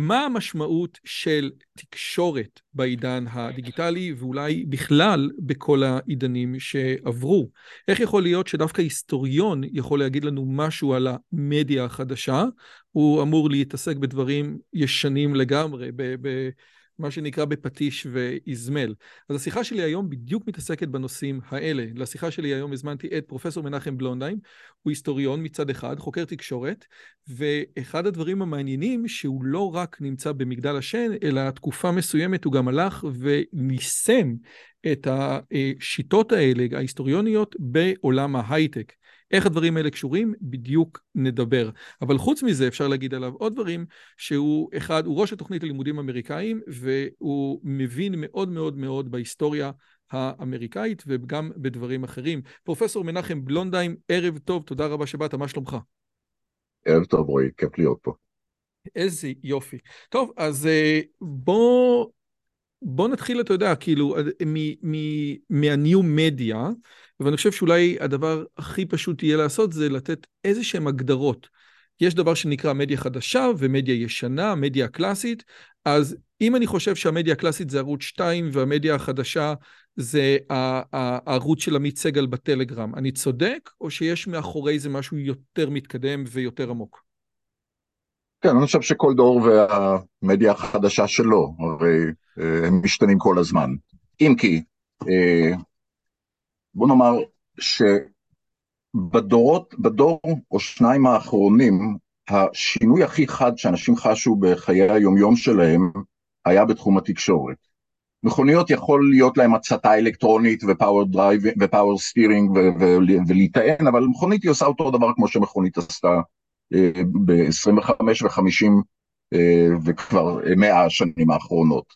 מה המשמעות של תקשורת בעידן הדיגיטלי ואולי בכלל בכל העידנים שעברו? איך יכול להיות שדווקא היסטוריון יכול להגיד לנו משהו על המדיה החדשה? הוא אמור להתעסק בדברים ישנים לגמרי, ב- ב- מה שנקרא בפטיש ואיזמל. אז השיחה שלי היום בדיוק מתעסקת בנושאים האלה. לשיחה שלי היום הזמנתי את פרופסור מנחם בלונדהיים, הוא היסטוריון מצד אחד, חוקר תקשורת, ואחד הדברים המעניינים שהוא לא רק נמצא במגדל השן, אלא תקופה מסוימת הוא גם הלך וניסם את השיטות האלה, ההיסטוריוניות, בעולם ההייטק. איך הדברים האלה קשורים? בדיוק נדבר. אבל חוץ מזה אפשר להגיד עליו עוד דברים, שהוא אחד, הוא ראש התוכנית ללימודים אמריקאים, והוא מבין מאוד מאוד מאוד בהיסטוריה האמריקאית וגם בדברים אחרים. פרופסור מנחם בלונדהיים, ערב טוב, תודה רבה שבאת, מה שלומך? ערב טוב רועי, כיף להיות פה. איזה יופי. טוב, אז אה, בוא, בוא נתחיל, אתה יודע, כאילו, מהניו מדיה, ואני חושב שאולי הדבר הכי פשוט יהיה לעשות זה לתת איזה שהן הגדרות. יש דבר שנקרא מדיה חדשה ומדיה ישנה, מדיה קלאסית, אז אם אני חושב שהמדיה הקלאסית זה ערוץ 2 והמדיה החדשה זה הערוץ של עמית סגל בטלגרם, אני צודק או שיש מאחורי זה משהו יותר מתקדם ויותר עמוק? כן, אני חושב שכל דור והמדיה החדשה שלו, הרי אה, הם משתנים כל הזמן. אם כי אה, בוא נאמר שבדורות, בדור או שניים האחרונים, השינוי הכי חד שאנשים חשו בחיי היומיום שלהם היה בתחום התקשורת. מכוניות יכול להיות להם הצתה אלקטרונית ו power drive ו power steering ולהיטען, אבל מכונית היא עושה אותו דבר כמו שמכונית עשתה אה, ב-25 ו-50 אה, וכבר 100 השנים האחרונות.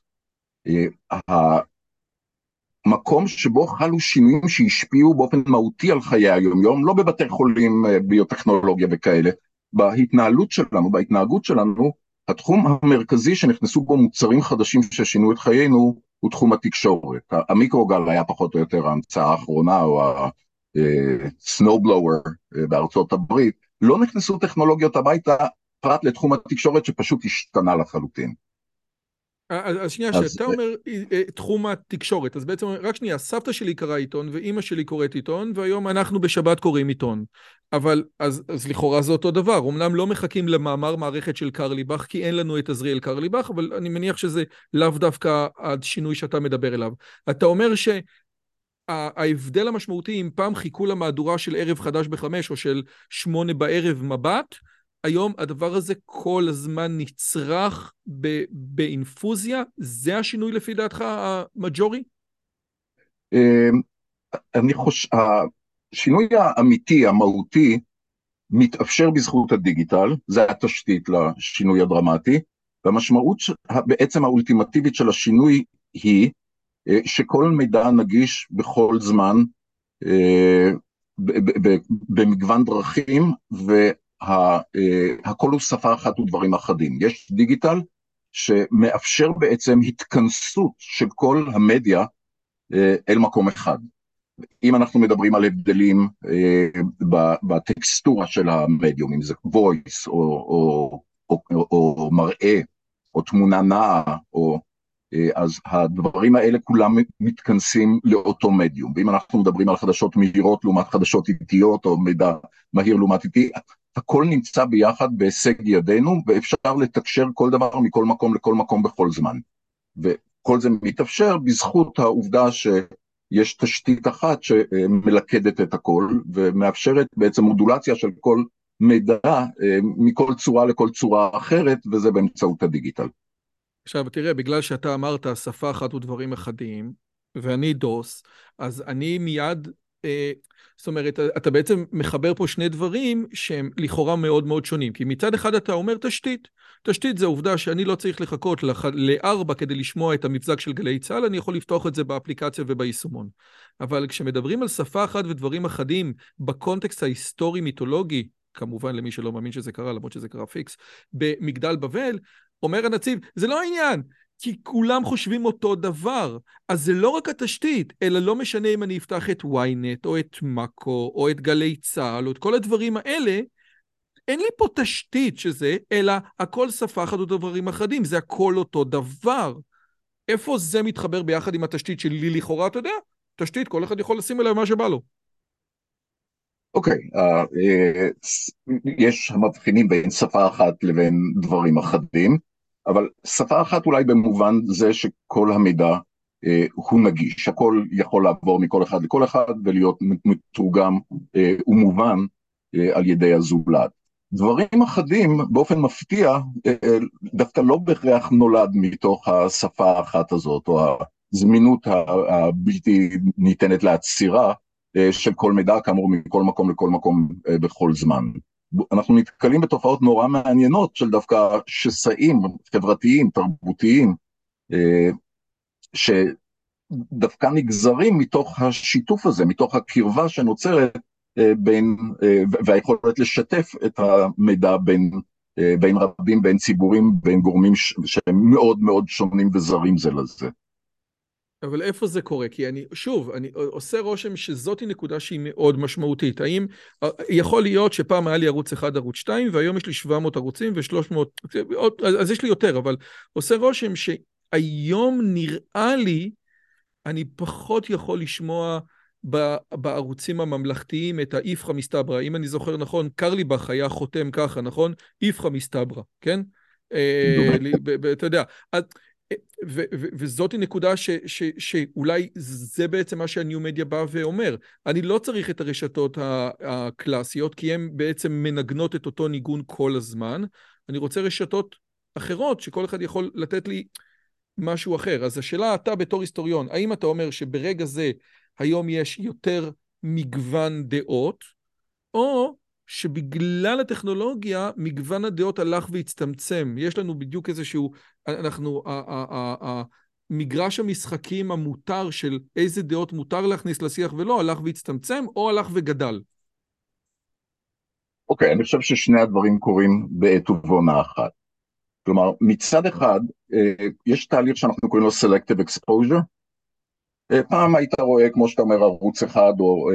מקום שבו חלו שינויים שהשפיעו באופן מהותי על חיי היום-יום, לא בבתי חולים, אה, ביוטכנולוגיה וכאלה, בהתנהלות שלנו, בהתנהגות שלנו, התחום המרכזי שנכנסו בו מוצרים חדשים ששינו את חיינו הוא תחום התקשורת. המיקרוגל היה פחות או יותר ההמצאה האחרונה, או ה-snowblower אה, אה, בארצות הברית, לא נכנסו טכנולוגיות הביתה פרט לתחום התקשורת שפשוט השתנה לחלוטין. אז שנייה, כשאתה אומר אה, אה, תחום התקשורת, אז בעצם, רק שנייה, סבתא שלי קראה עיתון ואימא שלי קוראת עיתון, והיום אנחנו בשבת קוראים עיתון. אבל, אז, אז לכאורה זה אותו דבר, אמנם לא מחכים למאמר מערכת של קרליבך, כי אין לנו את עזריאל קרליבך, אבל אני מניח שזה לאו דווקא השינוי שאתה מדבר אליו. אתה אומר שההבדל המשמעותי, אם פעם חיכו למהדורה של ערב חדש בחמש, או של שמונה בערב מבט, היום הדבר הזה כל הזמן נצרך באינפוזיה? זה השינוי לפי דעתך המג'ורי? אמ, אני חושב, השינוי האמיתי, המהותי, מתאפשר בזכות הדיגיטל, זה התשתית לשינוי הדרמטי, והמשמעות בעצם האולטימטיבית של השינוי היא אה, שכל מידע נגיש בכל זמן, אה, במגוון דרכים, הכל הוא שפה אחת ודברים אחדים. יש דיגיטל שמאפשר בעצם התכנסות של כל המדיה אה, אל מקום אחד. אם אנחנו מדברים על הבדלים אה, בטקסטורה של המדיום, אם זה voice או, או, או, או, או מראה או תמונה נעה, או, אז הדברים האלה כולם מתכנסים לאותו מדיום. ואם אנחנו מדברים על חדשות מהירות לעומת חדשות איטיות, או מידע מהיר לעומת איטי, הכל נמצא ביחד בהישג ידינו, ואפשר לתקשר כל דבר מכל מקום לכל מקום בכל זמן. וכל זה מתאפשר בזכות העובדה שיש תשתית אחת שמלכדת את הכל, ומאפשרת בעצם מודולציה של כל מידע אה, מכל צורה לכל צורה אחרת, וזה באמצעות הדיגיטל. עכשיו, תראה, בגלל שאתה אמרת שפה אחת ודברים אחדים, ואני דוס, אז אני מיד... אה, זאת אומרת, אתה בעצם מחבר פה שני דברים שהם לכאורה מאוד מאוד שונים. כי מצד אחד אתה אומר תשתית. תשתית זה עובדה שאני לא צריך לחכות לארבע כדי לשמוע את המבזק של גלי צה"ל, אני יכול לפתוח את זה באפליקציה וביישומון. אבל כשמדברים על שפה אחת ודברים אחדים בקונטקסט ההיסטורי-מיתולוגי, כמובן למי שלא מאמין שזה קרה, למרות שזה קרה פיקס, במגדל בבל, אומר הנציב, זה לא העניין, כי כולם חושבים אותו דבר. אז זה לא רק התשתית, אלא לא משנה אם אני אפתח את ynet, או את מאקו, או את גלי צה"ל, או את כל הדברים האלה, אין לי פה תשתית שזה, אלא הכל שפה אחת או דברים אחדים, זה הכל אותו דבר. איפה זה מתחבר ביחד עם התשתית שלי לכאורה, אתה יודע? תשתית, כל אחד יכול לשים עליה מה שבא לו. אוקיי, okay, uh, uh, יש המבחינים בין שפה אחת לבין דברים אחדים. אבל שפה אחת אולי במובן זה שכל המידע אה, הוא נגיש, הכל יכול לעבור מכל אחד לכל אחד ולהיות מתורגם אה, ומובן אה, על ידי הזולת. דברים אחדים באופן מפתיע אה, אה, דווקא לא בהכרח נולד מתוך השפה האחת הזאת או הזמינות הבלתי ניתנת לעצירה אה, של כל מידע כאמור מכל מקום לכל מקום אה, בכל זמן. אנחנו נתקלים בתופעות נורא מעניינות של דווקא שסעים חברתיים, תרבותיים, אה, שדווקא נגזרים מתוך השיתוף הזה, מתוך הקרבה שנוצרת אה, בין, אה, והיכולת לשתף את המידע בין, בין רבים, בין ציבורים, בין גורמים שהם מאוד מאוד שונים וזרים זה לזה. אבל איפה זה קורה? כי אני, שוב, אני עושה רושם שזאתי נקודה שהיא מאוד משמעותית. האם, יכול להיות שפעם היה לי ערוץ אחד, ערוץ שתיים, והיום יש לי 700 ערוצים ו-300, אז יש לי יותר, אבל עושה רושם שהיום נראה לי, אני פחות יכול לשמוע בערוצים הממלכתיים את האיפכא מסתברא. אם אני זוכר נכון, קרליבך היה חותם ככה, נכון? איפכא מסתברא, כן? אה, אתה יודע. וזאת נקודה ש, ש, שאולי זה בעצם מה שהניו-מדיה בא ואומר. אני לא צריך את הרשתות הקלאסיות, כי הן בעצם מנגנות את אותו ניגון כל הזמן. אני רוצה רשתות אחרות, שכל אחד יכול לתת לי משהו אחר. אז השאלה, אתה בתור היסטוריון, האם אתה אומר שברגע זה היום יש יותר מגוון דעות, או שבגלל הטכנולוגיה מגוון הדעות הלך והצטמצם. יש לנו בדיוק איזשהו, אנחנו, מגרש המשחקים המותר של איזה דעות מותר להכניס לשיח ולא, הלך והצטמצם או הלך וגדל. אוקיי, okay, אני חושב ששני הדברים קורים בעת ובעונה אחת. כלומר, מצד אחד, אה, יש תהליך שאנחנו קוראים לו Selective Exposure. אה, פעם היית רואה, כמו שאתה אומר, ערוץ אחד או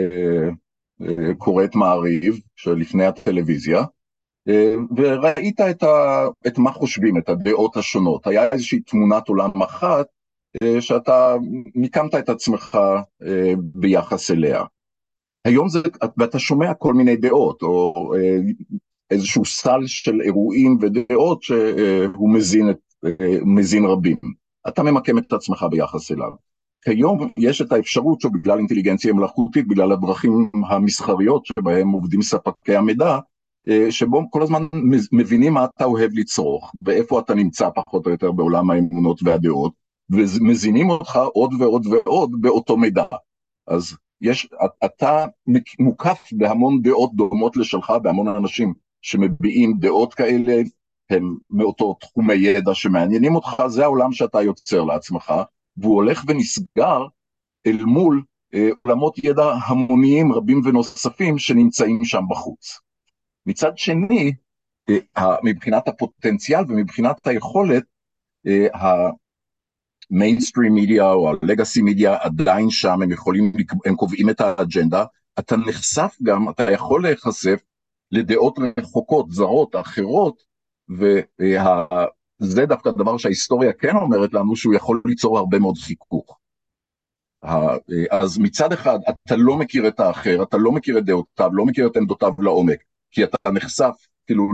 אה, קורא את מעריב שלפני הטלוויזיה, אה, וראית את, ה, את מה חושבים, את הדעות השונות. היה איזושהי תמונת עולם אחת אה, שאתה מיקמת את עצמך אה, ביחס אליה. היום זה, ואתה שומע כל מיני דעות, או איזשהו סל של אירועים ודעות שהוא מזין, את, מזין רבים. אתה ממקם את עצמך ביחס אליו. כיום יש את האפשרות שבגלל אינטליגנציה מלאכותית, בגלל הדרכים המסחריות שבהם עובדים ספקי המידע, אה, שבו כל הזמן מבינים מה אתה אוהב לצרוך, ואיפה אתה נמצא פחות או יותר בעולם האמונות והדעות, ומזינים אותך עוד ועוד ועוד באותו מידע. אז יש, אתה מוקף בהמון דעות דומות לשלך, בהמון אנשים שמביעים דעות כאלה, הם מאותו תחומי ידע שמעניינים אותך, זה העולם שאתה יוצר לעצמך, והוא הולך ונסגר אל מול אה, עולמות ידע המוניים רבים ונוספים שנמצאים שם בחוץ. מצד שני, אה, מבחינת הפוטנציאל ומבחינת היכולת, המיינסטרים אה, מדיה או הלגאסי מדיה עדיין שם, הם יכולים, הם קובעים את האג'נדה, אתה נחשף גם, אתה יכול להיחשף לדעות רחוקות, זרות, אחרות, וה... זה דווקא דבר שההיסטוריה כן אומרת לנו שהוא יכול ליצור הרבה מאוד חיכוך. אז מצד אחד אתה לא מכיר את האחר, אתה לא מכיר את דעותיו, לא מכיר את עמדותיו לעומק, כי אתה נחשף כאילו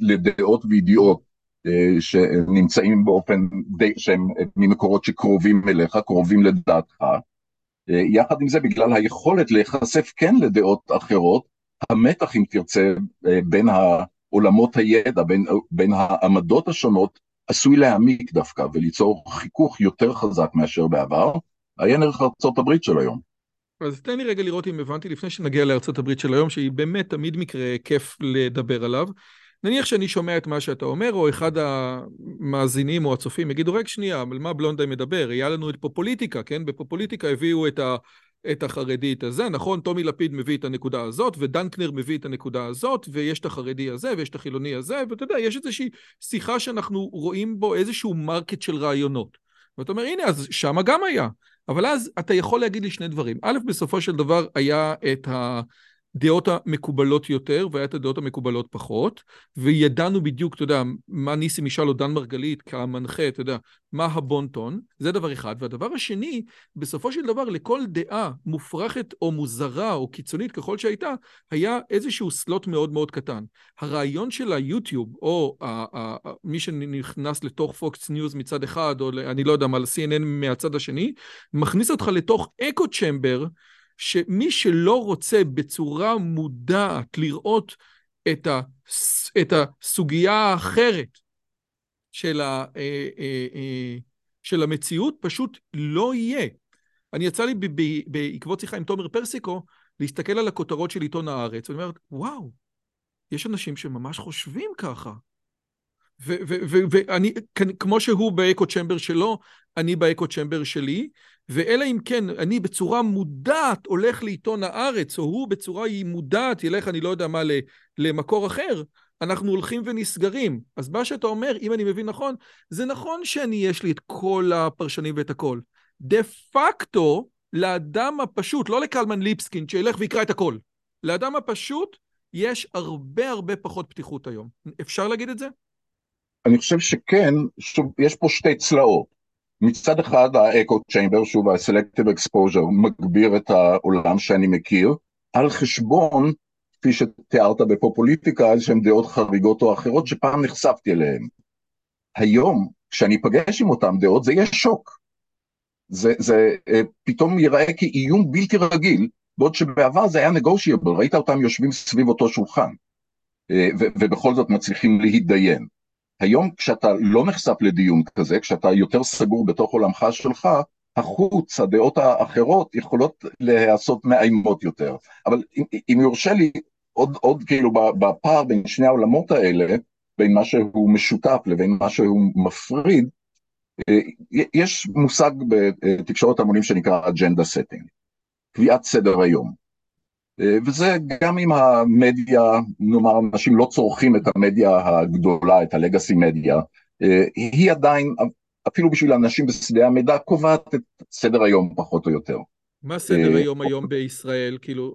לדעות וידיעות אה, שנמצאים באופן די, שהם ממקורות שקרובים אליך, קרובים לדעתך. אה, יחד עם זה, בגלל היכולת להיחשף כן לדעות אחרות, המתח אם תרצה אה, בין ה... עולמות הידע, בין, בין העמדות השונות, עשוי להעמיק דווקא וליצור חיכוך יותר חזק מאשר בעבר, עיין ערך ארצות הברית של היום. אז תן לי רגע לראות אם הבנתי לפני שנגיע לארצות הברית של היום, שהיא באמת תמיד מקרה כיף לדבר עליו. נניח שאני שומע את מה שאתה אומר, או אחד המאזינים או הצופים יגידו, רק שנייה, על מה בלונדאי מדבר? היה לנו את פופוליטיקה, כן? בפופוליטיקה הביאו את, ה, את החרדי את הזה, נכון? טומי לפיד מביא את הנקודה הזאת, ודנקנר מביא את הנקודה הזאת, ויש את החרדי הזה, ויש את החילוני הזה, ואתה יודע, יש איזושהי שיחה שאנחנו רואים בו איזשהו market של רעיונות. ואתה אומר, הנה, אז שמה גם היה. אבל אז אתה יכול להגיד לי שני דברים. א', בסופו של דבר היה את ה... הדעות המקובלות יותר, והיה את הדעות המקובלות פחות, וידענו בדיוק, אתה יודע, מה ניסים ישאל או דן מרגלית כמנחה, אתה יודע, מה הבונטון, זה דבר אחד. והדבר השני, בסופו של דבר, לכל דעה מופרכת או מוזרה או קיצונית ככל שהייתה, היה איזשהו slot מאוד מאוד קטן. הרעיון של היוטיוב, או מי שנכנס לתוך פוקס ניוז מצד אחד, או אני לא יודע מה, ל-CNN מהצד השני, מכניס אותך לתוך echo chamber, שמי שלא רוצה בצורה מודעת לראות את, ה, את הסוגיה האחרת של, ה, אה, אה, אה, של המציאות, פשוט לא יהיה. אני יצא לי בעקבות שיחה עם תומר פרסיקו, להסתכל על הכותרות של עיתון הארץ, ואני אומר, וואו, יש אנשים שממש חושבים ככה. ואני, כמו שהוא באקו צ'מבר שלו, אני באקו צ'מבר שלי, ואלא אם כן אני בצורה מודעת הולך לעיתון הארץ, או הוא בצורה מודעת ילך, אני לא יודע מה, למקור אחר, אנחנו הולכים ונסגרים. אז מה שאתה אומר, אם אני מבין נכון, זה נכון שאני, יש לי את כל הפרשנים ואת הכל. דה פקטו, לאדם הפשוט, לא לקלמן ליבסקין, שילך ויקרא את הכל. לאדם הפשוט יש הרבה הרבה פחות פתיחות היום. אפשר להגיד את זה? אני חושב שכן, שוב, יש פה שתי צלעות. מצד אחד האקו צ'יימבר, שוב ה-selective exposure, מגביר את העולם שאני מכיר, על חשבון, כפי שתיארת בפופוליטיקה, איזשהן דעות חריגות או אחרות שפעם נחשפתי אליהן. היום, כשאני אפגש עם אותן דעות, זה יהיה שוק. זה, זה אה, פתאום ייראה כאיום בלתי רגיל, בעוד שבעבר זה היה negotiable, ראית אותם יושבים סביב אותו שולחן, אה, ובכל זאת מצליחים להידיין. היום כשאתה לא נחשף לדיון כזה, כשאתה יותר סגור בתוך עולמך שלך, החוץ, הדעות האחרות יכולות להיעשות מאיימות יותר. אבל אם, אם יורשה לי, עוד, עוד כאילו בפער בין שני העולמות האלה, בין מה שהוא משותף לבין מה שהוא מפריד, אה, יש מושג בתקשורת המונים שנקרא agenda setting, קביעת סדר היום. אה, וזה גם אם המדיה, נאמר, אנשים לא צורכים את המדיה הגדולה, את ה legacy media, אה, היא עדיין, אפילו בשביל אנשים בשדה המידע, קובעת את סדר היום פחות או יותר. מה סדר היום היום בישראל? כאילו,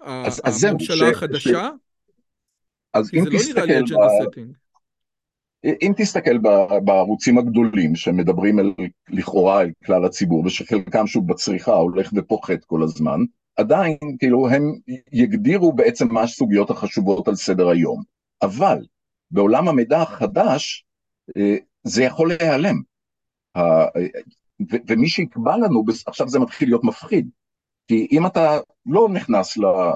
הממשלה החדשה? אז אם תסתכל... אם תסתכל בערוצים הגדולים שמדברים אל, לכאורה אל כלל הציבור ושחלקם שוב בצריכה הולך ופוחת כל הזמן, עדיין, כאילו, הם יגדירו בעצם מה הסוגיות החשובות על סדר היום. אבל בעולם המידע החדש, אה, זה יכול להיעלם. ומי שיקבע לנו, עכשיו זה מתחיל להיות מפחיד. כי אם אתה לא נכנס אה,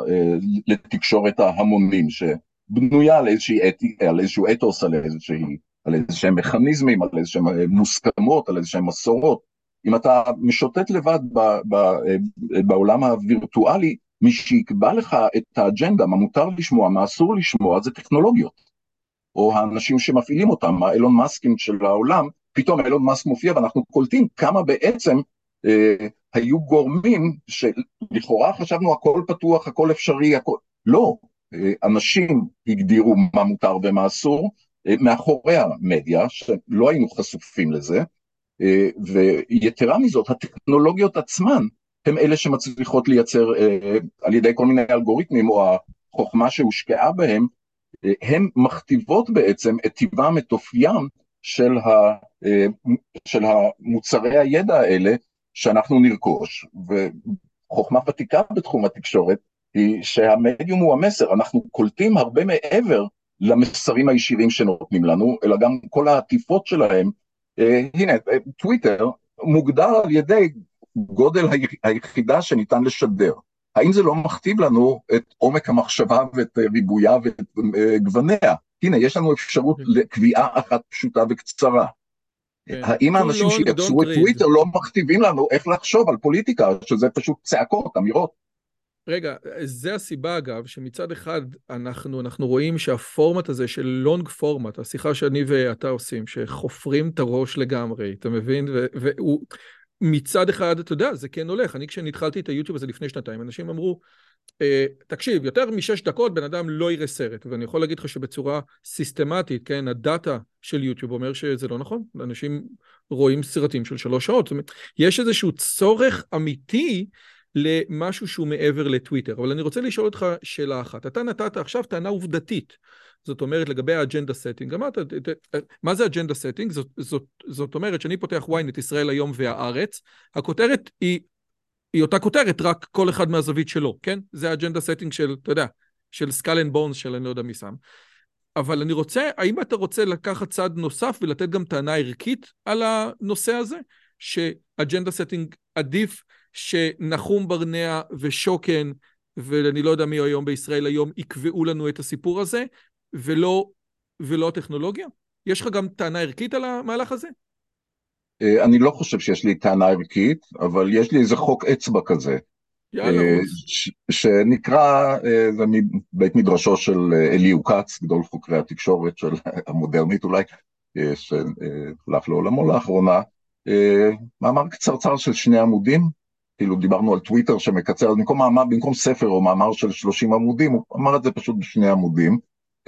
לתקשורת ההמונים, שבנויה על, אתי, על איזשהו אתוס, על, איזושהי, על איזשהם מכניזמים, על איזשהם מוסכמות, על איזשהם מסורות, אם אתה משוטט לבד ב, ב, בעולם הווירטואלי, מי שיקבע לך את האג'נדה, מה מותר לשמוע, מה אסור לשמוע, זה טכנולוגיות. או האנשים שמפעילים אותם, האילון מאסקים של העולם, פתאום אילון מאסק מופיע ואנחנו קולטים כמה בעצם אה, היו גורמים שלכאורה חשבנו הכל פתוח, הכל אפשרי, הכל... לא, אה, אנשים הגדירו מה מותר ומה אסור, אה, מאחורי המדיה, שלא היינו חשופים לזה, אה, ויתרה מזאת, הטכנולוגיות עצמן הן אלה שמצליחות לייצר אה, על ידי כל מיני אלגוריתמים או החוכמה שהושקעה בהם, אה, הן מכתיבות בעצם את טבעם, את אופיים של, ה, של המוצרי הידע האלה שאנחנו נרכוש. וחוכמה ותיקה בתחום התקשורת היא שהמדיום הוא המסר, אנחנו קולטים הרבה מעבר למסרים הישירים שנותנים לנו, אלא גם כל העטיפות שלהם אה, הנה, אה, טוויטר מוגדר על ידי גודל היחידה שניתן לשדר. האם זה לא מכתיב לנו את עומק המחשבה ואת ריבויה ואת אה, גווניה? הנה, יש לנו אפשרות כן. לקביעה אחת פשוטה וקצרה. כן. האם האנשים שיצרו את. טוויטר לא מכתיבים לנו איך לחשוב על פוליטיקה, שזה פשוט צעקות, אמירות? רגע, זה הסיבה אגב, שמצד אחד אנחנו, אנחנו רואים שהפורמט הזה של לונג פורמט, השיחה שאני ואתה עושים, שחופרים את הראש לגמרי, אתה מבין? והוא מצד אחד, אתה יודע, זה כן הולך. אני כשהתחלתי את היוטיוב הזה לפני שנתיים, אנשים אמרו, אה, תקשיב, יותר משש דקות בן אדם לא יראה סרט, ואני יכול להגיד לך שבצורה סיסטמטית, כן, ה data של יוטיוב אומר שזה לא נכון, אנשים רואים סרטים של שלוש שעות, זאת אומרת, יש איזשהו צורך אמיתי למשהו שהוא מעבר לטוויטר. אבל אני רוצה לשאול אותך שאלה אחת. אתה נתת עכשיו טענה עובדתית. זאת אומרת, לגבי ה agenda setting. אמרת, מה זה agenda setting? זאת, זאת, זאת אומרת שאני פותח ynet, ישראל היום והארץ, הכותרת היא, היא אותה כותרת, רק כל אחד מהזווית שלו, כן? זה ה agenda setting של, אתה יודע, של Skull and Bones של אני לא יודע מי שם. אבל אני רוצה, האם אתה רוצה לקחת צעד נוסף ולתת גם טענה ערכית על הנושא הזה? ש agenda setting עדיף שנחום ברנע ושוקן, ואני לא יודע מי היום בישראל היום, יקבעו לנו את הסיפור הזה, ולא, ולא הטכנולוגיה? יש לך גם טענה ערכית על המהלך הזה? אה, אני לא חושב שיש לי טענה ערכית, אבל יש לי איזה חוק אצבע כזה, יאללה, אה. ש- שנקרא, אה, זה מבית מדרשו של אליהו כץ, גדול חוקרי התקשורת של המודרנית אולי, שהלך לעולמו לאחרונה, מאמר קצרצר של שני עמודים, כאילו דיברנו על טוויטר שמקצר, אז במקום, מאמר, במקום ספר או מאמר של 30 עמודים, הוא אמר את זה פשוט בשני עמודים,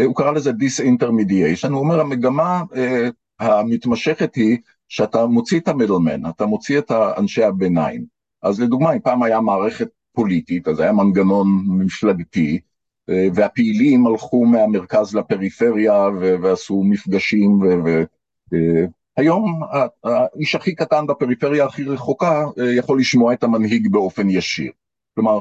אה, הוא קרא לזה disintermediation, הוא אומר המגמה אה, המתמשכת היא שאתה מוציא את המדלמן, אתה מוציא את אנשי הביניים. אז לדוגמה, אם פעם היה מערכת פוליטית, אז היה מנגנון מפלגתי, אה, והפעילים הלכו מהמרכז לפריפריה ו- ועשו מפגשים, והיום האיש הכי קטן בפריפריה הכי רחוקה אה, יכול לשמוע את המנהיג באופן ישיר. כלומר,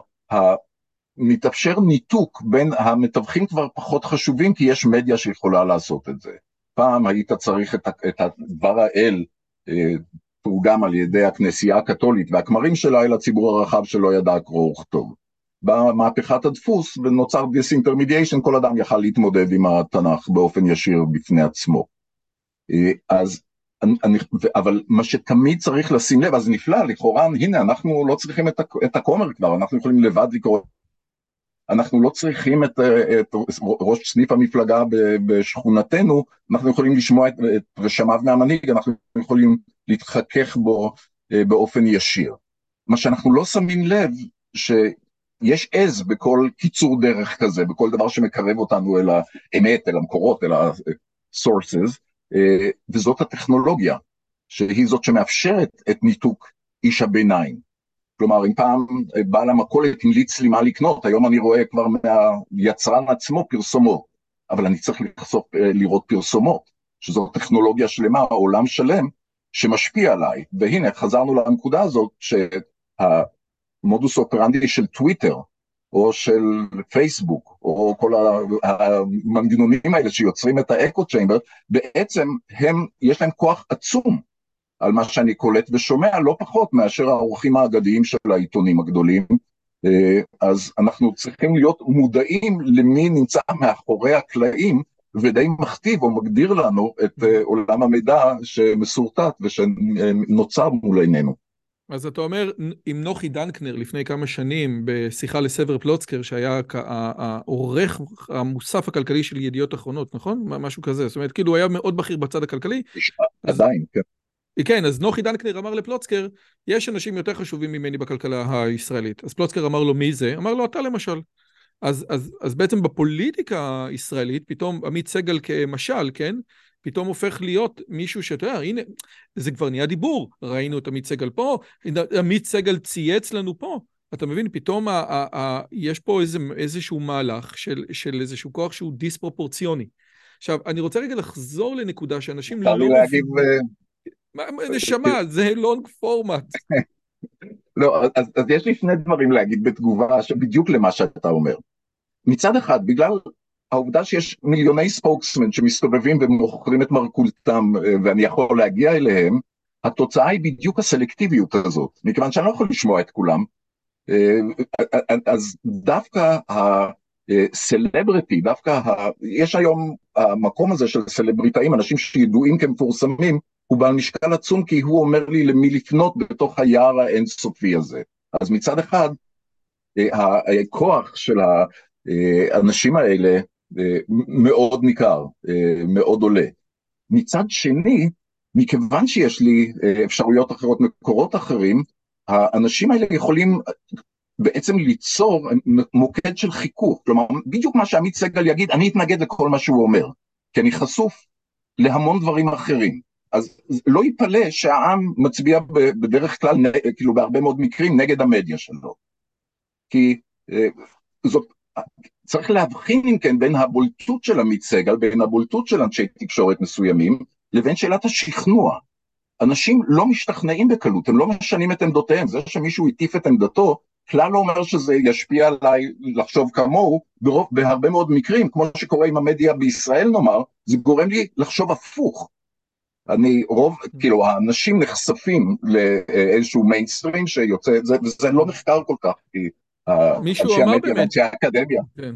מתאפשר ניתוק בין המתווכים כבר פחות חשובים, כי יש מדיה שיכולה לעשות את זה. פעם היית צריך את, הדבר האל, אה, תורגם על ידי הכנסייה הקתולית והכמרים שלה אל הציבור הרחב שלא ידע קרוא וכתוב. באה מהפכת הדפוס ונוצר disintermediation, כל אדם יכל להתמודד עם התנ"ך באופן ישיר בפני עצמו. אה, אז, אני, אבל מה שתמיד צריך לשים לב, אז נפלא, לכאורה, הנה, אנחנו לא צריכים את, את הכומר כבר, אנחנו יכולים לבד לקרוא. אנחנו לא צריכים את, את ראש סניף המפלגה בשכונתנו, אנחנו יכולים לשמוע את, את רשמיו מהמנהיג, אנחנו יכולים להתחכך בו אה, באופן ישיר. מה שאנחנו לא שמים לב, שיש עז בכל קיצור דרך כזה, בכל דבר שמקרב אותנו אל האמת, אל המקורות, אל ה-sources, אה, וזאת הטכנולוגיה, שהיא זאת שמאפשרת את ניתוק איש הביניים. כלומר, אם פעם אה, בעל המכולת המליץ לי מה לקנות, היום אני רואה כבר מהיצרן עצמו פרסומות, אבל אני צריך לחשוף, אה, לראות פרסומות, שזו טכנולוגיה שלמה, עולם שלם, שמשפיע עליי. והנה, חזרנו לנקודה הזאת, שהמודוס אופרנדי של טוויטר, או של פייסבוק, או כל המנגנונים האלה שיוצרים את האקו צ'יימבר, בעצם הם, יש להם כוח עצום על מה שאני קולט ושומע, לא פחות מאשר העורכים האגדיים של העיתונים הגדולים. אה, אז אנחנו צריכים להיות מודעים למי נמצא מאחורי הקלעים, ודי מכתיב או מגדיר לנו את אה, עולם המידע שמסורטט ושנוצר מול עינינו. אז אתה אומר, עם נוחי דנקנר לפני כמה שנים בשיחה לסבר פלוצקר, שהיה העורך המוסף הכלכלי של ידיעות אחרונות, נכון? משהו כזה. זאת אומרת, כאילו הוא היה מאוד בכיר בצד הכלכלי. אז- עדיין, כן. כן, אז נוחי דנקנר אמר לפלוצקר, יש אנשים יותר חשובים ממני בכלכלה הישראלית. אז פלוצקר אמר לו, מי זה? אמר לו, אתה למשל. אז, אז, אז בעצם בפוליטיקה הישראלית, פתאום עמית סגל כמשל, כן? פתאום הופך להיות מישהו שאתה יודע, הנה, זה כבר נהיה דיבור. ראינו את עמית סגל פה, עמית סגל צייץ לנו פה. אתה מבין, פתאום ה, ה, ה, יש פה איזה, איזשהו מהלך של, של איזשהו כוח שהוא דיספרופורציוני. עכשיו, אני רוצה רגע לחזור לנקודה שאנשים לא... אפשר להגיב... אה, מה, מה, נשמה, זה לונג פורמט. לא, אז, אז יש לי שני דברים להגיד בתגובה בדיוק למה שאתה אומר. מצד אחד, בגלל העובדה שיש מיליוני ספוקסמן שמסתובבים ומוכרים את מרכולתם אה, ואני יכול להגיע אליהם, התוצאה היא בדיוק הסלקטיביות הזאת, מכיוון שאני לא יכול לשמוע את כולם. אה, אז דווקא סלבריטי, דווקא ה... יש היום המקום הזה של סלבריטאים, אנשים שידועים כמפורסמים, הוא בעל משקל עצום כי הוא אומר לי למי לפנות בתוך היער האינסופי הזה. אז מצד אחד, הכוח של האנשים האלה מאוד ניכר, מאוד עולה. מצד שני, מכיוון שיש לי אפשרויות אחרות, מקורות אחרים, האנשים האלה יכולים בעצם ליצור מוקד של חיכוך, כלומר בדיוק מה שעמית סגל יגיד, אני אתנגד לכל מה שהוא אומר, כי אני חשוף להמון דברים אחרים. אז לא ייפלא שהעם מצביע בדרך כלל, כאילו בהרבה מאוד מקרים, נגד המדיה שלו. כי אה, זאת, צריך להבחין אם כן בין הבולטות של עמית סגל, בין הבולטות של אנשי תקשורת מסוימים, לבין שאלת השכנוע. אנשים לא משתכנעים בקלות, הם לא משנים את עמדותיהם, זה שמישהו הטיף את עמדתו, כלל לא אומר שזה ישפיע עליי לחשוב כמוהו, ברוב, בהרבה מאוד מקרים, כמו שקורה עם המדיה בישראל נאמר, זה גורם לי לחשוב הפוך. אני רוב, כאילו האנשים נחשפים לאיזשהו מיינסטרים שיוצא, זה, וזה לא נחקר כל כך, כי אנשי המדיה ואנשי האקדמיה. כן.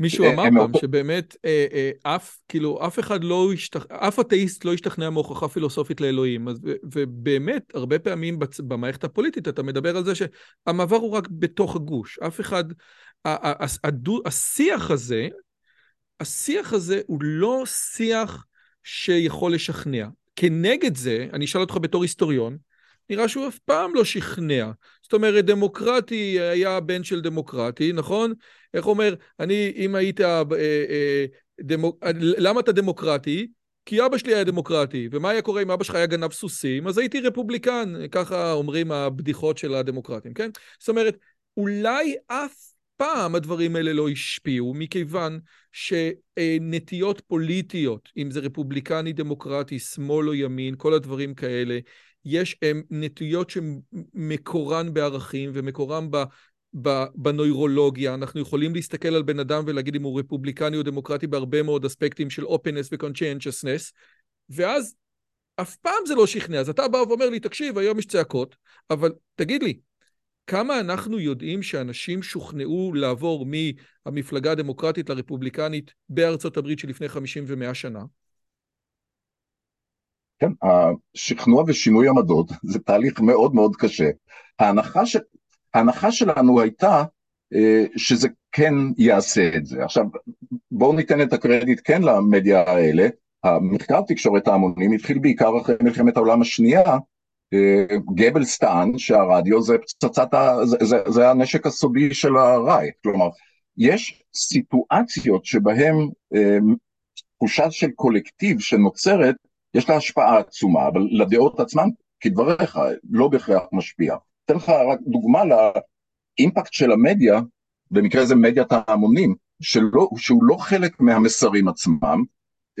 מישהו אה, אמר פעם שבאמת אה, אה, אף, כאילו, אף אחד לא השתכנע, אף אתאיסט לא השתכנע מהוכחה פילוסופית לאלוהים. אז, ובאמת, הרבה פעמים בצ, במערכת הפוליטית אתה מדבר על זה שהמעבר הוא רק בתוך הגוש. אף אחד, השיח הזה, השיח הזה הוא לא שיח שיכול לשכנע. כנגד זה, אני אשאל אותך בתור היסטוריון, נראה שהוא אף פעם לא שכנע. זאת אומרת, דמוקרטי היה בן של דמוקרטי, נכון? איך אומר, אני, אם היית... אה, אה, דמוק... למה אתה דמוקרטי? כי אבא שלי היה דמוקרטי, ומה היה קורה אם אבא שלך היה גנב סוסים? אז הייתי רפובליקן, ככה אומרים הבדיחות של הדמוקרטים, כן? זאת אומרת, אולי אף פעם הדברים האלה לא השפיעו, מכיוון שנטיות פוליטיות, אם זה רפובליקני, דמוקרטי, שמאל או ימין, כל הדברים כאלה, יש הם, נטיות שמקורן בערכים ומקורן ב, בנוירולוגיה. אנחנו יכולים להסתכל על בן אדם ולהגיד אם הוא רפובליקני או דמוקרטי בהרבה מאוד אספקטים של openness ו-conscientiousness, ואז אף פעם זה לא שכנע. אז אתה בא ואומר לי, תקשיב, היום יש צעקות, אבל תגיד לי, כמה אנחנו יודעים שאנשים שוכנעו לעבור מהמפלגה הדמוקרטית לרפובליקנית בארצות הברית שלפני 50 ו-100 שנה? כן, השכנוע ושינוי עמדות זה תהליך מאוד מאוד קשה. ההנחה, ש... ההנחה שלנו הייתה אה, שזה כן יעשה את זה. עכשיו, בואו ניתן את הקרדיט כן למדיה האלה. המחקר תקשורת ההמונים התחיל בעיקר אחרי מלחמת העולם השנייה, אה, גבלס טען שהרדיו זה פצצת, ה... זה, זה, זה הנשק הסודי של הרייך, כלומר, יש סיטואציות שבהן אה, תחושה של קולקטיב שנוצרת יש לה השפעה עצומה, אבל לדעות עצמן, כדבריך, לא בהכרח משפיע. אתן לך רק דוגמה לאימפקט של המדיה, במקרה זה מדיית ההמונים, שלא, שהוא לא חלק מהמסרים עצמם,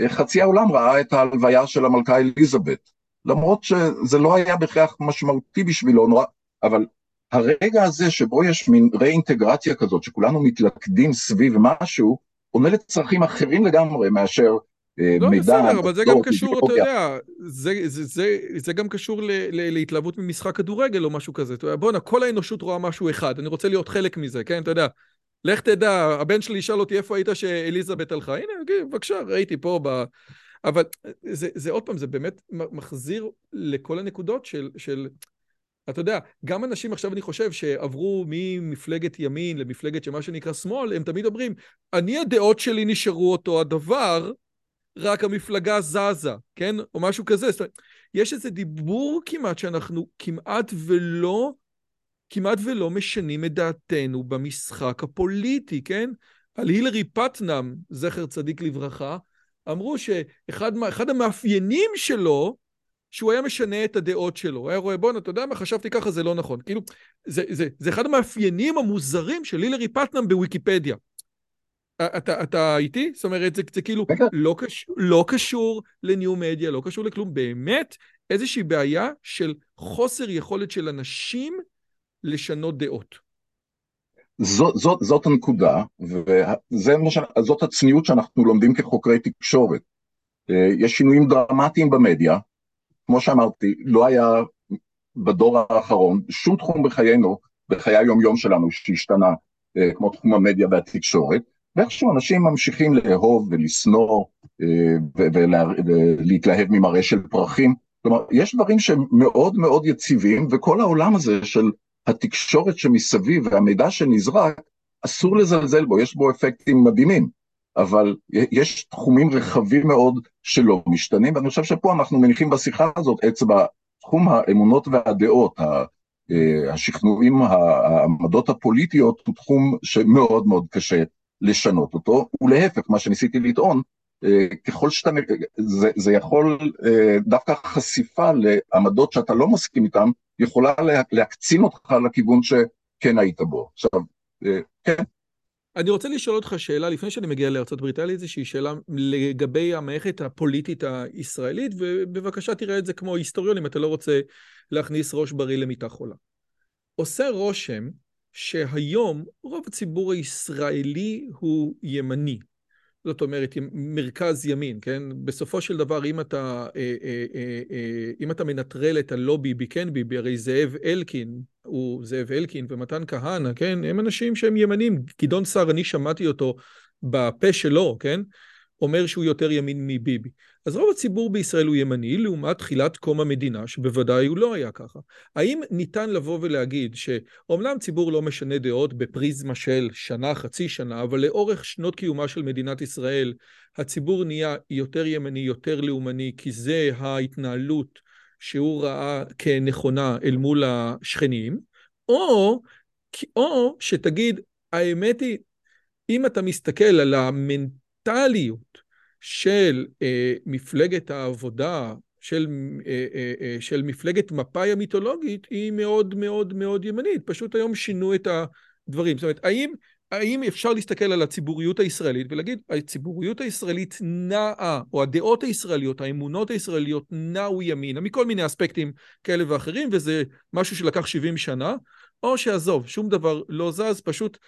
חצי העולם ראה את ההלוויה של המלכה אליזבת, למרות שזה לא היה בהכרח משמעותי בשבילו, נורא, אבל הרגע הזה שבו יש מין ראינטגרציה כזאת, שכולנו מתלכדים סביב משהו, עונה לצרכים אחרים לגמרי מאשר לא, מידע... לא, בסדר, אבל זה גם קשור, אתה יודע, זה, זה, זה, זה גם קשור ל, ל, להתלהבות ממשחק כדורגל או משהו כזה. בואנה, כל האנושות רואה משהו אחד, אני רוצה להיות חלק מזה, כן? אתה יודע, לך תדע, הבן שלי ישאל אותי איפה היית שאליזבת הלכה. הנה, בבקשה, ראיתי פה ב... אבל זה, זה עוד פעם, זה באמת מחזיר לכל הנקודות של, של... אתה יודע, גם אנשים עכשיו אני חושב שעברו ממפלגת ימין למפלגת שמה שנקרא שמאל, הם תמיד אומרים, אני הדעות שלי נשארו אותו הדבר, רק המפלגה זזה, כן? או משהו כזה. זאת אומרת, יש איזה דיבור כמעט שאנחנו כמעט ולא, כמעט ולא משנים את דעתנו במשחק הפוליטי, כן? על הילרי פטנאם, זכר צדיק לברכה, אמרו שאחד המאפיינים שלו, שהוא היה משנה את הדעות שלו. הוא היה רואה, בואנה, אתה יודע מה, חשבתי ככה, זה לא נכון. כאילו, זה, זה, זה אחד המאפיינים המוזרים של הילרי פטנאם בוויקיפדיה. אתה, אתה איתי? זאת אומרת, זה, זה כאילו לא, קש, לא קשור לניו מדיה, לא קשור לכלום. באמת איזושהי בעיה של חוסר יכולת של אנשים לשנות דעות. זאת, זאת, זאת הנקודה, וזאת הצניעות שאנחנו לומדים כחוקרי תקשורת. אה, יש שינויים דרמטיים במדיה, כמו שאמרתי, לא היה בדור האחרון שום תחום בחיינו, בחיי היום-יום שלנו, שהשתנה. כמו תחום המדיה והתקשורת, ואיכשהו אנשים ממשיכים לאהוב ולשנוא ולהתלהב ממראה של פרחים. כלומר, יש דברים שהם מאוד מאוד יציבים, וכל העולם הזה של התקשורת שמסביב והמידע שנזרק, אסור לזלזל בו, יש בו אפקטים מדהימים, אבל יש תחומים רחבים מאוד שלא משתנים, ואני חושב שפה אנחנו מניחים בשיחה הזאת אצבע, תחום האמונות והדעות, אה, השכנועים, העמדות הפוליטיות, הוא תחום שמאוד מאוד קשה לשנות אותו, ולהפך, מה שניסיתי לטעון, אה, ככל שאתה, זה, זה יכול, אה, דווקא חשיפה לעמדות שאתה לא מסכים איתן, יכולה להקצין אותך לכיוון שכן היית בו. עכשיו, כן. אני רוצה לשאול אותך שאלה, לפני שאני מגיע ברית, היה לי איזושהי שאלה לגבי המערכת הפוליטית הישראלית, ובבקשה תראה את זה כמו היסטוריון, אם אתה לא רוצה להכניס ראש בריא למיטה חולה. עושה רושם שהיום רוב הציבור הישראלי הוא ימני. זאת אומרת, מרכז ימין, כן? בסופו של דבר, אם אתה, אה, אה, אה, אם אתה מנטרל את הלא ביבי כן ביבי, הרי זאב אלקין, הוא זאב אלקין ומתן כהנא, כן? הם אנשים שהם ימנים. גדעון סער, אני שמעתי אותו בפה שלו, כן? אומר שהוא יותר ימין מביבי. אז רוב הציבור בישראל הוא ימני, לעומת תחילת קום המדינה, שבוודאי הוא לא היה ככה. האם ניתן לבוא ולהגיד שאומנם ציבור לא משנה דעות בפריזמה של שנה, חצי שנה, אבל לאורך שנות קיומה של מדינת ישראל, הציבור נהיה יותר ימני, יותר לאומני, כי זה ההתנהלות שהוא ראה כנכונה אל מול השכנים, או, או שתגיד, האמת היא, אם אתה מסתכל על המנטליות של אה, מפלגת העבודה, של, אה, אה, אה, של מפלגת מפא"י המיתולוגית, היא מאוד מאוד מאוד ימנית. פשוט היום שינו את הדברים. זאת אומרת, האם, האם אפשר להסתכל על הציבוריות הישראלית ולהגיד, הציבוריות הישראלית נעה, או הדעות הישראליות, האמונות הישראליות נעו ימינה, מכל מיני אספקטים כאלה ואחרים, וזה משהו שלקח 70 שנה, או שעזוב, שום דבר לא זז, פשוט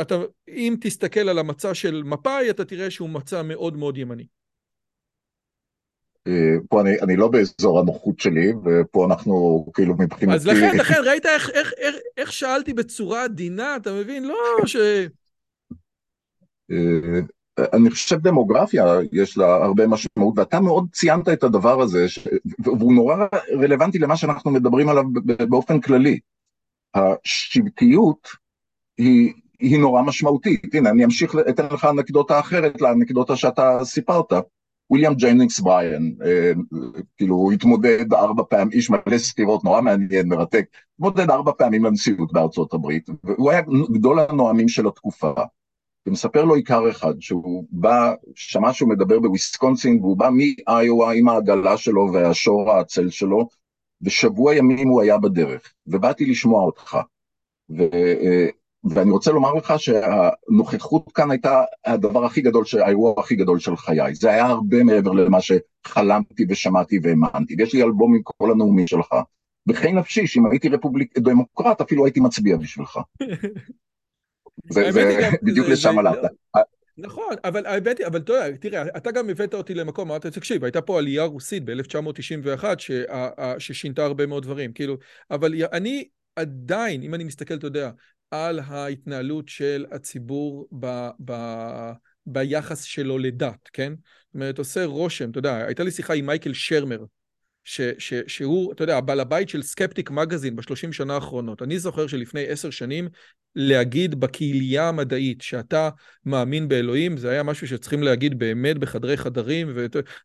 אתה, אם תסתכל על המצע של מפא"י, אתה תראה שהוא מצע מאוד מאוד ימני. אה, פה אני, אני לא באזור הנוחות שלי, ופה אנחנו כאילו מבחינתי... אז לכן, לכן, ראית איך, איך, איך, איך שאלתי בצורה עדינה, אתה מבין? לא ש... אה, אני חושב דמוגרפיה, יש לה הרבה משמעות, ואתה מאוד ציינת את הדבר הזה, ש... והוא נורא רלוונטי למה שאנחנו מדברים עליו באופן כללי. השבטיות היא היא נורא משמעותית. הנה, אני אמשיך, אתן לך אנקדוטה אחרת לאנקדוטה שאתה סיפרת. וויליאם ג'נינגס בריין, אה, כאילו הוא התמודד ארבע פעמים, איש מלא סתירות, נורא מעניין, מרתק, התמודד ארבע פעמים לנשיאות בארצות הברית, והוא היה גדול הנואמים של התקופה. ומספר לו איכר אחד, שהוא בא, שמע שהוא מדבר בוויסקונסין, והוא בא מאיואה עם העגלה שלו והשור העצל שלו, ושבוע ימים הוא היה בדרך, ובאתי לשמוע אותך. אה, ואני רוצה לומר לך שהנוכחות כאן הייתה הדבר הכי גדול, האירוע הכי גדול של חיי. זה היה הרבה מעבר למה שחלמתי ושמעתי והאמנתי. ויש לי אלבום עם כל הנאומים שלך. בחי נפשי, שאם הייתי רפובליק דמוקרט, אפילו הייתי מצביע בשבילך. זה, זה בדיוק לשם הלכת. נכון, אבל האמת היא, אבל תראה, אתה גם הבאת אותי למקום, אמרת, תקשיב, הייתה פה עלייה רוסית ב-1991 ששינתה הרבה מאוד דברים, כאילו, אבל אני עדיין, אם אני מסתכל, אתה יודע, על ההתנהלות של הציבור ב, ב, ביחס שלו לדת, כן? זאת אומרת, עושה רושם, אתה יודע, הייתה לי שיחה עם מייקל שרמר, ש, ש, שהוא, אתה יודע, הבעל הבית של סקפטיק מגזין בשלושים שנה האחרונות. אני זוכר שלפני עשר שנים, להגיד בקהילייה המדעית שאתה מאמין באלוהים, זה היה משהו שצריכים להגיד באמת בחדרי חדרים,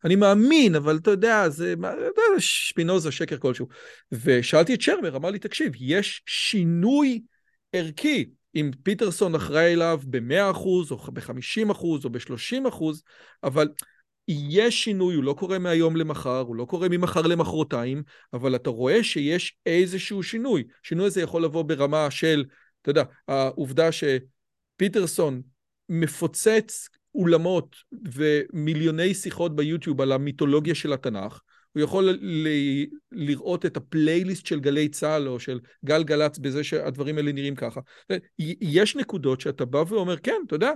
ואני מאמין, אבל אתה יודע, זה שפינוזה, שקר כלשהו. ושאלתי את שרמר, אמר לי, תקשיב, יש שינוי ערכי, אם פיטרסון אחראי אליו ב-100% או ב-50% או ב-30%, אבל יש שינוי, הוא לא קורה מהיום למחר, הוא לא קורה ממחר למחרתיים, אבל אתה רואה שיש איזשהו שינוי. שינוי הזה יכול לבוא ברמה של, אתה יודע, העובדה שפיטרסון מפוצץ אולמות ומיליוני שיחות ביוטיוב על המיתולוגיה של התנ"ך, הוא יכול ל- לראות את הפלייליסט של גלי צה"ל או של גל גלצ בזה שהדברים האלה נראים ככה. יש נקודות שאתה בא ואומר, כן, אתה יודע,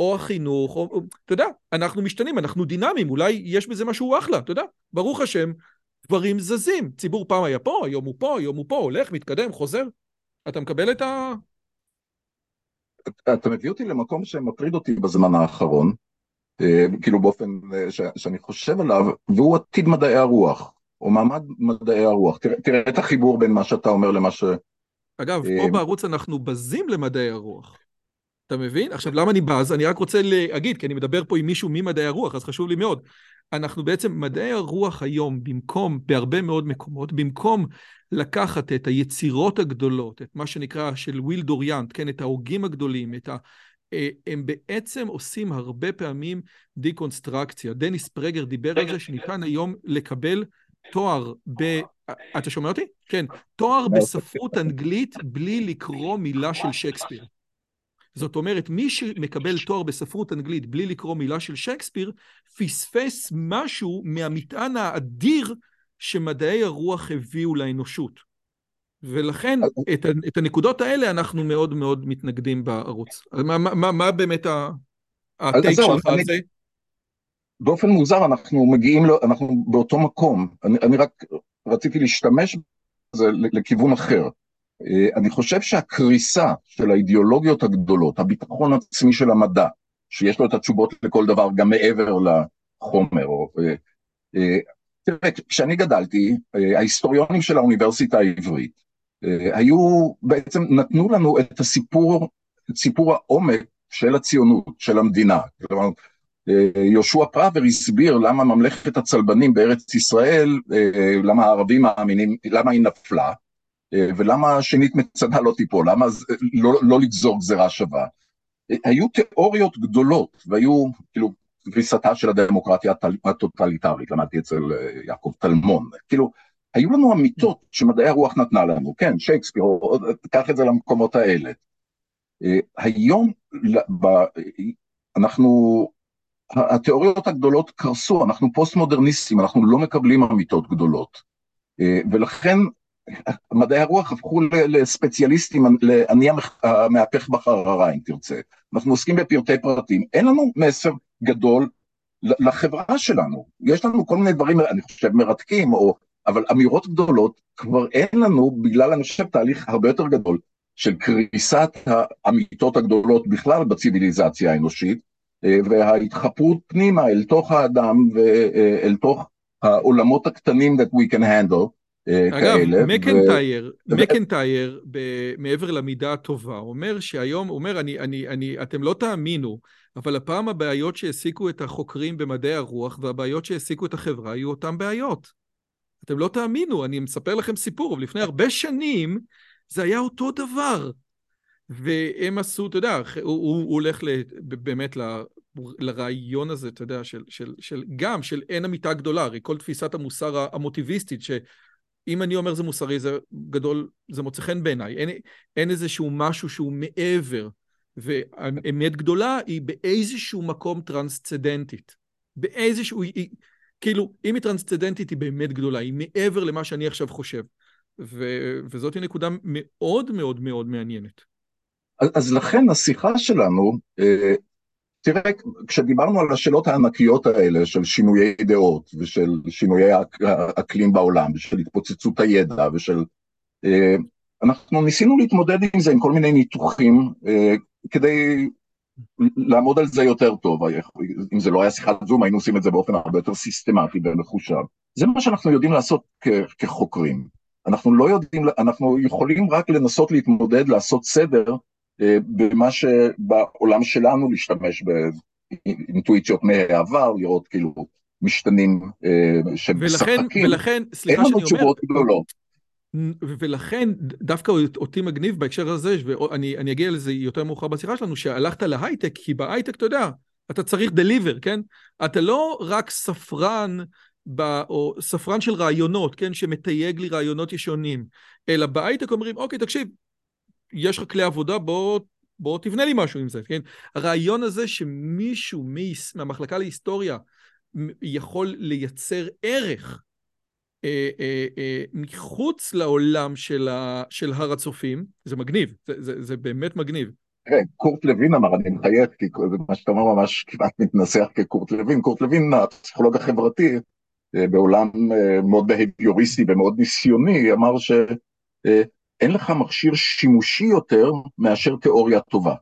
או החינוך, או, אתה יודע, אנחנו משתנים, אנחנו דינמיים, אולי יש בזה משהו אחלה, אתה יודע, ברוך השם, דברים זזים. ציבור פעם היה פה, היום הוא פה, היום הוא פה, הולך, מתקדם, חוזר. אתה מקבל את ה... אתה מביא אותי למקום שמטריד אותי בזמן האחרון, כאילו באופן שאני חושב עליו, והוא עתיד מדעי הרוח, או מעמד מדעי הרוח. תראה, תראה את החיבור בין מה שאתה אומר למה ש... אגב, פה בערוץ אנחנו בזים למדעי הרוח. אתה מבין? עכשיו, למה אני בז? אני רק רוצה להגיד, כי אני מדבר פה עם מישהו ממדעי הרוח, אז חשוב לי מאוד. אנחנו בעצם, מדעי הרוח היום, במקום, בהרבה מאוד מקומות, במקום לקחת את היצירות הגדולות, את מה שנקרא של וויל דוריאנט, כן, את ההוגים הגדולים, את ה... אה, הם בעצם עושים הרבה פעמים דיקונסטרקציה. דניס פרגר דיבר על זה שניתן היום לקבל תואר ב... אתה שומע אותי? כן. תואר בספרות אנגלית בלי לקרוא מילה של שייקספיר. זאת אומרת, מי שמקבל תואר בספרות אנגלית בלי לקרוא מילה של שייקספיר, פספס משהו מהמטען האדיר שמדעי הרוח הביאו לאנושות. ולכן את, את הנקודות האלה אנחנו מאוד מאוד מתנגדים בערוץ. מה, מה, מה באמת הטייק שלך על זה? באופן מוזר אנחנו מגיעים, אנחנו באותו מקום. אני, אני רק רציתי להשתמש בזה לכיוון אחר. אה, אני חושב שהקריסה של האידיאולוגיות הגדולות, הביטחון העצמי של המדע, שיש לו את התשובות לכל דבר גם מעבר לחומר, או, אה, אה, תראה, כשאני גדלתי, ההיסטוריונים של האוניברסיטה העברית היו, בעצם נתנו לנו את הסיפור, את סיפור העומק של הציונות, של המדינה. כלומר, יהושע פראבר הסביר למה ממלכת הצלבנים בארץ ישראל, למה הערבים מאמינים, למה היא נפלה, אה, ולמה שנית מצדה לא תיפול, למה לא, לא לגזור גזירה שווה. אה, היו תיאוריות גדולות, והיו, כאילו, קריסתה של הדמוקרטיה הטוטליטרית, למדתי אצל אה, יעקב טלמון, כאילו, היו לנו אמיתות שמדעי הרוח נתנה לנו, כן, שייקספיר, קח את זה למקומות האלה. היום אנחנו, התיאוריות הגדולות קרסו, אנחנו פוסט מודרניסטים, אנחנו לא מקבלים אמיתות גדולות. ולכן מדעי הרוח הפכו לספציאליסטים, אני המהפך בחררה אם תרצה. אנחנו עוסקים בפרטי פרטים, אין לנו מסר גדול לחברה שלנו. יש לנו כל מיני דברים, אני חושב, מרתקים, או, אבל אמירות גדולות כבר אין לנו, בגלל, אני חושב, תהליך הרבה יותר גדול של קריסת האמיתות הגדולות בכלל בציוויליזציה האנושית, אה, וההתחפרות פנימה אל תוך האדם ואל תוך העולמות הקטנים that we can handle. אה, אגב. מקנטייר, ו... מקנטייר, מעבר למידה הטובה, אומר שהיום, אומר, אני, אני, אני, אתם לא תאמינו, אבל הפעם הבעיות שהעסיקו את החוקרים במדעי הרוח והבעיות שהעסיקו את החברה היו אותן בעיות. אתם לא תאמינו, אני מספר לכם סיפור, אבל לפני הרבה שנים זה היה אותו דבר. והם עשו, אתה יודע, הוא, הוא, הוא הולך באמת ל... לרעיון הזה, אתה יודע, של, של, של גם של אין אמיתה גדולה, הרי כל תפיסת המוסר המוטיביסטית, ש... אם אני אומר זה מוסרי, זה גדול, זה מוצא חן בעיניי. אין, אין איזשהו משהו שהוא מעבר. ואמת גדולה היא באיזשהו מקום טרנסצדנטית. באיזשהו, היא, כאילו, אם היא טרנסצדנטית היא באמת גדולה, היא מעבר למה שאני עכשיו חושב. ו, וזאת נקודה מאוד מאוד מאוד מעניינת. אז, אז לכן השיחה שלנו אה, תראה, כשדיברנו על השאלות הענקיות האלה של שינויי דעות ושל שינויי אקלים בעולם ושל התפוצצות הידע ושל... אה, אנחנו ניסינו להתמודד עם זה עם כל מיני ניתוחים אה, כדי לעמוד על זה יותר טוב. אם זה לא היה שיחת זום היינו עושים את זה באופן הרבה יותר סיסטמטי ומחושב. זה מה שאנחנו יודעים לעשות כחוקרים. אנחנו לא יודעים, אנחנו יכולים רק לנסות להתמודד, לעשות סדר אה, במה שבעולם שלנו להשתמש באינטואיציות מהעבר, לראות כאילו משתנים אה, שמשחקים. ולכן, סליחה שאני אומר... אין לנו תשובות גדולות. ולכן דווקא אותי מגניב בהקשר הזה, ואני אגיע לזה יותר מאוחר בשיחה שלנו, שהלכת להייטק, כי בהייטק אתה יודע, אתה צריך דליבר, כן? אתה לא רק ספרן, ב, או ספרן של רעיונות, כן? שמתייג לי רעיונות ישונים, אלא בהייטק אומרים, אוקיי, תקשיב, יש לך כלי עבודה, בוא, בוא תבנה לי משהו עם זה, כן? הרעיון הזה שמישהו מהמחלקה להיסטוריה יכול לייצר ערך מחוץ לעולם של, ה, של הר הצופים, זה מגניב, זה, זה, זה באמת מגניב. כן, קורט לוין אמר, אני מחייך, כי מה שאתה אומר ממש כמעט מתנסח כקורט לוין. קורט לוין, הפסיכולוג החברתי, אה, בעולם אה, מאוד בהביוריסטי ומאוד ניסיוני, אמר ש... אה, אין לך מכשיר שימושי יותר מאשר תיאוריה טובה.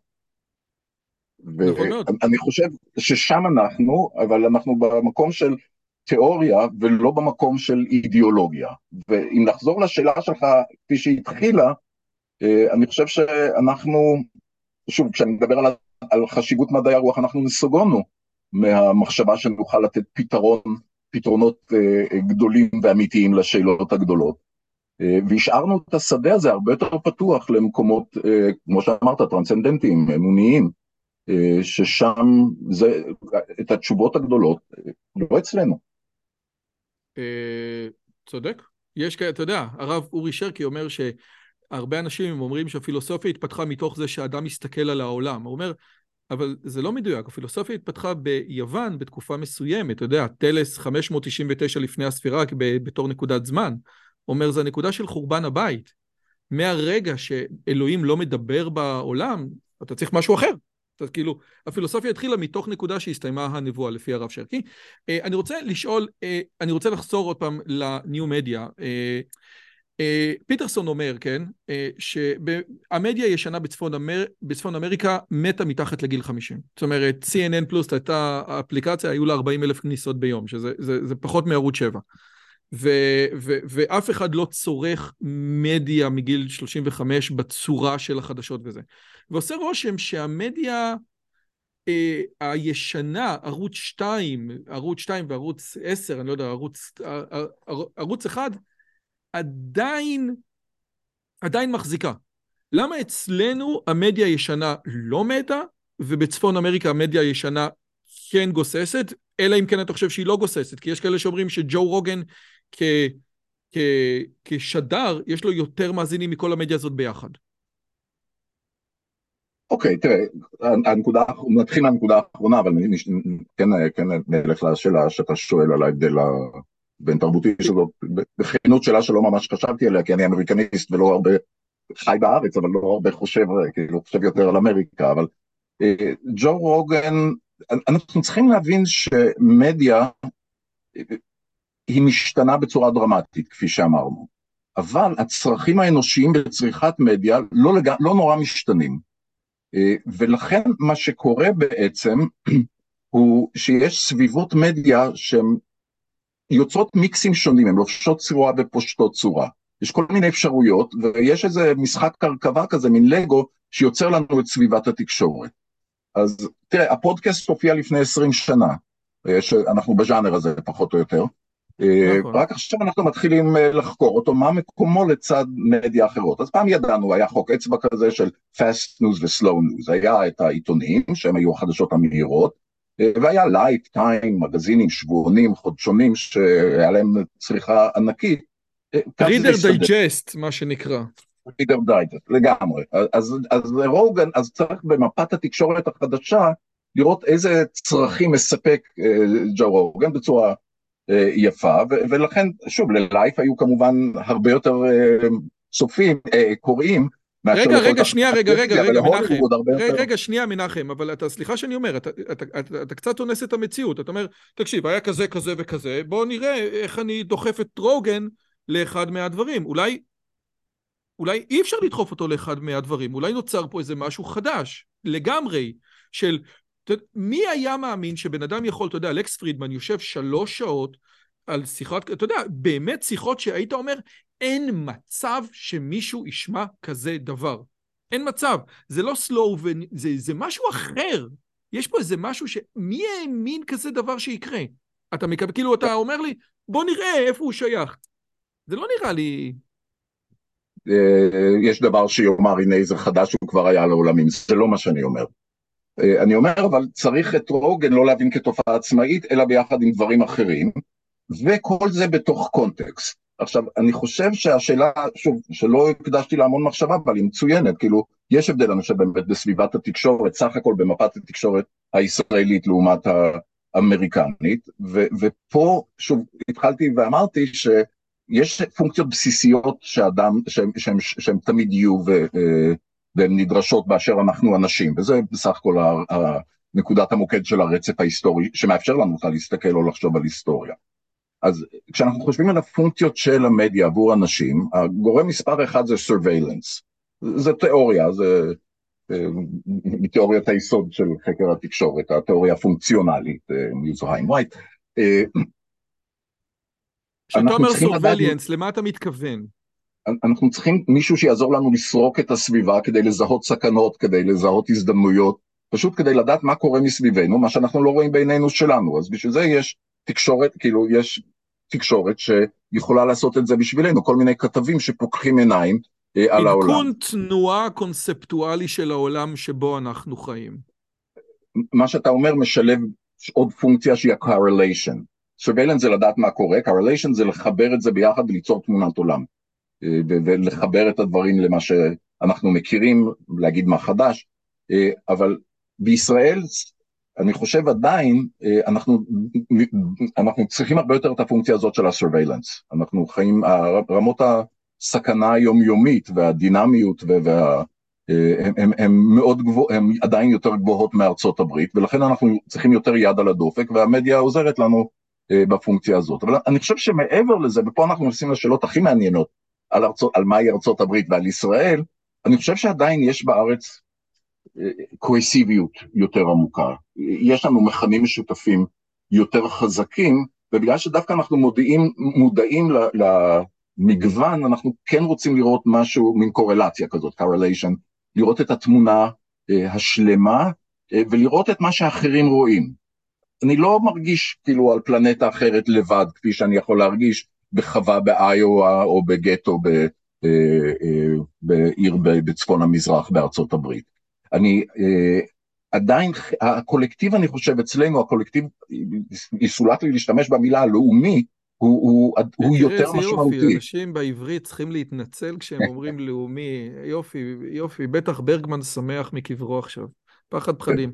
ואני חושב ששם אנחנו, אבל אנחנו במקום של תיאוריה ולא במקום של אידיאולוגיה. ואם נחזור לשאלה שלך, כפי התחילה, אה, אני חושב שאנחנו, שוב, כשאני מדבר על, על חשיבות מדעי הרוח, אנחנו נסוגונו מהמחשבה שנוכל לתת פתרון, פתרונות אה, גדולים ואמיתיים לשאלות הגדולות. אה, והשארנו את השדה הזה הרבה יותר פתוח למקומות, כמו שאמרת, טרנסצנדנטיים, אמוניים, ששם זה, את התשובות הגדולות, לא אצלנו. צודק. יש כאלה, אתה יודע, הרב אורי שרקי אומר שהרבה אנשים אומרים שהפילוסופיה התפתחה מתוך זה שאדם מסתכל על העולם. הוא אומר, אבל זה לא מדויק, הפילוסופיה התפתחה ביוון בתקופה מסוימת, אתה יודע, טלס 599 לפני הספירה בתור נקודת זמן. אומר, זה הנקודה של חורבן הבית. מהרגע שאלוהים לא מדבר בעולם, אתה צריך משהו אחר. כאילו, הפילוסופיה התחילה מתוך נקודה שהסתיימה הנבואה לפי הרב שרקי. אה, אני רוצה לשאול, אה, אני רוצה לחזור עוד פעם לניו מדיה. אה, פיטרסון אומר, כן, שהמדיה הישנה בצפון, אמר... בצפון אמריקה מתה מתחת לגיל 50. זאת אומרת, CNN פלוס הייתה אפליקציה, היו לה 40 אלף כניסות ביום, שזה זה, זה פחות מערוץ 7. ו, ו, ואף אחד לא צורך מדיה מגיל 35 בצורה של החדשות וזה. ועושה רושם שהמדיה אה, הישנה, ערוץ 2, ערוץ 2 וערוץ 10, אני לא יודע, ערוץ, ערוץ 1, עדיין, עדיין מחזיקה. למה אצלנו המדיה הישנה לא מתה, ובצפון אמריקה המדיה הישנה כן גוססת, אלא אם כן אתה חושב שהיא לא גוססת, כי יש כאלה שאומרים שג'ו רוגן כ, כ, כשדר, יש לו יותר מאזינים מכל המדיה הזאת ביחד. אוקיי, תראה, הנקודה, נתחיל מהנקודה האחרונה, אבל כן, כן נלך לשאלה שאתה שואל על ההבדל בין תרבותי שזאת, בכנות שאלה שלא ממש חשבתי עליה, כי אני אמריקניסט ולא הרבה חי בארץ, אבל לא הרבה חושב, כאילו חושב יותר על אמריקה, אבל אה, ג'ו רוגן, אנחנו צריכים להבין שמדיה היא משתנה בצורה דרמטית, כפי שאמרנו, אבל הצרכים האנושיים בצריכת מדיה לא, לג... לא נורא משתנים. אה, ולכן מה שקורה בעצם הוא שיש סביבות מדיה שהן יוצרות מיקסים שונים, הן לובשות צורה ופושטות צורה. יש כל מיני אפשרויות, ויש איזה משחק קרקבה כזה, מין לגו, שיוצר לנו את סביבת התקשורת. אז תראה, הפודקאסט הופיע לפני 20 שנה, אה, אנחנו בז'אנר הזה פחות או יותר, נכון. רק עכשיו אנחנו מתחילים אה, לחקור אותו, מה מקומו לצד מדיה אחרות. אז פעם ידענו, היה חוק אצבע כזה של fast news ו-slow news, היה את העיתונים, שהם היו החדשות המהירות, אה, והיה לייף, טיים, מגזינים, שבועונים, חודשונים, שהיה להם צריכה ענקית. reader digest, מה שנקרא. reader digest, לגמרי. אז, אז רוגן, אז צריך במפת התקשורת החדשה, לראות איזה צרכים מספק ג'ו רוגן בצורה אה, יפה, ולכן, שוב, ללייף היו כמובן הרבה יותר אה, צופים, אה, קוראים, רגע, רגע, שנייה, רגע, רגע, רגע, מנחם. רגע, רגע, שנייה, מנחם, אבל אתה, סליחה שאני אומר, אתה, אתה, אתה, אתה קצת אונס את המציאות. אתה אומר, תקשיב, היה כזה, כזה וכזה, בוא נראה איך אני דוחף את רוגן לאחד מהדברים. אולי, אולי אי אפשר לדחוף אותו לאחד מהדברים, אולי נוצר פה איזה משהו חדש, לגמרי, של מי היה מאמין שבן אדם יכול, אתה יודע, אלכס פרידמן יושב שלוש שעות על שיחות, אתה יודע, באמת שיחות שהיית אומר, אין מצב שמישהו ישמע כזה דבר. אין מצב. זה לא סלואו, זה, זה משהו אחר. יש פה איזה משהו ש... מי האמין כזה דבר שיקרה? אתה מקבל, כאילו, אתה אומר לי, בוא נראה איפה הוא שייך. זה לא נראה לי... אה, יש דבר שיאמר, הנה איזה חדש הוא כבר היה לעולמים, זה לא מה שאני אומר. אה, אני אומר, אבל צריך את רוגן לא להבין כתופעה עצמאית, אלא ביחד עם דברים אחרים, וכל זה בתוך קונטקסט. עכשיו, אני חושב שהשאלה, שוב, שלא הקדשתי לה המון מחשבה, אבל היא מצוינת, כאילו, יש הבדל, אני חושב, באמת בסביבת התקשורת, סך הכל במפת התקשורת הישראלית לעומת האמריקנית, ו- ופה, שוב, התחלתי ואמרתי שיש פונקציות בסיסיות שאדם, שהן תמיד יהיו, ו- אה, והן נדרשות באשר אנחנו אנשים, וזה בסך הכל נקודת המוקד של הרצף ההיסטורי, שמאפשר לנו בכלל להסתכל או לחשוב על היסטוריה. אז כשאנחנו חושבים על הפונקציות של המדיה עבור אנשים, הגורם מספר אחד זה surveillance. זה תיאוריה, זה מתיאוריית היסוד של חקר התקשורת, התיאוריה הפונקציונלית, מיוזהיים ווייט. כשאתה אומר סורבליאנס, למה אתה מתכוון? אנחנו צריכים מישהו שיעזור לנו לסרוק את הסביבה כדי לזהות סכנות, כדי לזהות הזדמנויות, פשוט כדי לדעת מה קורה מסביבנו, מה שאנחנו לא רואים בעינינו שלנו, אז בשביל זה יש תקשורת, כאילו יש תקשורת שיכולה לעשות את זה בשבילנו, כל מיני כתבים שפוקחים עיניים אה, על העולם. עדכון תנועה קונספטואלי של העולם שבו אנחנו חיים. מה שאתה אומר משלב עוד פונקציה שהיא ה-correlation. surveillance זה לדעת מה קורה, correlation זה לחבר את זה ביחד וליצור תמונת עולם. אה, ולחבר את הדברים למה שאנחנו מכירים, להגיד מה חדש, אה, אבל בישראל אני חושב עדיין, אה, אנחנו, אנחנו צריכים הרבה יותר את הפונקציה הזאת של ה-surveillance. אנחנו חיים, רמות הסכנה היומיומית והדינמיות וה... הם, הם, הם מאוד גבוה, הם עדיין יותר גבוהות מארצות הברית, ולכן אנחנו צריכים יותר יד על הדופק, והמדיה עוזרת לנו בפונקציה הזאת. אבל אני חושב שמעבר לזה, ופה אנחנו נכנסים לשאלות הכי מעניינות, על, ארצות, על מהי ארצות הברית ועל ישראל, אני חושב שעדיין יש בארץ קוהסיביות יותר עמוקה. יש לנו מכנים משותפים יותר חזקים, ובגלל שדווקא אנחנו מודעים, מודעים למגוון, אנחנו כן רוצים לראות משהו, מין קורלציה כזאת, correlation, לראות את התמונה השלמה ולראות את מה שאחרים רואים. אני לא מרגיש כאילו על פלנטה אחרת לבד, כפי שאני יכול להרגיש בחווה באיואה או בגטו בעיר בצפון המזרח בארצות הברית. אני עדיין, הקולקטיב אני חושב אצלנו, הקולקטיב, יסולט לי להשתמש במילה הלאומי, הוא, הוא, הוא יותר משמעותי. יופי, אנשים בעברית צריכים להתנצל כשהם אומרים לאומי, יופי, יופי, בטח ברגמן שמח מקברו עכשיו, פחד פחדים.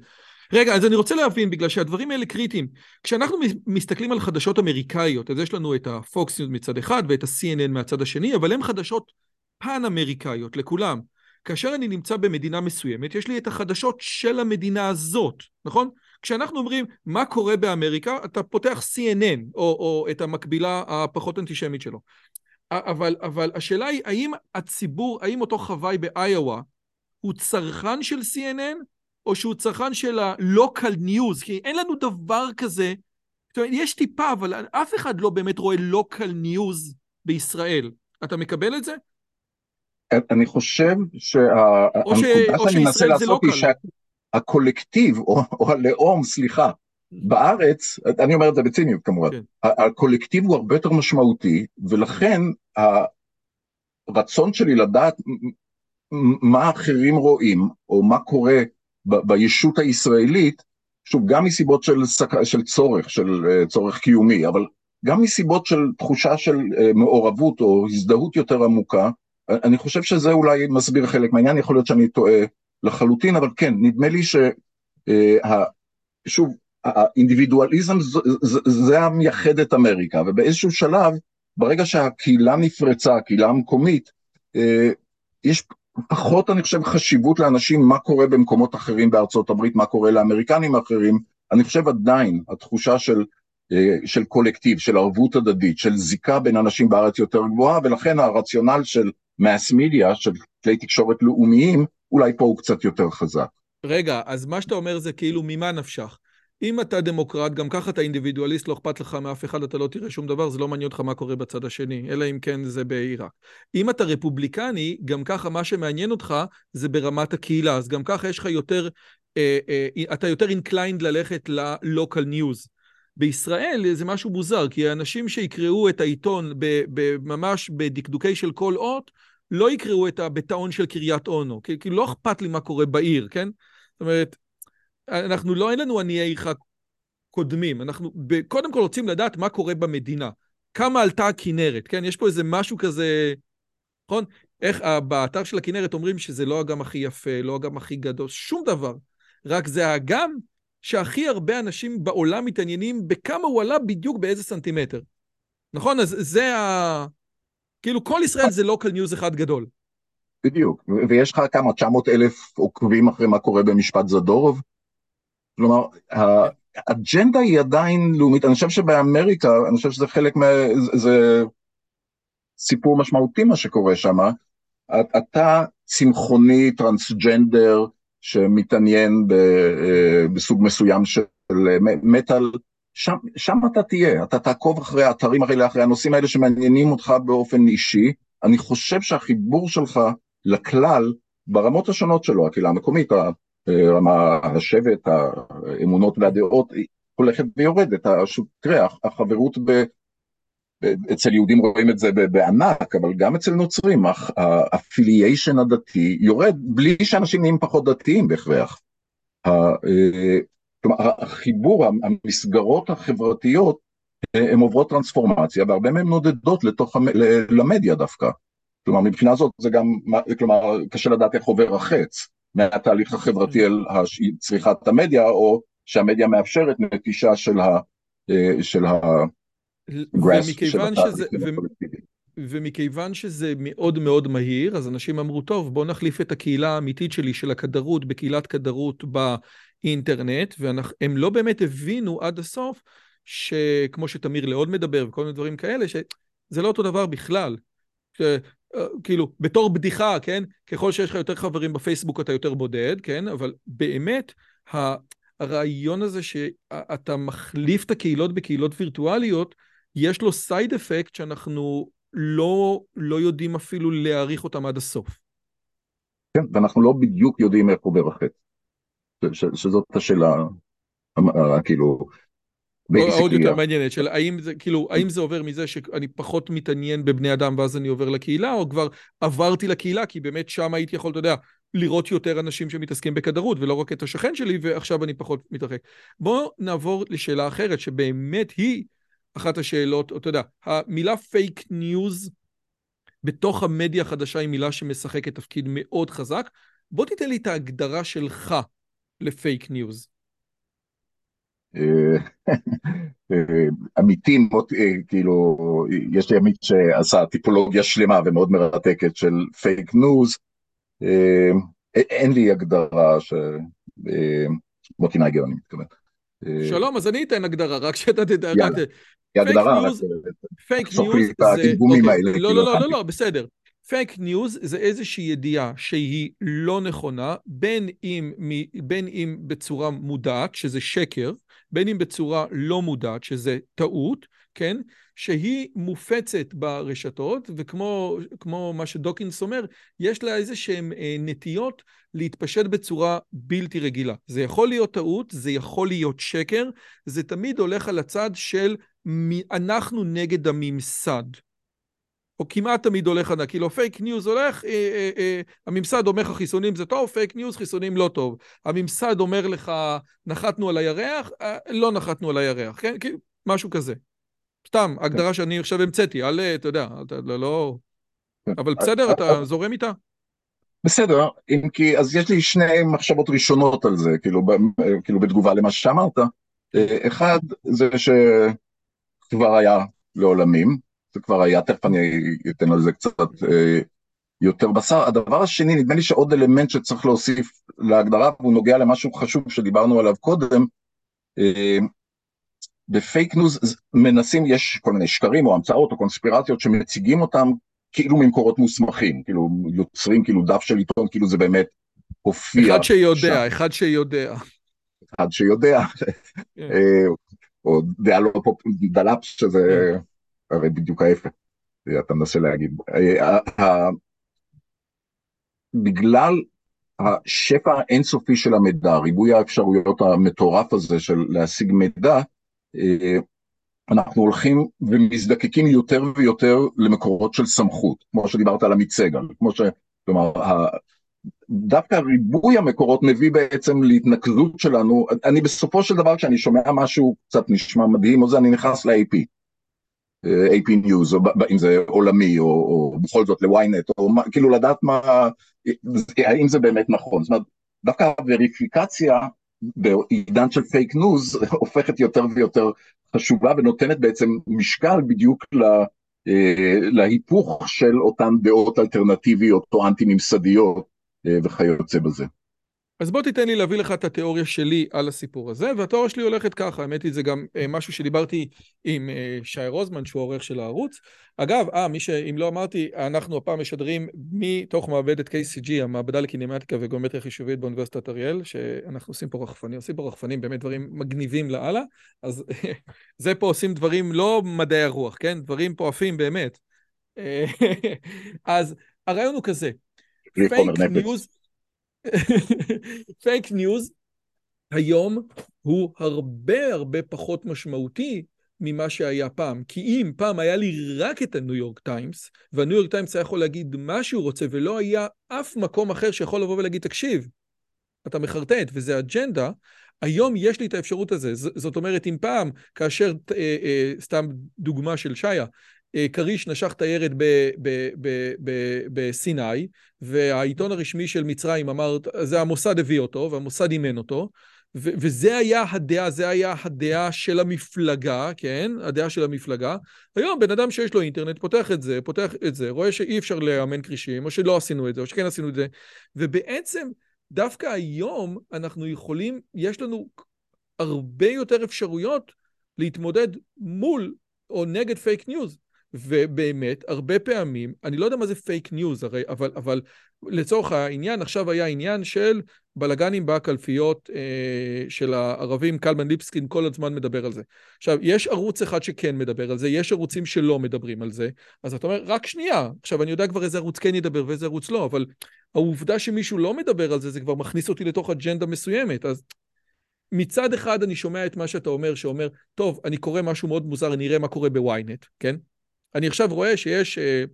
רגע, אז אני רוצה להבין, בגלל שהדברים האלה קריטיים. כשאנחנו מסתכלים על חדשות אמריקאיות, אז יש לנו את ה-Fox News מצד אחד ואת ה-CNN מהצד השני, אבל הן חדשות פן-אמריקאיות לכולם. כאשר אני נמצא במדינה מסוימת, יש לי את החדשות של המדינה הזאת, נכון? כשאנחנו אומרים מה קורה באמריקה, אתה פותח CNN, או, או את המקבילה הפחות אנטישמית שלו. אבל, אבל השאלה היא, האם הציבור, האם אותו חוואי באיואה הוא צרכן של CNN, או שהוא צרכן של ה-local news, כי אין לנו דבר כזה, זאת אומרת, יש טיפה, אבל אף אחד לא באמת רואה local news בישראל. אתה מקבל את זה? אני חושב שהנקודה שאני מנסה לעשות היא שהקולקטיב, או, או הלאום, סליחה, בארץ, אני אומר את זה בציניות כמובן, כן. הקולקטיב הוא הרבה יותר משמעותי, ולכן הרצון שלי לדעת מה אחרים רואים, או מה קורה בישות הישראלית, שוב, גם מסיבות של, של צורך, של uh, צורך קיומי, אבל גם מסיבות של תחושה של uh, מעורבות או הזדהות יותר עמוקה, אני חושב שזה אולי מסביר חלק מהעניין, יכול להיות שאני טועה לחלוטין, אבל כן, נדמה לי ש... Uh, שוב, האינדיבידואליזם זה המייחד את אמריקה, ובאיזשהו שלב, ברגע שהקהילה נפרצה, הקהילה המקומית, יש פחות אני חושב חשיבות לאנשים מה קורה במקומות אחרים בארצות הברית, מה קורה לאמריקנים אחרים, אני חושב עדיין התחושה של, אה, של קולקטיב, של ערבות הדדית, של זיקה בין אנשים בארץ יותר גבוהה, ולכן הרציונל של מאס מידיה, של כלי תקשורת לאומיים, אולי פה הוא קצת יותר חזק. רגע, אז מה שאתה אומר זה כאילו ממה נפשך? אם אתה דמוקרט, גם ככה אתה אינדיבידואליסט, לא אכפת לך מאף אחד, אתה לא תראה שום דבר, זה לא מעניין אותך מה קורה בצד השני, אלא אם כן זה בעיראק. אם אתה רפובליקני, גם ככה מה שמעניין אותך זה ברמת הקהילה, אז גם ככה יש לך יותר, אה, אה, אתה יותר inclined ללכת ל-local news. בישראל זה משהו מוזר, כי האנשים שיקראו את העיתון ממש בדקדוקי של כל אות, לא יקראו את הביטאון של קריית אונו, כי, כי לא אכפת לי מה קורה בעיר, כן? זאת אומרת, אנחנו לא, אין לנו עניי עירך קודמים, אנחנו קודם כל רוצים לדעת מה קורה במדינה. כמה עלתה הכנרת, כן? יש פה איזה משהו כזה, נכון? איך, באתר של הכנרת אומרים שזה לא האגם הכי יפה, לא האגם הכי גדול, שום דבר. רק זה האגם שהכי הרבה אנשים בעולם מתעניינים בכמה הוא עלה בדיוק באיזה סנטימטר. נכון? אז זה ה... כאילו כל ישראל זה local news אחד גדול. בדיוק, ויש לך כמה, 900 אלף עוקבים אחרי מה קורה במשפט זדורוב? כלומר, האג'נדה היא עדיין לאומית, אני חושב שבאמריקה, אני חושב שזה חלק מה... זה סיפור משמעותי מה שקורה שם, אתה צמחוני, טרנסג'נדר, שמתעניין בסוג מסוים של מטאל, שם, שם אתה תהיה, אתה תעקוב אחרי האתרים האלה, אחרי הנושאים האלה שמעניינים אותך באופן אישי. אני חושב שהחיבור שלך לכלל, ברמות השונות שלו, הקהילה המקומית, הרמה, השבט, האמונות והדעות, הולכת ויורדת. תראה, החברות ב... אצל יהודים רואים את זה בענק, אבל גם אצל נוצרים, האפיליישן הדתי יורד בלי שאנשים נהיים פחות דתיים בהכרח. אה, כלומר, החיבור, המסגרות החברתיות, הן עוברות טרנספורמציה, והרבה מהן נודדות לתוך, למדיה דווקא. כלומר, מבחינה זאת זה גם, כלומר, קשה לדעת איך עובר החץ מהתהליך החברתי אל צריכת המדיה, או שהמדיה מאפשרת נטישה של ה... אה, של ה... ומכיוון שזה, ו... ומכיוון שזה מאוד מאוד מהיר, אז אנשים אמרו, טוב, בואו נחליף את הקהילה האמיתית שלי של הכדרות בקהילת כדרות באינטרנט, והם לא באמת הבינו עד הסוף, שכמו שתמיר לעוד מדבר וכל מיני דברים כאלה, שזה לא אותו דבר בכלל. אה, כאילו, בתור בדיחה, כן? ככל שיש לך יותר חברים בפייסבוק אתה יותר בודד, כן? אבל באמת, הרעיון הזה שאתה מחליף את הקהילות בקהילות וירטואליות, יש לו סייד אפקט שאנחנו לא, לא יודעים אפילו להעריך אותם עד הסוף. כן, ואנחנו לא בדיוק יודעים עובר החטא. שזאת השאלה, כאילו, עוד יותר מעניינת, של האם זה, כאילו, האם זה עובר מזה שאני פחות מתעניין בבני אדם ואז אני עובר לקהילה, או כבר עברתי לקהילה, כי באמת שם הייתי יכול, אתה יודע, לראות יותר אנשים שמתעסקים בקדרות, ולא רק את השכן שלי, ועכשיו אני פחות מתרחק. בואו נעבור לשאלה אחרת, שבאמת היא אחת השאלות, אתה יודע, המילה fake news בתוך המדיה החדשה היא מילה שמשחקת תפקיד מאוד חזק. בוא תיתן לי את ההגדרה שלך ל fake news. עמיתים, כאילו, יש לי עמית שעשה טיפולוגיה שלמה ומאוד מרתקת של fake news. אין לי הגדרה ש... מוטי נייגר אני מתכוון. שלום, אז אני אתן הגדרה, רק שאתה תדע. הגדרה, fake news זה... אוקיי, לא, לא, לא, לא, לא, בסדר. fake news זה איזושהי ידיעה שהיא לא נכונה, בין אם, בין אם בצורה מודעת, שזה שקר, בין אם בצורה לא מודעת, שזה טעות, כן? שהיא מופצת ברשתות, וכמו מה שדוקינס אומר, יש לה איזה שהן אה, נטיות להתפשט בצורה בלתי רגילה. זה יכול להיות טעות, זה יכול להיות שקר, זה תמיד הולך על הצד של אנחנו נגד הממסד. או כמעט תמיד הולך ענק, כאילו fake news הולך, אה, אה, אה, הממסד אומר לך חיסונים זה טוב, fake news חיסונים לא טוב. הממסד אומר לך נחתנו על הירח, אה, לא נחתנו על הירח, כן? כאילו, משהו כזה. סתם, הגדרה שאני עכשיו המצאתי, אל, אתה יודע, אתה לא... לא... אבל בסדר, אתה זורם איתה? בסדר, אם כי, אז יש לי שני מחשבות ראשונות על זה, כאילו, כאילו בתגובה למה שאמרת. אחד, זה שכבר היה לעולמים, זה כבר היה, תכף אני אתן על זה קצת אה, יותר בשר. הדבר השני, נדמה לי שעוד אלמנט שצריך להוסיף להגדרה, והוא נוגע למשהו חשוב שדיברנו עליו קודם, אה, ב fake news מנסים, יש כל מיני שקרים או המצאות או קונספירציות שמציגים אותם כאילו ממקורות מוסמכים, כאילו יוצרים כאילו דף של עיתון, כאילו זה באמת הופיע. אחד שיודע, שם. אחד שיודע. אחד שיודע, כן. אה, או דעה לא פופולרית, דלאפ שזה כן. הרי בדיוק ההפך, אתה מנסה להגיד. אה, בגלל השפע האינסופי של המידע, ריבוי האפשרויות המטורף הזה של להשיג מידע, אה, אנחנו הולכים ומזדקקים יותר ויותר למקורות של סמכות, כמו שדיברת על עמית סגל, כמו ש... כלומר, דווקא ריבוי המקורות מביא בעצם להתנקזות שלנו, אני בסופו של דבר כשאני שומע משהו קצת נשמע מדהים, או זה אני נכנס ל-AP, אה, AP News, או אם זה עולמי, או, או בכל זאת ל-ynet, או מה, כאילו לדעת מה, האם זה באמת נכון, זאת אומרת, דווקא הווריפיקציה בעידן של fake news הופכת יותר ויותר חשובה ונותנת בעצם משקל בדיוק לה, אה, להיפוך של אותן דעות אלטרנטיביות או אנטי ממסדיות אה, וכיוצא בזה. אז בוא תיתן לי להביא לך את התיאוריה שלי על הסיפור הזה, והתיאוריה שלי הולכת ככה, האמת היא זה גם אה, משהו שדיברתי עם אה, שי רוזמן, שהוא העורך של הערוץ. אגב, אה, מי שאם לא אמרתי, אנחנו הפעם משדרים מתוך מעבדת KCG, המעבדה לקינמטיקה וגיאומטריה חישובית באוניברסיטת אריאל, שאנחנו עושים פה רחפנים, עושים פה רחפנים, באמת דברים מגניבים לאללה, אז זה פה עושים דברים לא מדעי הרוח, כן? דברים פה עפים באמת. אז הרעיון הוא כזה, פייק ניוז... פייק ניוז היום הוא הרבה הרבה פחות משמעותי ממה שהיה פעם. כי אם פעם היה לי רק את הניו יורק טיימס, והניו יורק טיימס היה יכול להגיד מה שהוא רוצה, ולא היה אף מקום אחר שיכול לבוא ולהגיד, תקשיב, אתה מחרטט וזה אג'נדה, היום יש לי את האפשרות הזו. זאת אומרת, אם פעם, כאשר, אה, אה, סתם דוגמה של שעיה, כריש נשך את הירד בסיני, והעיתון הרשמי של מצרים אמר, זה המוסד הביא אותו, והמוסד אימן אותו, ו- וזה היה הדעה, זה היה הדעה של המפלגה, כן? הדעה של המפלגה. היום בן אדם שיש לו אינטרנט פותח את זה, פותח את זה, רואה שאי אפשר לאמן כרישים, או שלא עשינו את זה, או שכן עשינו את זה, ובעצם דווקא היום אנחנו יכולים, יש לנו הרבה יותר אפשרויות להתמודד מול או נגד פייק ניוז. ובאמת, הרבה פעמים, אני לא יודע מה זה פייק ניוז הרי, אבל, אבל לצורך העניין, עכשיו היה עניין של בלגנים בקלפיות אה, של הערבים, קלמן ליבסקינד כל הזמן מדבר על זה. עכשיו, יש ערוץ אחד שכן מדבר על זה, יש ערוצים שלא מדברים על זה, אז אתה אומר, רק שנייה, עכשיו אני יודע כבר איזה ערוץ כן ידבר ואיזה ערוץ לא, אבל העובדה שמישהו לא מדבר על זה, זה כבר מכניס אותי לתוך אג'נדה מסוימת, אז... מצד אחד אני שומע את מה שאתה אומר, שאומר, טוב, אני קורא משהו מאוד מוזר, אני אראה מה קורה בוויינט, כן? אני עכשיו רואה שיש אה,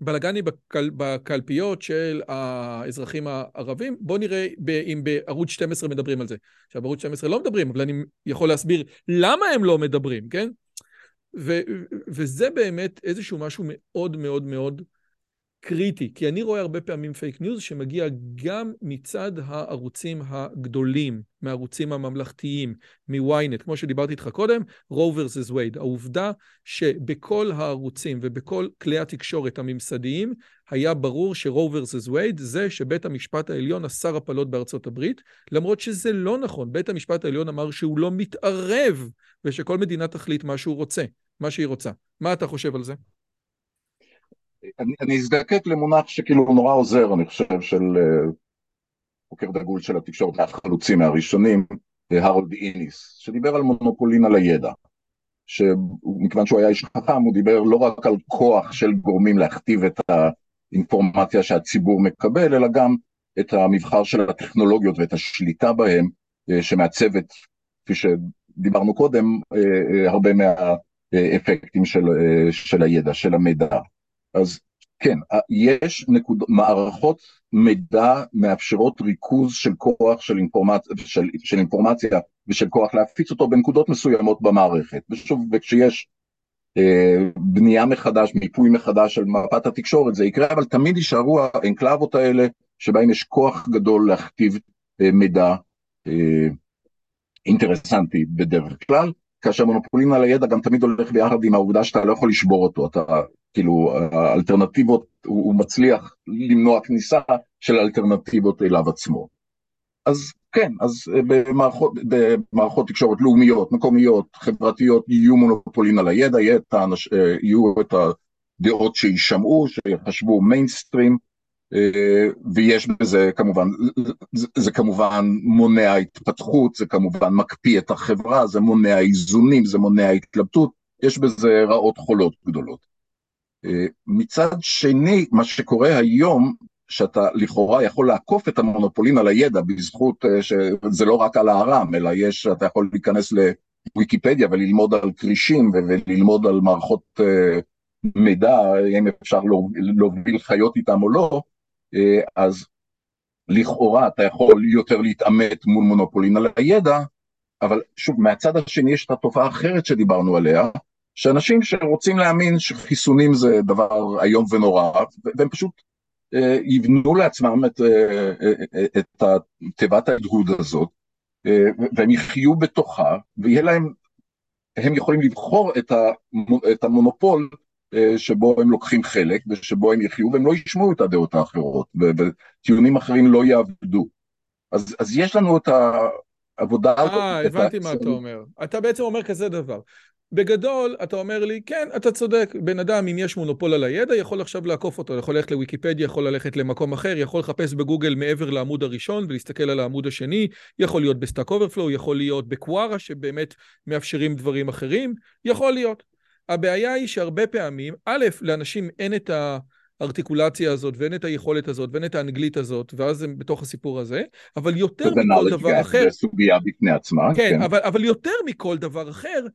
בלאגנים בקל, בקלפיות של האזרחים הערבים, בואו נראה ב, אם בערוץ 12 מדברים על זה. עכשיו, בערוץ 12 לא מדברים, אבל אני יכול להסביר למה הם לא מדברים, כן? ו, וזה באמת איזשהו משהו מאוד מאוד מאוד קריטי, כי אני רואה הרבה פעמים פייק ניוז שמגיע גם מצד הערוצים הגדולים, מהערוצים הממלכתיים, מוויינט, כמו שדיברתי איתך קודם, Roe versus Wade. העובדה שבכל הערוצים ובכל כלי התקשורת הממסדיים היה ברור ש Roe versus Wade זה שבית המשפט העליון אסר הפלות בארצות הברית, למרות שזה לא נכון. בית המשפט העליון אמר שהוא לא מתערב ושכל מדינה תחליט מה שהוא רוצה, מה שהיא רוצה. מה אתה חושב על זה? אני, אזדקק למונח שכאילו נורא עוזר, אני חושב, של אה, חוקר דגול של התקשורת, מהחלוצים, מהראשונים, אה, הרולד איניס, שדיבר על מונופולין על הידע. שמכיוון שהוא היה איש חכם, הוא דיבר לא רק על כוח של גורמים להכתיב את האינפורמציה שהציבור מקבל, אלא גם את המבחר של הטכנולוגיות ואת השליטה בהם, אה, שמעצבת, כפי שדיברנו קודם, הרבה מהאפקטים של, של הידע, של המידע. אז כן, יש נקוד, מערכות מידע מאפשרות ריכוז של כוח של, אינפורמצ, של, של אינפורמציה ושל כוח להפיץ אותו בנקודות מסוימות במערכת. ושוב, וכשיש אה, בנייה מחדש, מיפוי מחדש של מפת התקשורת, זה יקרה, אבל תמיד יישארו האנקלבות האלה, שבהם יש כוח גדול להכתיב אה, מידע אה, אינטרסנטי בדרך כלל, כאשר מונופולין על הידע גם תמיד הולך ביחד עם העובדה שאתה לא יכול לשבור אותו, אתה כאילו האלטרנטיבות, הוא, הוא מצליח למנוע כניסה של אלטרנטיבות אליו עצמו. אז כן, אז אה, במערכות, במערכות תקשורת לאומיות, מקומיות, חברתיות, יהיו מונופולין על הידע, אה, יהיו את הדעות שיישמעו, שיחשבו מיינסטרים, אה, ויש בזה כמובן, זה, זה כמובן מונע התפתחות, זה כמובן מקפיא את החברה, זה מונע איזונים, זה מונע התלבטות, יש בזה רעות חולות גדולות. אה, מצד שני, מה שקורה היום, שאתה לכאורה יכול לעקוף את המונופולין על הידע בזכות אה, שזה לא רק על הארם, אלא יש, אתה יכול להיכנס לוויקיפדיה וללמוד על כרישים וללמוד על מערכות אה, מידע, אם אפשר להוביל חיות איתם או לא, אז לכאורה אתה יכול יותר להתעמת מול מונופולין על הידע, אבל שוב, מהצד השני יש את התופעה האחרת שדיברנו עליה, שאנשים שרוצים להאמין שחיסונים זה דבר איום ונורא, והם פשוט אה, יבנו לעצמם את, אה, אה, את תיבת ההדהוד הזאת, והם יחיו בתוכה, ויהיה להם, הם יכולים לבחור את, ה, המונופול שבו הם לוקחים חלק, ושבו הם יחיו, והם לא ישמעו את הדעות האחרות, וטיעונים אחרים לא יעבדו. אז, אז יש לנו את העבודה הזאת. אה, הבנתי מה אתה אומר. אתה בעצם אומר כזה דבר. בגדול, אתה אומר לי, כן, אתה צודק, בן אדם, אם יש מונופול על הידע, יכול עכשיו לעקוף אותו, יכול ללכת לוויקיפדיה, יכול ללכת למקום אחר, יכול לחפש בגוגל מעבר לעמוד הראשון ולהסתכל על העמוד השני, יכול להיות ב Stack Overflow, יכול להיות ב Quora, שבאמת מאפשרים דברים אחרים, יכול להיות. הבעיה היא שהרבה פעמים, א', לאנשים אין את הארטיקולציה הזאת, ואין את היכולת הזאת, ואין את האנגלית הזאת, ואז הם בתוך הסיפור הזה, אבל יותר מכל דבר אחר... זה סוגיה בפני עצמה. כן, כן. אבל, אבל יותר מכל דבר אחר,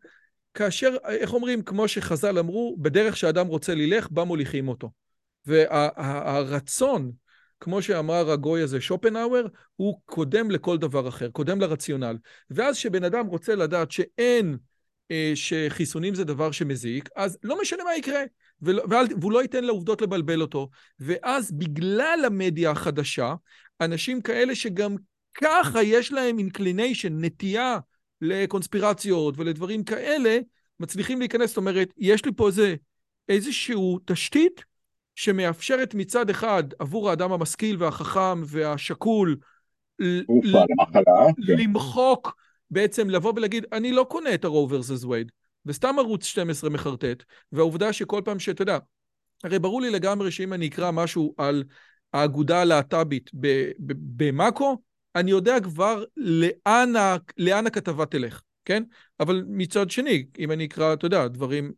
כאשר, איך אומרים, כמו שחז"ל אמרו, בדרך שאדם רוצה ללך, בה מוליכים אותו. והרצון, כמו שאמר הגוי הזה, שופנהאואר, הוא קודם לכל דבר אחר, קודם לרציונל. ואז כשבן אדם רוצה לדעת שאין, אה, שחיסונים זה דבר שמזיק, אז לא משנה מה יקרה, ולא, והוא לא ייתן לעובדות לבלבל אותו. ואז בגלל המדיה החדשה, אנשים כאלה שגם ככה יש להם inclination, נטייה, לקונספירציות ולדברים כאלה, מצליחים להיכנס, זאת אומרת, יש לי פה איזה, איזשהו תשתית שמאפשרת מצד אחד עבור האדם המשכיל והחכם והשקול למחלה, כן. למחוק, בעצם לבוא ולהגיד, אני לא קונה את ה-Roe vs. Wade, וסתם ערוץ 12 מחרטט, והעובדה שכל פעם שאתה יודע, הרי ברור לי לגמרי שאם אני אקרא משהו על האגודה הלהט"בית במאקו, אני יודע כבר לאן, ה, לאן הכתבה תלך, כן? אבל מצד שני, אם אני אקרא, אתה יודע, דברים...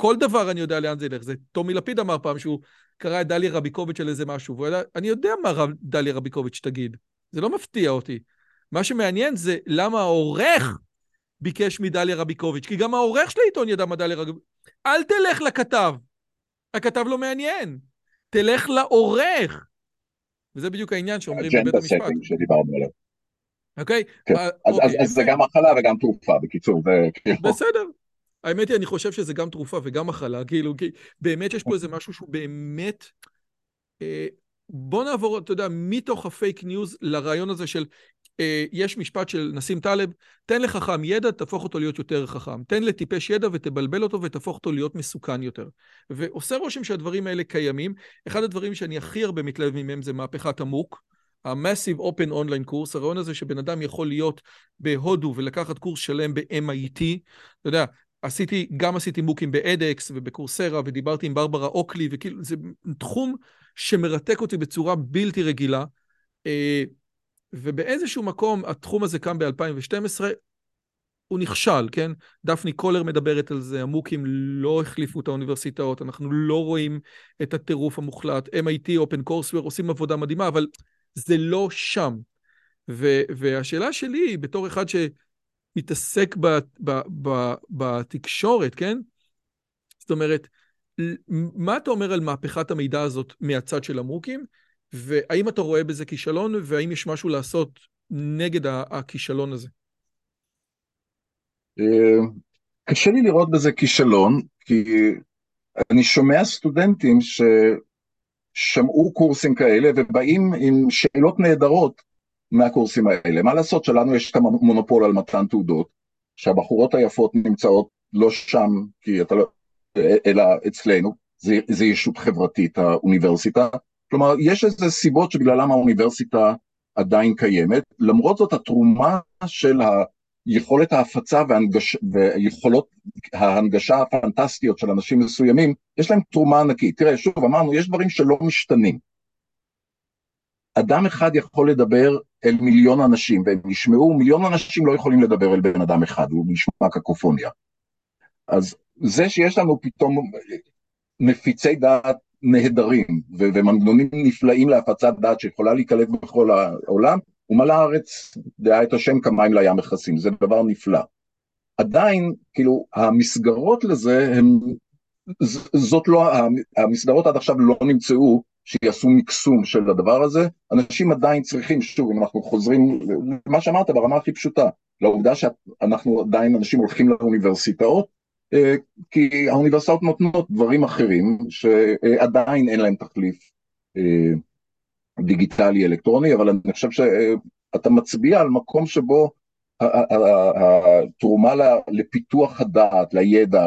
כל דבר אני יודע לאן זה ילך. זה טומי לפיד אמר פעם שהוא קרא את דליה רביקוביץ' על איזה משהו, והוא ידע, אני יודע מה רב, דליה רביקוביץ' תגיד. זה לא מפתיע אותי. מה שמעניין זה למה העורך ביקש מדליה רביקוביץ', כי גם העורך של העיתון ידע מה דליה רביקוביץ'. אל תלך לכתב. הכתב לא מעניין. תלך לעורך. וזה בדיוק העניין שאומרים בבית המשפט. אג'נדה שדיברנו עליו. אוקיי? כן. אז, אוקיי, אז, אז זה גם מחלה וגם תרופה, בקיצור, זה כאילו... בסדר. האמת היא, אני חושב שזה גם תרופה וגם מחלה, כאילו, כי באמת יש פה איזה משהו שהוא באמת... אה, בוא נעבור, אתה יודע, מתוך הפייק ניוז לרעיון הזה של אה, יש משפט של נסים טלב, תן לחכם ידע, תהפוך אותו להיות יותר חכם. תן לטיפש ידע ותבלבל אותו ותהפוך אותו להיות מסוכן יותר. ועושה רושם שהדברים האלה קיימים. אחד הדברים שאני הכי הרבה מתלהב ממהם זה מהפכת המוק. ה-Massive Open Online קורס, הרעיון הזה שבן אדם יכול להיות בהודו ולקחת קורס שלם ב-MIT. אתה יודע, עשיתי, גם עשיתי מוקים באדקס ובקורסרה ודיברתי עם ברברה אוקלי, וכאילו זה תחום שמרתק אותי בצורה בלתי רגילה. ובאיזשהו מקום התחום הזה קם ב-2012, הוא נכשל, כן? דפני קולר מדברת על זה, המוקים לא החליפו את האוניברסיטאות, אנחנו לא רואים את הטירוף המוחלט. MIT, OpenCourseWare עושים עבודה מדהימה, אבל זה לא שם. ו- והשאלה שלי בתור אחד שמתעסק ב- ב- ב- בתקשורת, כן? זאת אומרת, מה אתה אומר על מהפכת המידע הזאת מהצד של המוקים? והאם אתה רואה בזה כישלון, והאם יש משהו לעשות נגד הכישלון הזה? אה, קשה לי לראות בזה כישלון, כי אני שומע סטודנטים ששמעו קורסים כאלה ובאים עם שאלות נהדרות מהקורסים האלה. מה לעשות שלנו יש את המונופול על מתן תעודות, שהבחורות היפות נמצאות לא שם, כי אתה לא, אלא אצלנו, זה, זה ישות חברתית, האוניברסיטה, כלומר, יש איזה סיבות שבגללם האוניברסיטה עדיין קיימת, למרות זאת התרומה של היכולת ההפצה והנגש... ויכולות ההנגשה הפנטסטיות של אנשים מסוימים, יש להם תרומה ענקית. תראה, שוב, אמרנו, יש דברים שלא משתנים. אדם אחד יכול לדבר אל מיליון אנשים, והם ישמעו, מיליון אנשים לא יכולים לדבר אל בן אדם אחד, הוא נשמע קקופוניה. אז זה שיש לנו פתאום מפיצי דעת נהדרים ומנגנונים נפלאים להפצת דעת שיכולה להיקלט בכל העולם, ומלא הארץ דעה את השם כמים לים מכסים, זה דבר נפלא. עדיין, כאילו, המסגרות לזה הם, זאת לא, המסגרות עד עכשיו לא נמצאו שיעשו מקסום של הדבר הזה, אנשים עדיין צריכים, שוב, אם אנחנו חוזרים למה שאמרת ברמה הכי פשוטה, לעובדה שאנחנו עדיין, אנשים הולכים לאוניברסיטאות, כי האוניברסיטאות נותנות דברים אחרים שעדיין אין להם תחליף אה, דיגיטלי אלקטרוני, אבל אני חושב שאתה מצביע על מקום שבו התרומה לפיתוח הדעת, לידע,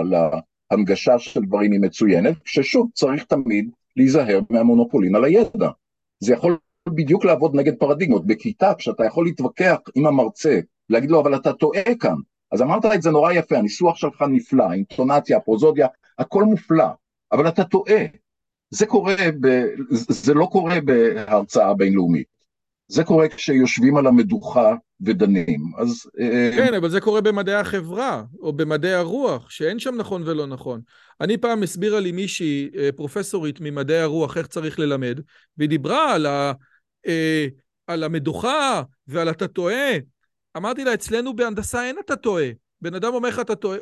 להנגשה של דברים היא מצוינת, ששוב צריך תמיד להיזהר מהמונופולין על הידע. זה יכול בדיוק לעבוד נגד פרדיגמות. בכיתה, כשאתה יכול להתווכח עם המרצה, להגיד לו, אבל אתה טועה כאן. אז אמרת את זה נורא יפה, הניסוח שלך נפלא, אינטונציה, פרוזודיה, הכל מופלא, אבל אתה טועה. זה קורה, ב, זה לא קורה בהרצאה בינלאומית. זה קורה כשיושבים על המדוכה ודנים, אז... אה, כן, אבל זה קורה במדעי החברה, או במדעי הרוח, שאין שם נכון ולא נכון. אני פעם הסבירה לי מישהי, אה, פרופסורית ממדעי הרוח, איך צריך ללמד, והיא דיברה על, ה, אה, על המדוכה ועל אתה טועה. אמרתי לה, אצלנו בהנדסה אין אתה טועה. בן אדם אומר לך, אתה טועה.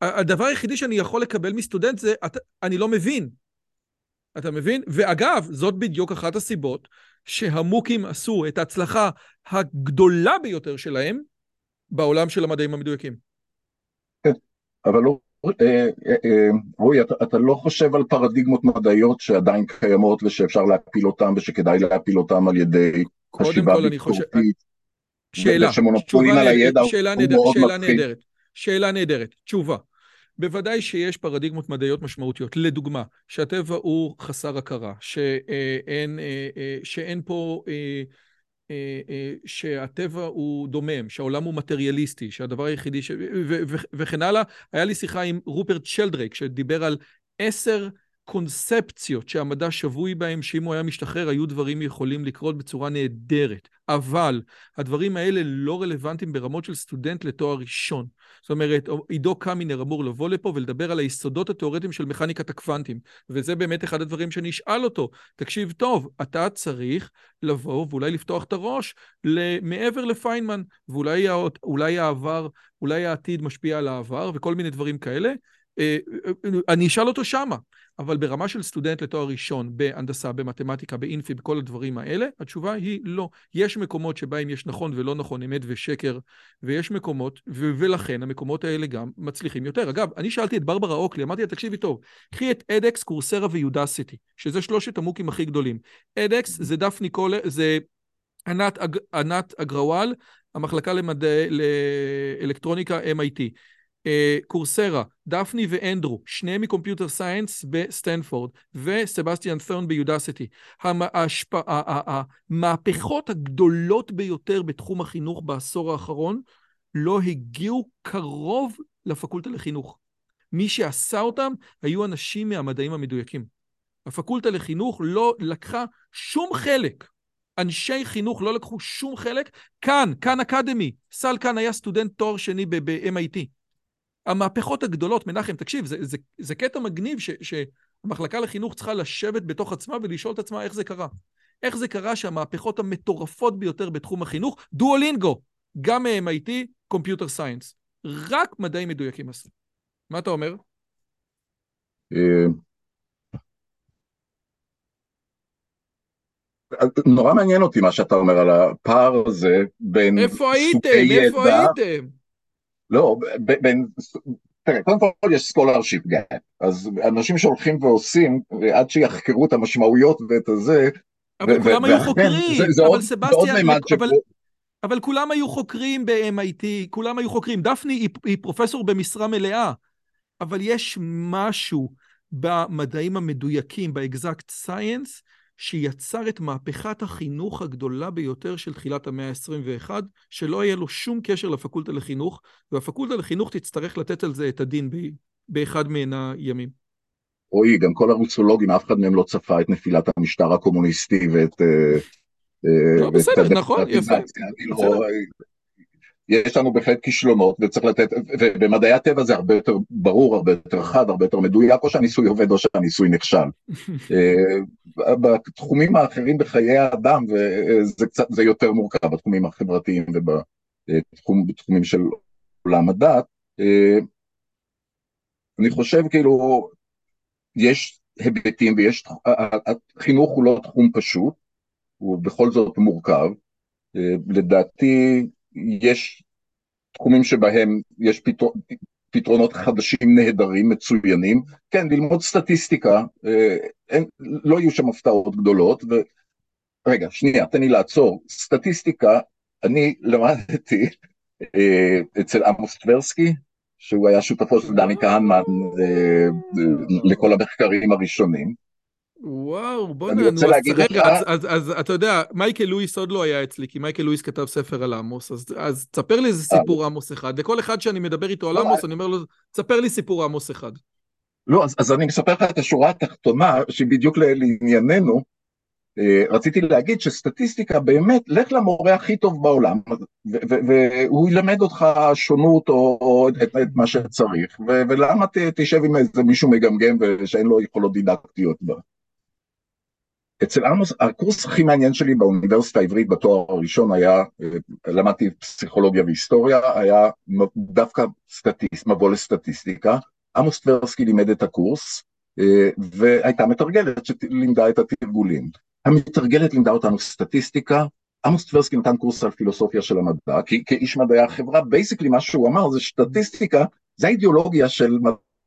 הדבר היחידי שאני יכול לקבל מסטודנט זה, אתה, אני לא מבין. אתה מבין? ואגב, זאת בדיוק אחת הסיבות שהמוקים עשו את ההצלחה הגדולה ביותר שלהם בעולם של המדעים המדויקים. כן, אבל לא, אה, אה, אה, רועי, אתה, אתה לא חושב על פרדיגמות מדעיות שעדיין קיימות ושאפשר להפיל אותן ושכדאי להפיל אותן על ידי חשיבה ביקורתית? שאלה, תשובה, שאלה, נהדר, שאלה נהדרת, שאלה נהדרת, תשובה. בוודאי שיש פרדיגמות מדעיות משמעותיות. לדוגמה, שהטבע הוא חסר הכרה, שאין, אה, אה, שאין פה... אה, שהטבע הוא דומם, שהעולם הוא מטריאליסטי, שהדבר היחידי ש... וכן הלאה. היה לי שיחה עם רופרט שלדרייק, שדיבר על עשר קונספציות שהמדע שבוי בהם, שאם הוא היה משתחרר, היו דברים יכולים לקרות בצורה נהדרת. אבל הדברים האלה לא רלוונטיים ברמות של סטודנט לתואר ראשון. זאת אומרת, עידו קמינר אמור לבוא לפה ולדבר על היסודות התיאורטיים של מכניקת הקוונטים. וזה באמת אחד הדברים שאני אשאל אותו. תקשיב טוב, אתה צריך לבוא ואולי לפתוח את הראש מעבר לפיינמן, ואולי העבר, אולי העתיד משפיע על העבר וכל מיני דברים כאלה. אה, אה, אני אשאל אותו שמה. אבל ברמה של סטודנט לתואר ראשון בהנדסה, במתמטיקה, באינפי, בכל הדברים האלה, התשובה היא לא. יש מקומות שבהם יש נכון ולא נכון, אמת ושקר, ויש מקומות, ו- ולכן המקומות האלה גם מצליחים יותר. אגב, אני שאלתי את ברברה אוקלי, אמרתי לה, תקשיבי טוב, קחי את edX, Coursera ו Udacity, שזה שלושת ה MOOCים הכי גדולים. edX זה דפני קולר, זה אננט, אננט אגרוואל, המחלקה למדעי, לאלקטרוניקה MIT. Coursera, דפני ואנדרו, שניהם מ computer science בסטנפורד, וסבסטיאן ת'רן ב Udacity. המהפכות הגדולות ביותר בתחום החינוך בעשור האחרון לא הגיעו קרוב לפקולטה לחינוך. מי שעשה אותם היו אנשים מהמדעים המדויקים. הפקולטה לחינוך לא לקחה שום חלק. אנשי חינוך לא לקחו שום חלק. כאן, כאן אקדמי, סל כאן היה סטודנט תואר שני ב-MIT. המהפכות הגדולות, מנחם, תקשיב, זה, זה, זה קטע מגניב ש, שהמחלקה לחינוך צריכה לשבת בתוך עצמה ולשאול את עצמה איך זה קרה. איך זה קרה שהמהפכות המטורפות ביותר בתחום החינוך, Duolingo, גם מ-MIT, Computer Science, רק מדעים מדויקים עשו. מה אתה אומר? נורא מעניין אותי מה שאתה אומר על הפער הזה בין איפה הייתם? איפה הייתם? לא, בין, תראה, קודם כל יש scholarship gap, אז אנשים שהולכים ועושים, עד שיחקרו את המשמעויות ואת הזה, אבל כולם היו חוקרים, אבל סבסטיאן, אבל כולם היו חוקרים ב-MIT, כולם היו חוקרים. דפני היא פרופסור במשרה מלאה, אבל יש משהו במדעים המדויקים, באקזקט סייאנס, שיצר את מהפכת החינוך הגדולה ביותר של תחילת המאה ה-21, שלא יהיה לו שום קשר לפקולטה לחינוך, והפקולטה לחינוך תצטרך לתת על זה את הדין ב- באחד מן הימים. רועי, גם כל הרוסולוגים, אף אחד מהם לא צפה את נפילת המשטר הקומוניסטי ואת... אה, אה, לא, בסדר, נכון, יפה. יש לנו בהחלט כישלונות וצריך לתת, ובמדעי הטבע זה הרבה יותר ברור, הרבה יותר חד, הרבה יותר מדויק, או שהניסוי עובד או שהניסוי נכשל. אה, בתחומים האחרים בחיי האדם, וזה קצת, זה יותר מורכב, בתחומים החברתיים ובתחומים של עולם הדת. אה, אני חושב כאילו, יש היבטים ויש, החינוך הוא לא תחום פשוט, הוא בכל זאת מורכב. אה, לדעתי, יש תחומים שבהם יש פתר... פתרונות חדשים נהדרים, מצוינים. כן, ללמוד סטטיסטיקה, אה, אין, לא יהיו שם הפתעות גדולות. ו... רגע, שנייה, תן לי לעצור. סטטיסטיקה, אני למדתי אה, אצל עמוס טברסקי, שהוא היה שותפו של דני כהנמן אה, לכל המחקרים הראשונים. וואו, בוא'נה, נו, אז רגע, אז אתה יודע, מייקל לואיס עוד לא היה אצלי, כי מייקל לואיס כתב ספר על עמוס, אז תספר לי איזה סיפור עמוס אחד. לכל אחד שאני מדבר איתו על עמוס, אני אומר לו, תספר לי סיפור עמוס אחד. לא, אז אני מספר לך את השורה התחתונה, שבדיוק לענייננו, אה, רציתי להגיד שסטטיסטיקה באמת, לך למורה הכי טוב בעולם, והוא ילמד אותך שונות או את מה שצריך, ולמה תשב עם איזה מישהו מגמגם ושאין לו יכולות דידקטיות בה. אצל עמוס, הקורס הכי מעניין שלי באוניברסיטה העברית בתואר הראשון היה, אה, למדתי פסיכולוגיה והיסטוריה, היה דווקא סטטיסט, מבוא לסטטיסטיקה, עמוס טברסקי לימד את הקורס, אה, והייתה מתרגלת שלימדה את התרגולים. המתרגלת לימדה אותנו סטטיסטיקה, עמוס טברסקי נתן קורס על פילוסופיה של המדע, כי כאיש מדעי החברה, basically מה שהוא אמר זה סטטיסטיקה, זה האידיאולוגיה של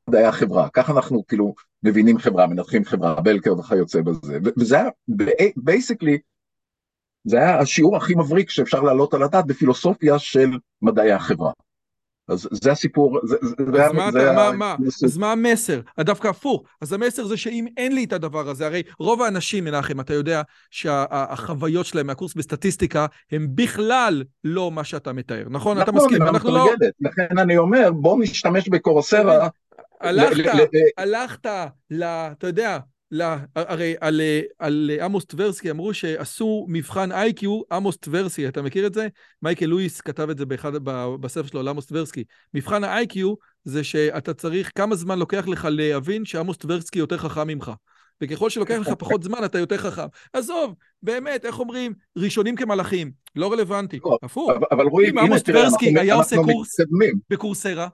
מדעי החברה, ככה אנחנו כאילו מבינים חברה, מנתחים חברה, בלקר וכיוצא בזה, וזה היה basically, זה היה השיעור הכי מבריק שאפשר להעלות על הדעת בפילוסופיה של מדעי החברה. אז זה הסיפור, זה, אז זה, מה, זה מה, מה, אז מה המסר? דווקא הפוך. אז המסר זה שאם אין לי את הדבר הזה, הרי רוב האנשים, מנחם, אתה יודע שהחוויות שלהם מהקורס בסטטיסטיקה הם בכלל לא מה שאתה מתאר, נכון? נכון אתה מסכים, אנחנו לא... לכן אני אומר, בוא נשתמש בקורסרה. הלכת, הלכת, אתה יודע, הרי על, עמוס טברסקי אמרו שעשו מבחן איי-קיו, עמוס טברסי, אתה מכיר את זה? מייקל לואיס כתב את זה בספר שלו על עמוס טברסקי. מבחן האיי-קיו זה שאתה צריך, כמה זמן לוקח לך להבין שעמוס טברסקי יותר חכם ממך. וככל שלוקח לך פחות זמן, אתה יותר חכם. עזוב, באמת, איך אומרים? ראשונים כמלאכים, לא רלוונטי, לא, הפוך. אבל מתקדמים. אם עמוס טברסקי היה עושה קורס בקורסרה,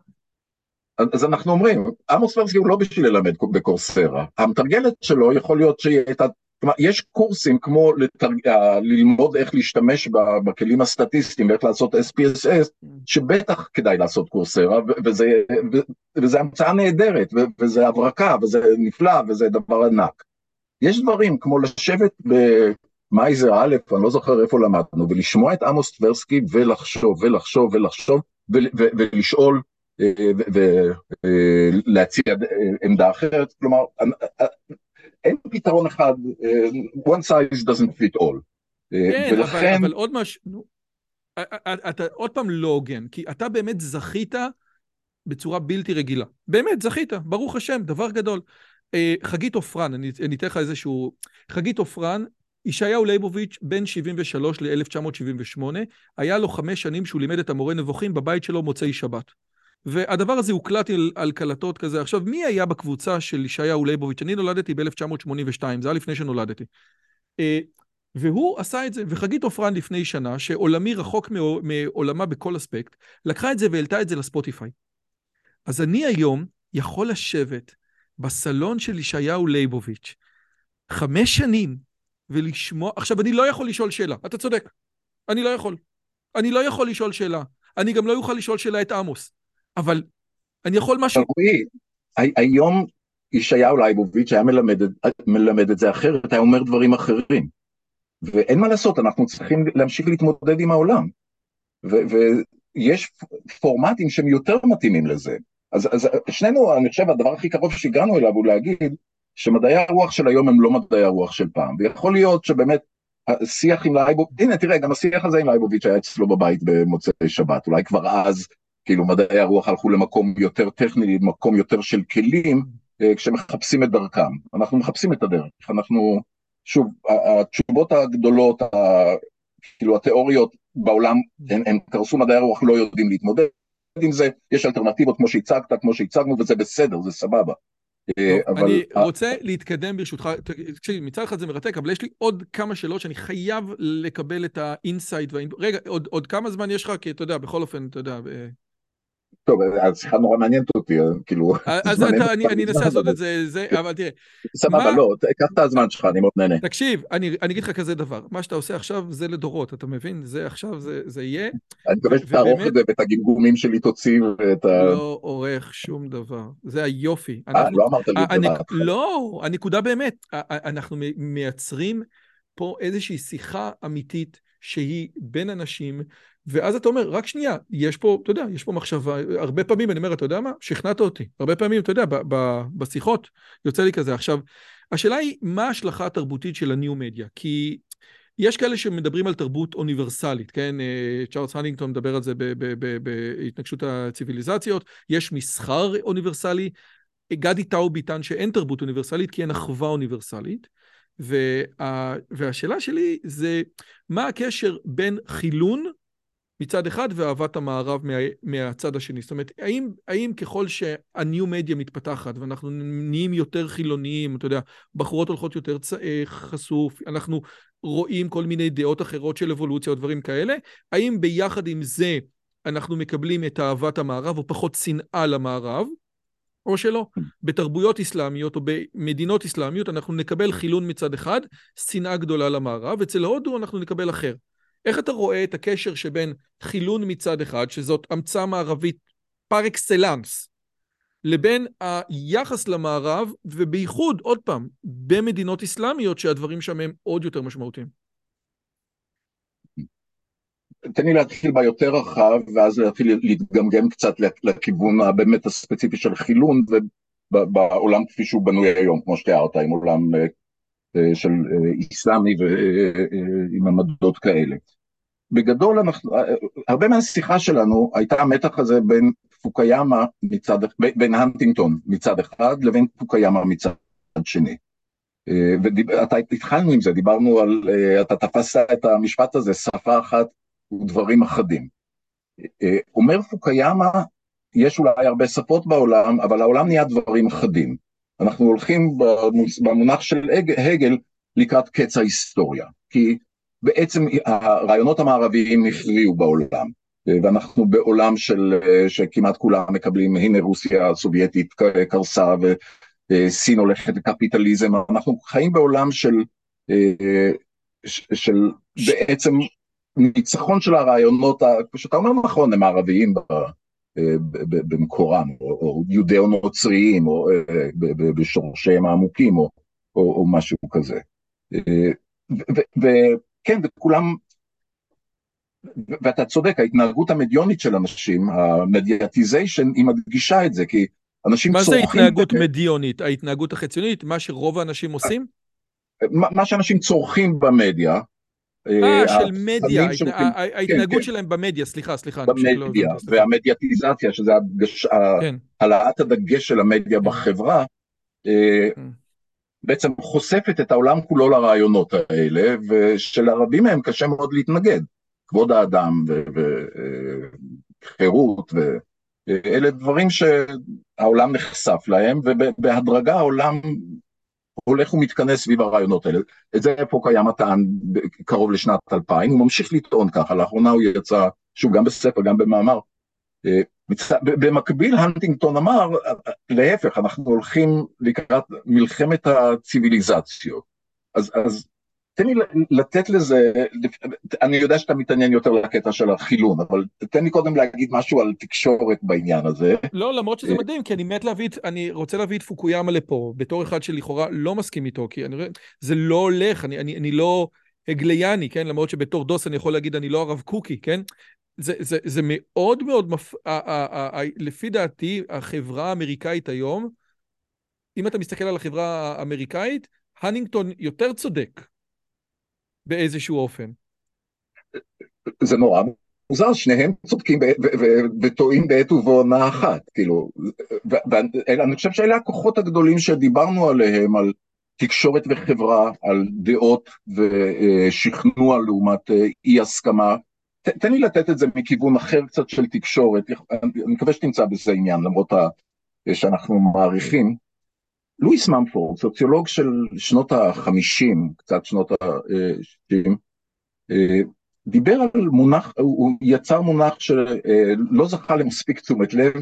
אז אנחנו אומרים, עמוס פרסקי הוא לא בשביל ללמד בקורסרה, המתרגלת שלו יכול להיות שהיא הייתה, כלומר יש קורסים כמו לתרג... אה, ללמוד איך להשתמש בכלים הסטטיסטיים ואיך לעשות SPSS, שבטח כדאי לעשות קורסרה, וזה, וזה המצאה נהדרת, וזה הברקה, וזה נפלא, וזה דבר ענק. יש דברים כמו לשבת במייזר א', אני לא זוכר איפה למדנו, ולשמוע את עמוס טברסקי ולחשוב ולחשוב ולחשוב ולשאול ולהציע עמדה אחרת, כלומר אין פתרון אחד, one size doesn't fit all. כן, ולכן... אבל, אבל עוד משהו, אתה עוד פעם לא הוגן, כי אתה באמת זכית בצורה בלתי רגילה. באמת, זכית, ברוך השם, דבר גדול. חגית עופרן, אני, אני אתן לך איזשהו... חגית עופרן, ישעיהו ליבוביץ', בן 73 ל-1978, היה לו חמש שנים שהוא לימד את המורה נבוכים בבית שלו מוצאי שבת. והדבר הזה הוקלט על, על קלטות כזה. עכשיו, מי היה בקבוצה של ישעיהו ליבוביץ'? אני נולדתי ב-1982, זה היה לפני שנולדתי. אה, והוא עשה את זה, וחגית עופרן לפני שנה, שעולמי רחוק מעולמה בכל אספקט, לקחה את זה והעלתה את זה לספוטיפיי. אז אני היום יכול לשבת בסלון של ישעיהו ליבוביץ' חמש שנים ולשמוע... עכשיו, אני לא יכול לשאול שאלה, אתה צודק. אני לא יכול. אני לא יכול לשאול שאלה. אני גם לא אוכל לשאול שאלה את עמוס. אבל אני יכול משהו... רועי, היום ישעיהו לייבוביץ' היה מלמד, מלמד את זה אחרת, היה אומר דברים אחרים. ואין מה לעשות, אנחנו צריכים להמשיך להתמודד עם העולם. ויש פורמטים שהם יותר מתאימים לזה. אז, אז שנינו, אני חושב, הדבר הכי קרוב שהגענו אליו הוא להגיד שמדעי הרוח של היום הם לא מדעי הרוח של פעם. ויכול להיות שבאמת השיח עם לייבוביץ', הנה תראה, גם השיח הזה עם לייבוביץ' היה אצלו בבית במוצאי שבת, אולי כבר אז כאילו מדעי הרוח הלכו למקום יותר טכני, למקום יותר של כלים, אה, כשמחפשים את דרכם. אנחנו מחפשים את הדרך, אנחנו, שוב, התשובות הגדולות, כאילו התיאוריות בעולם, הן, הן קרסו מדעי הרוח, לא יודעים להתמודד עם זה, יש אלטרנטיבות כמו שהצגת, כמו שהצגנו, וזה בסדר, זה סבבה. אה, אבל... אני רוצה להתקדם ברשותך, תקשיב, מצד אחד זה מרתק, אבל יש לי עוד כמה שאלות שאני חייב לקבל את ה insight. רגע, עוד, עוד כמה זמן יש לך? כי אתה יודע, בכל אופן, אתה יודע... טוב, השיחה נורא מעניינת אותי, כאילו... אז אני אנסה לעשות את זה, אבל תראה. סבבה, לא, קח את הזמן שלך, אני מאוד נהנה. תקשיב, אני אגיד לך כזה דבר, מה שאתה עושה עכשיו זה לדורות, אתה מבין? זה עכשיו, זה יהיה. אני מקווה שתערוך את זה ואת הגמגומים שלי תוציא ואת ה... לא עורך שום דבר, זה היופי. אה, לא אמרת לי את זה. לא, הנקודה באמת, אנחנו מייצרים פה איזושהי שיחה אמיתית. שהיא בין אנשים, ואז אתה אומר, רק שנייה, יש פה, אתה יודע, יש פה מחשבה, הרבה פעמים אני אומר, אתה יודע מה? שכנעת אותי. הרבה פעמים, אתה יודע, ב- ב- בשיחות יוצא לי כזה. עכשיו, השאלה היא, מה ההשלכה התרבותית של הניו-מדיה? כי יש כאלה שמדברים על תרבות אוניברסלית, כן? אה, צ'ארלס הנינגטון מדבר על זה בהתנגשות הציוויליזציות, יש מסחר אוניברסלי, גדי טאוב יטען שאין תרבות אוניברסלית כי אין אחווה אוניברסלית. וה, והשאלה שלי זה, מה הקשר בין חילון מצד אחד ואהבת המערב מה, מהצד השני? זאת אומרת, האם, האם ככל שהניו מדיה מתפתחת ואנחנו נהיים יותר חילוניים, אתה יודע, בחורות הולכות יותר צ... אה, חשוף, אנחנו רואים כל מיני דעות אחרות של אבולוציה או דברים כאלה, האם ביחד עם זה אנחנו מקבלים את אהבת המערב או פחות שנאה למערב? או שלא. בתרבויות אסלאמיות או במדינות אסלאמיות אנחנו נקבל חילון מצד אחד, שנאה גדולה למערב, אצל הודו אנחנו נקבל אחר. איך אתה רואה את הקשר שבין חילון מצד אחד, שזאת המצאה מערבית פר אקסלנס, לבין היחס למערב, ובייחוד, עוד פעם, במדינות אסלאמיות שהדברים שם הם עוד יותר משמעותיים. תן לי להתחיל ביותר רחב, ואז להתחיל להתגמגם קצת לכיוון הבאמת הספציפי של חילון, ובעולם כפי שהוא בנוי היום, כמו שתיארת, עם עולם אה, אה, של אה, איסלאמי ועם עמדות כאלה. בגדול, אנחנו, הרבה מהשיחה שלנו הייתה המתח הזה בין פוקיאמה מצד, בין הנטינגטון מצד אחד לבין פוקיאמה מצד שני. ואתה התחלנו עם זה, דיברנו על, אתה תפסת את המשפט הזה, שפה אחת ודברים אחדים. אה, אומר פוקיאמה, יש אולי הרבה שפות בעולם, אבל העולם נהיה דברים אחדים. אנחנו הולכים במונח של הגל לקראת קץ ההיסטוריה, כי בעצם הרעיונות המערביים הכריעו בעולם, ואנחנו בעולם של, שכמעט כולם מקבלים, הנה רוסיה הסובייטית קרסה וסין הולכת לקפיטליזם, אנחנו חיים בעולם של, של בעצם ניצחון של הרעיונות, שאתה אומר נכון, הם ערביים במקורם, או, או יהודאו-נוצריים, או בשורשיהם העמוקים, או, או, או משהו כזה. אה, וכן, וכולם, ואתה צודק, ההתנהגות המדיונית של אנשים, המדיאטיזיישן, היא מדגישה את זה, כי אנשים צורכים... מה זה התנהגות ב... מדיונית? ההתנהגות החציונית? מה שרוב האנשים עושים? מה שאנשים צורכים במדיה, אה, אה, של מדיה, ההתנהגות כן, כן. שלהם במדיה, סליחה, סליחה. במדיה, והמדיאטיזציה, שזה כן. העלאת הדגש של המדיה בחברה, אה, בעצם חושפת את העולם כולו לרעיונות האלה, ושלרבים מהם קשה מאוד להתנגד. כבוד האדם וחירות, ואלה דברים שהעולם נחשף להם, ובהדרגה העולם הולך ומתכנס סביב הרעיונות האלה. את זה פה קיים הטען קרוב לשנת 2000, הוא ממשיך לטעון ככה, לאחרונה הוא יצא, שוב, גם בספר, גם במאמר. אה, במקביל, הנטינגטון אמר, להפך, אנחנו הולכים לקראת מלחמת הציוויליזציות. אז, אז תן לי לתת לזה, אני יודע שאתה מתעניין יותר לקטע של החילון, אבל תן לי קודם להגיד משהו על תקשורת בעניין הזה. לא, למרות שזה מדהים, כי אני מת להביא, אני רוצה להביא את פוקויאמה לפה, בתור אחד שלכאורה לא מסכים איתו, כי אני רואה, זה לא הולך, אני, אני, אני לא הגלייני, כן? למרות שבתור דוס אני יכול להגיד, אני לא הרב קוקי, כן? זה, זה, זה מאוד מאוד, מפ... לפי דעתי, החברה האמריקאית היום, אם אתה מסתכל על החברה האמריקאית, הנינגטון יותר צודק באיזשהו אופן. זה נורא מוזר, שניהם צודקים וטועים בעת ובעונה אחת, כאילו, ואני חושב שאלה הכוחות הגדולים שדיברנו עליהם, על תקשורת וחברה, על דעות ושכנוע לעומת אה, אי הסכמה. תן לי לתת את זה מכיוון אחר קצת של תקשורת, אני מקווה שתמצא בזה עניין, למרות שאנחנו מעריכים. לואיס ממפורד, סוציולוג של שנות ה-50, קצת שנות ה-60, אה, דיבר על מונח, הוא יצר מונח שלא זכה למספיק תשומת לב,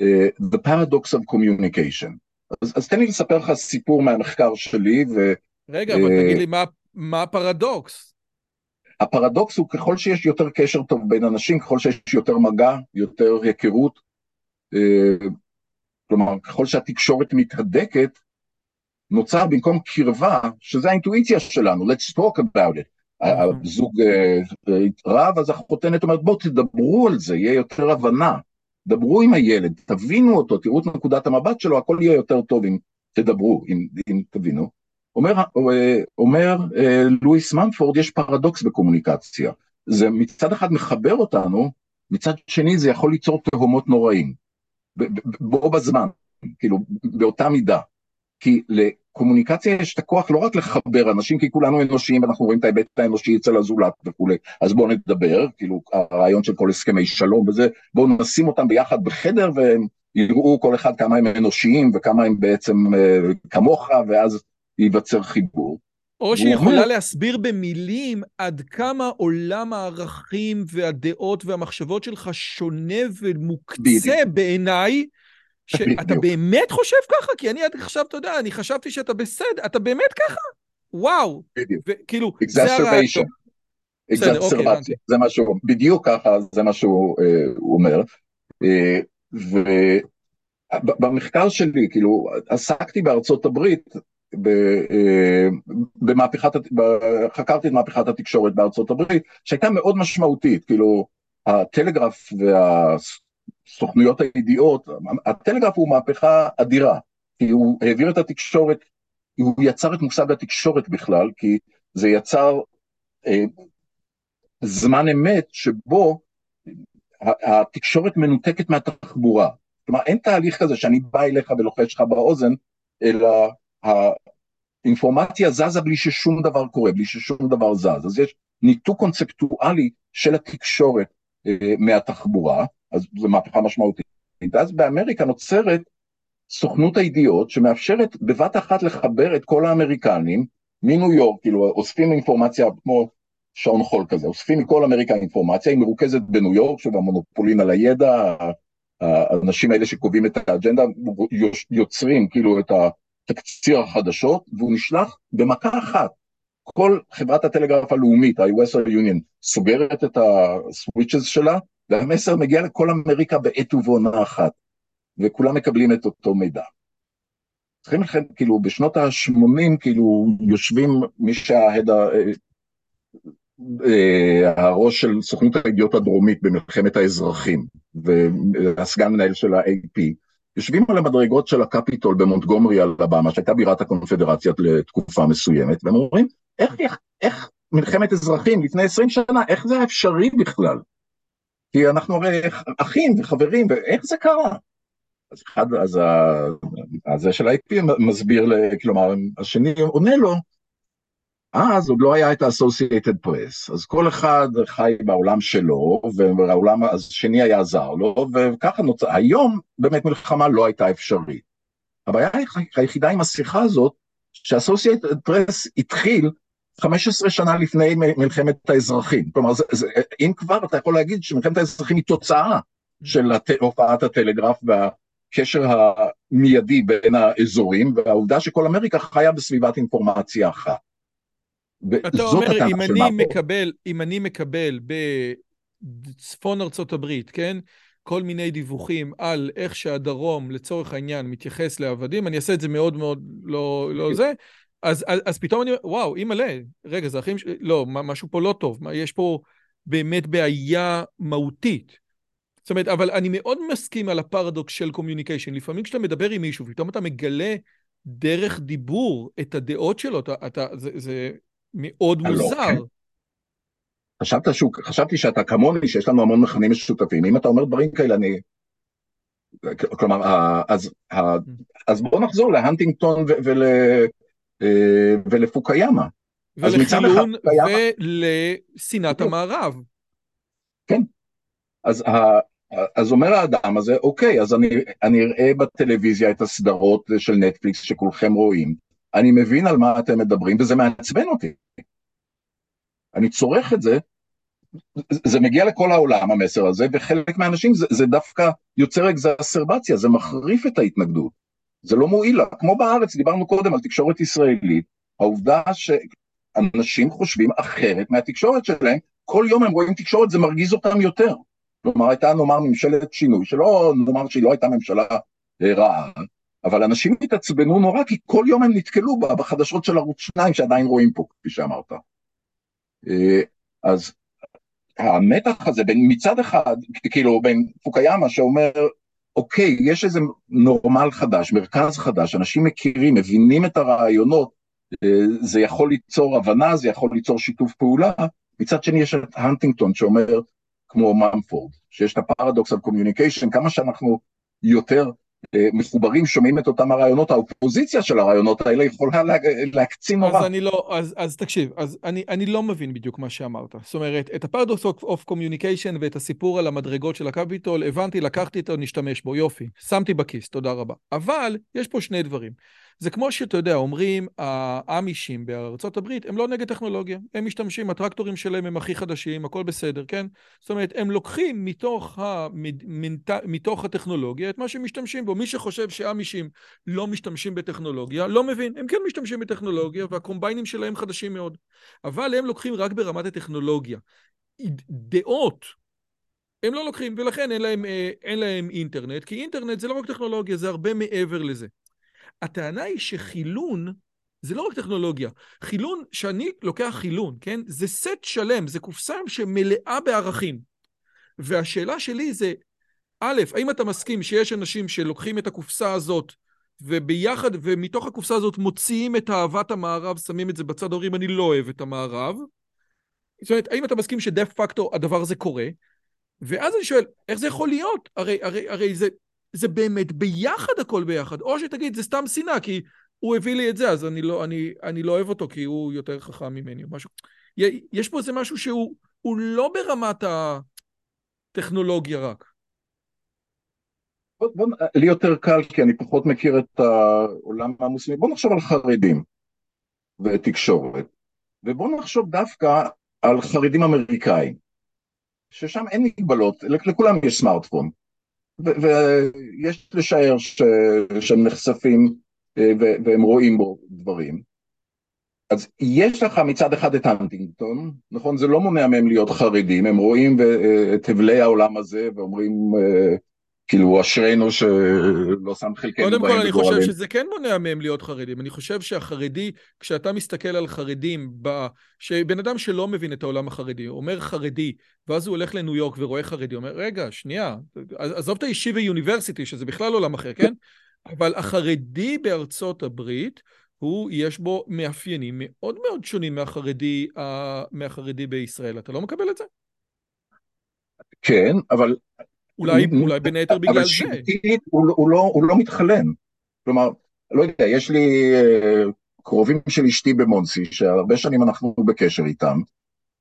אה, The Paradox of Communication. אז, אז תן לי לספר לך סיפור מהמחקר שלי. ו, רגע, אבל uh, תגיד לי, מה, מה הפרדוקס? הפרדוקס הוא ככל שיש יותר קשר טוב בין אנשים, ככל שיש יותר מגע, יותר היכרות, כלומר, ככל שהתקשורת מתהדקת, נוצר במקום קרבה, שזה האינטואיציה שלנו, let's talk about it. הזוג רב, אז החותנת אומרת, בואו תדברו על זה, יהיה יותר הבנה. דברו עם הילד, תבינו אותו, תראו את נקודת המבט שלו, הכל יהיה יותר טוב אם תדברו, אם, אם תבינו. אומר, אומר לואיס מנפורד, יש פרדוקס בקומוניקציה. זה מצד אחד מחבר אותנו, מצד שני זה יכול ליצור תהומות נוראים. בו בזמן, כאילו, באותה מידה. כי לקומוניקציה יש את הכוח לא רק לחבר אנשים, כי כולנו אנושיים ואנחנו רואים את ההיבט האנושי אצל הזולת וכולי, אז בואו נדבר, כאילו הרעיון של כל הסכמי שלום וזה, בואו נשים אותם ביחד בחדר והם יראו כל אחד כמה הם אנושיים וכמה הם בעצם אה, כמוך, ואז ייווצר חיבור. או שהיא יכולה. להסביר במילים עד כמה עולם הערכים והדעות והמחשבות שלך שונה ומוקצה בעיניי, שאתה באמת חושב ככה? כי אני עד עכשיו, אתה יודע, אני חשבתי שאתה בסדר, אתה באמת ככה? וואו. בדיוק. כאילו, זה הרעיון. אקזרסרבציה, זה מה שהוא, בדיוק ככה, זה מה שהוא אה, אומר. אה, ובמחקר שלי, כאילו, עסקתי בארצות הברית, אה, במהפכת, חקרתי את מהפכת התקשורת בארצות הברית, שהייתה מאוד משמעותית, כאילו, הטלגרף וה... סוכנויות הידיעות, הטלגרף הוא מהפכה אדירה, כי הוא העביר את התקשורת, הוא יצר את מושג התקשורת בכלל, כי זה יצר אה, זמן אמת שבו התקשורת מנותקת מהתחבורה. כלומר, אין תהליך כזה שאני בא אליך ולוחש לך באוזן, אלא האינפורמציה זזה בלי ששום דבר קורה, בלי ששום דבר זז. אז יש ניתוק קונספטואלי של התקשורת אה, מהתחבורה, אז זו מהפכה משמעותית. ואז באמריקה נוצרת סוכנות הידיעות שמאפשרת בבת אחת לחבר את כל האמריקנים מניו יורק, כאילו אוספים אינפורמציה כמו שעון חול כזה, אוספים מכל אמריקה אינפורמציה, היא מרוכזת בניו יורק, שוב המונופולין על הידע, האנשים האלה שקובעים את האג'נדה יוצרים כאילו את התקציר החדשות, והוא נשלח במכה אחת. כל חברת הטלגרף הלאומית, ה-US Union, סוגרת את הסוויצ'ס שלה, והמסר מגיע לכל אמריקה בעת ובעונה אחת, וכולם מקבלים את אותו מידע. צריכים לכם, כאילו, בשנות ה-80, כאילו, יושבים מי שההד אה, הראש של סוכנות הידיעות הדרומית במלחמת האזרחים, והסגן מנהל של ה-AP, יושבים על המדרגות של הקפיטול במונטגומרי אלבמה, שהייתה בירת הקונפדרציה לתקופה מסוימת, והם אומרים, איך, איך, איך מלחמת אזרחים לפני 20 שנה, איך זה אפשרי בכלל? כי אנחנו הרי אחים וחברים, ואיך זה קרה? אז אחד, אז הזה של ה-IP מסביר, כלומר, השני עונה לו, אז עוד לא היה את ה-Associated Press, אז כל אחד חי בעולם שלו, והעולם השני היה זר לו, וככה נוצר, היום באמת מלחמה לא הייתה אפשרית. הבעיה היחידה עם השיחה הזאת, שה-Associated Press התחיל 15 שנה לפני מלחמת האזרחים. כלומר, זה, זה, אם כבר אתה יכול להגיד שמלחמת האזרחים היא תוצאה של הת... הופעת הטלגרף והקשר המיידי בין האזורים, והעובדה שכל אמריקה חיה בסביבת אינפורמציה אחת. אתה אומר, אם אני מקבל, אם אני מקבל בצפון ארצות הברית, כן? כל מיני דיווחים על איך שהדרום, לצורך העניין, מתייחס לעבדים, אני אעשה את זה מאוד מאוד לא, לא זה, אז, אז, אז פתאום אני אומר, וואו, אימא'לה, רגע, זה אחים ש... לא, משהו פה לא טוב, יש פה באמת בעיה מהותית. זאת אומרת, אבל אני מאוד מסכים על הפרדוקס של communication. לפעמים כשאתה מדבר עם מישהו, פתאום אתה מגלה דרך דיבור את הדעות שלו, אתה, אתה, זה, זה מאוד לא, מוזר. כן. חשבת שהוא, חשבתי שאתה כמוני, שיש לנו המון מכנים משותפים. אם אתה אומר דברים כאלה, אני... כלומר, אז, אז בוא נחזור להנטינגטון ול... אה, ולפוקיאמה. ולחילון ולשנאת המערב. כן. אז, ה, אז אומר האדם הזה, אוקיי, אז אני, אני אראה בטלוויזיה את הסדרות של נטפליקס שכולכם רואים, אני מבין על מה אתם מדברים וזה מעצבן אותי. אני צורך את זה, זה מגיע לכל העולם המסר הזה, וחלק מהאנשים זה, זה דווקא יוצר אקזרסרבציה, זה מחריף את ההתנגדות. זה לא מועיל לה. כמו בארץ, דיברנו קודם על תקשורת ישראלית, העובדה שאנשים חושבים אחרת מהתקשורת שלהם, כל יום הם רואים תקשורת, זה מרגיז אותם יותר. כלומר, הייתה נאמר ממשלת שינוי, שלא נאמר שהיא לא הייתה ממשלה אה, רעה, אבל אנשים התעצבנו נורא, כי כל יום הם נתקלו בה בחדשות של ערוץ 2 שעדיין רואים פה, כפי שאמרת. אז המתח הזה בין מצד אחד, כאילו בין פוקויאמה שאומר, אוקיי, יש איזה נורמל חדש, מרכז חדש, אנשים מכירים, מבינים את הרעיונות, זה יכול ליצור הבנה, זה יכול ליצור שיתוף פעולה, מצד שני יש את הנטינגטון שאומר, כמו ממפורד, שיש את ה paradox of communication, כמה שאנחנו יותר אה, מחוברים, שומעים את אותם הרעיונות, האופוזיציה של הרעיונות האלה יכולה לה, להקצין נורא. אז אני לא, אז, אז תקשיב, אז אני, אני לא מבין בדיוק מה שאמרת. זאת אומרת, את ה paradox of communication ואת הסיפור על המדרגות של הקפיטול, הבנתי, לקחתי אותו, נשתמש בו, יופי, שמתי בכיס, תודה רבה. אבל יש פה שני דברים. זה כמו שאתה יודע, אומרים, האמישים בארצות הברית הם לא נגד טכנולוגיה, הם משתמשים, הטרקטורים שלהם הם הכי חדשים, הכל בסדר, כן? זאת אומרת, הם לוקחים מתוך, המנט... מתוך הטכנולוגיה את מה שהם משתמשים בו. מי שחושב שאמישים לא משתמשים בטכנולוגיה, לא מבין, הם כן משתמשים בטכנולוגיה והקומביינים שלהם חדשים מאוד. אבל הם לוקחים רק ברמת הטכנולוגיה. דעות, הם לא לוקחים, ולכן אין להם, אה, אין להם אינטרנט, כי אינטרנט זה לא רק טכנולוגיה, זה הרבה מעבר לזה. הטענה היא שחילון זה לא רק טכנולוגיה. חילון, שאני לוקח חילון, כן? זה סט שלם, זה קופסה שמלאה בערכים. והשאלה שלי זה, א', האם אתה מסכים שיש אנשים שלוקחים את הקופסה הזאת וביחד, ומתוך הקופסה הזאת מוציאים את אהבת המערב, שמים את זה בצד, אומרים אני לא אוהב את המערב? זאת אומרת, האם אתה מסכים שדה פקטו הדבר הזה קורה? ואז אני שואל, איך זה יכול להיות? הרי, הרי, הרי זה, זה באמת ביחד הכל ביחד, או שתגיד זה סתם שנאה כי הוא הביא לי את זה אז אני לא, אני, אני לא אוהב אותו כי הוא יותר חכם ממני או משהו. יש פה איזה משהו שהוא לא ברמת הטכנולוגיה רק. בוא, לי יותר קל כי אני פחות מכיר את העולם המוסלמי, בוא נחשוב על חרדים ותקשורת, ובוא נחשוב דווקא על חרדים אמריקאים, ששם אין מגבלות, לכולם יש סמארטפון, ויש לשער שהם נחשפים אה, והם רואים בו דברים. אז יש לך מצד אחד את הנטינגטון, נכון? זה לא מונע מהם להיות חרדים, הם רואים אה, את הבלי העולם הזה ואומרים, אה, כאילו אשרינו שלא שם חלקנו בהם. קודם כל אני חושב שזה כן מונע מהם להיות חרדים. אני חושב שהחרדי, כשאתה מסתכל על חרדים, שבן אדם שלא מבין את העולם החרדי, אומר חרדי, ואז הוא הולך לניו יורק ורואה חרדי, אומר, רגע, שנייה, עזוב את הישיבה יוניברסיטי, שזה בכלל עולם אחר, כן? אבל החרדי בארצות הברית, הוא, יש בו מאפיינים מאוד מאוד שונים מהחרדי, מהחרדי בישראל. אתה לא מקבל את זה? כן, אבל אולי, אולי בין היתר בגלל זה. אבל שבטית הוא, הוא, לא, הוא לא מתחלן. כלומר, לא יודע, יש לי uh, קרובים של אשתי במונסי, שהרבה שנים אנחנו בקשר איתם.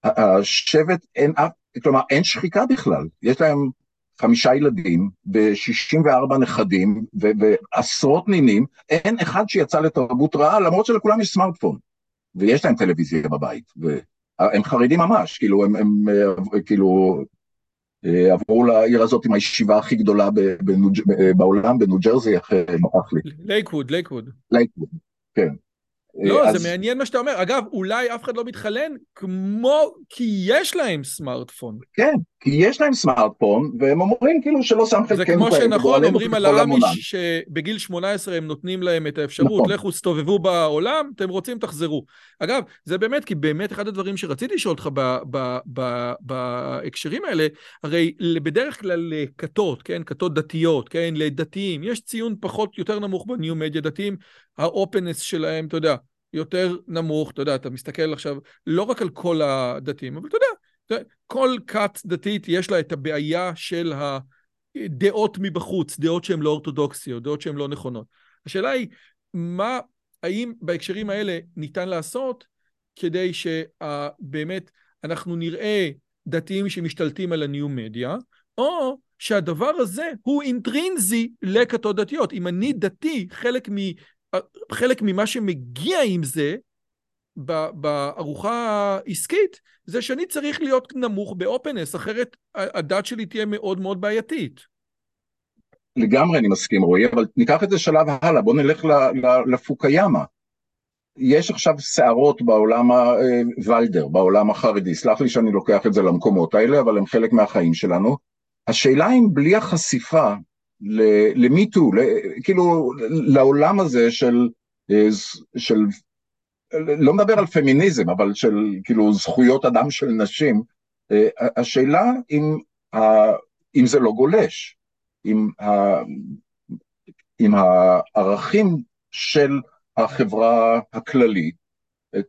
השבט, אין אף, כלומר, אין שחיקה בכלל. יש להם חמישה ילדים, ב-64 נכדים, ועשרות נינים, אין אחד שיצא לתרבות רעה, למרות שלכולם יש סמארטפון. ויש להם טלוויזיה בבית, והם חרדים ממש, כאילו, הם, הם אה, כאילו, אה, עברו לעיר הזאת עם הישיבה הכי גדולה בעולם, בניו ג'רזי, אחרי נוכח לי. לייקווד, לייקווד. לייקווד, כן. לא, אז... זה מעניין מה שאתה אומר. אגב, אולי אף אחד לא מתחלן כמו כי יש להם סמארטפון. כן, כי יש להם סמארטפון, והם אומרים כאילו שלא שם חלקנו זה כמו שנכון, אומרים על האמיש שבגיל 18 הם נותנים להם את האפשרות, נכון. לכו תסתובבו בעולם, אתם רוצים, תחזרו. אגב, זה באמת, כי באמת אחד הדברים שרציתי לשאול אותך בהקשרים האלה, הרי בדרך כלל לכתות, כן, כתות דתיות, כן, לדתיים, יש ציון פחות, יותר נמוך בניו מדיה דתיים, האופנס שלהם, אתה יודע, יותר נמוך, אתה יודע, אתה מסתכל עכשיו לא רק על כל הדתיים, אבל אתה יודע, כל כת דתית יש לה את הבעיה של הדעות מבחוץ, דעות שהן לא אורתודוקסיות, דעות שהן לא נכונות. השאלה היא, מה, האם בהקשרים האלה ניתן לעשות כדי שבאמת אנחנו נראה דתיים שמשתלטים על הניו-מדיה, או שהדבר הזה הוא אינטרינזי לכתות דתיות. אם אני דתי, חלק חלק ממה שמגיע עם זה, בארוחה העסקית, זה שאני צריך להיות נמוך באופנס, אחרת הדת שלי תהיה מאוד מאוד בעייתית. לגמרי אני מסכים רועי, אבל ניקח את זה שלב הלאה, בוא נלך לפוקיאמה. יש עכשיו סערות בעולם הוולדר, בעולם החרדי, סלח לי שאני לוקח את זה למקומות האלה, אבל הם חלק מהחיים שלנו. השאלה אם בלי החשיפה למיטו, כאילו לעולם הזה של, אה, של לא מדבר על פמיניזם, אבל של כאילו זכויות אדם של נשים, אה, השאלה אם, אם זה לא גולש, אם, אם הערכים של החברה הכללית,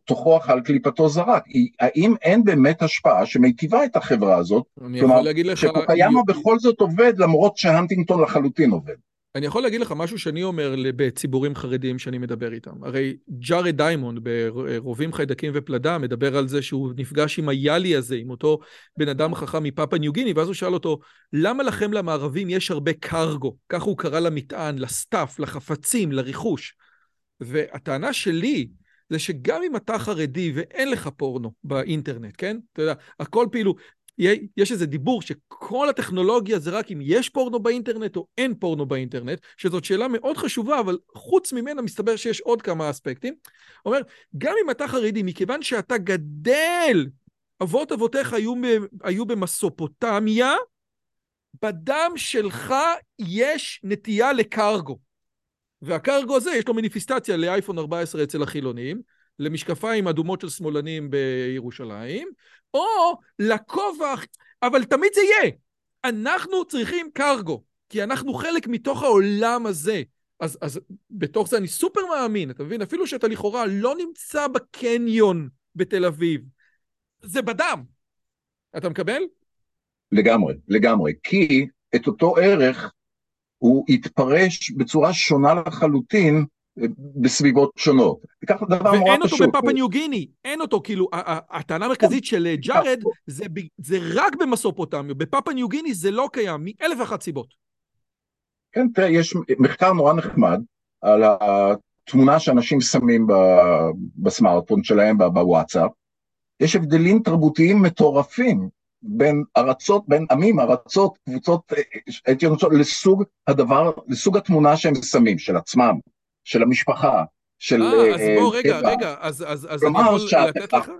תוכו אכל קליפתו זרק. האם אין באמת השפעה שמיטיבה את החברה הזאת? אני יכול להגיד לך... שפוקויאמה בכל זאת עובד למרות שהנטינגטון לחלוטין עובד. אני יכול להגיד לך משהו שאני אומר בציבורים חרדיים שאני מדבר איתם. הרי ג'ארד דיימונד ברובים חיידקים ופלדה מדבר על זה שהוא נפגש עם היאלי הזה, עם אותו בן אדם חכם מפאפה ניו גיני, ואז הוא שאל אותו, למה לכם למערבים יש הרבה קרגו? כך הוא קרא למטען, לסטאפ, לחפצים, לרכוש. והטענה שלי זה שגם אם אתה חרדי ואין לך פורנו באינטרנט, כן? אתה יודע, הכל פעילו, יש איזה דיבור שכל הטכנולוגיה זה רק אם יש פורנו באינטרנט או אין פורנו באינטרנט, שזאת שאלה מאוד חשובה, אבל חוץ ממנה מסתבר שיש עוד כמה אספקטים. אומר, גם אם אתה חרדי, מכיוון שאתה גדל, אבות אבותיך היו, היו במסופוטמיה, בדם שלך יש נטייה לקרגו. והקרגו הזה, יש לו מניפיסטציה לאייפון 14 אצל החילונים, למשקפיים אדומות של שמאלנים בירושלים, או לכובע, אבל תמיד זה יהיה. אנחנו צריכים קרגו, כי אנחנו חלק מתוך העולם הזה. אז, אז בתוך זה אני סופר מאמין, אתה מבין? אפילו שאתה לכאורה לא נמצא בקניון בתל אביב, זה בדם. אתה מקבל? לגמרי, לגמרי. כי את אותו ערך הוא התפרש בצורה שונה לחלוטין בסביבות שונות. וככה דבר נורא פשוט. ואין אותו בפאפה ניו גיני, אין אותו, כאילו, הטענה המרכזית של אה, ג'ארד זה, זה רק במסופוטמיה, בפאפה ניו גיני זה לא קיים, מאלף ואחת סיבות. כן, תראה, יש מחקר נורא נחמד על התמונה שאנשים שמים בסמארטפון שלהם, בוואטסאפ. יש הבדלים תרבותיים מטורפים בין ארצות, בין עמים, ארצות, קבוצות, אה, הייתי אומר, לסוג הדבר, לסוג התמונה שהם שמים, של עצמם. של המשפחה, של... אה, אז בוא, רגע, רגע, אז, אז, אז אני יכול לתת לך?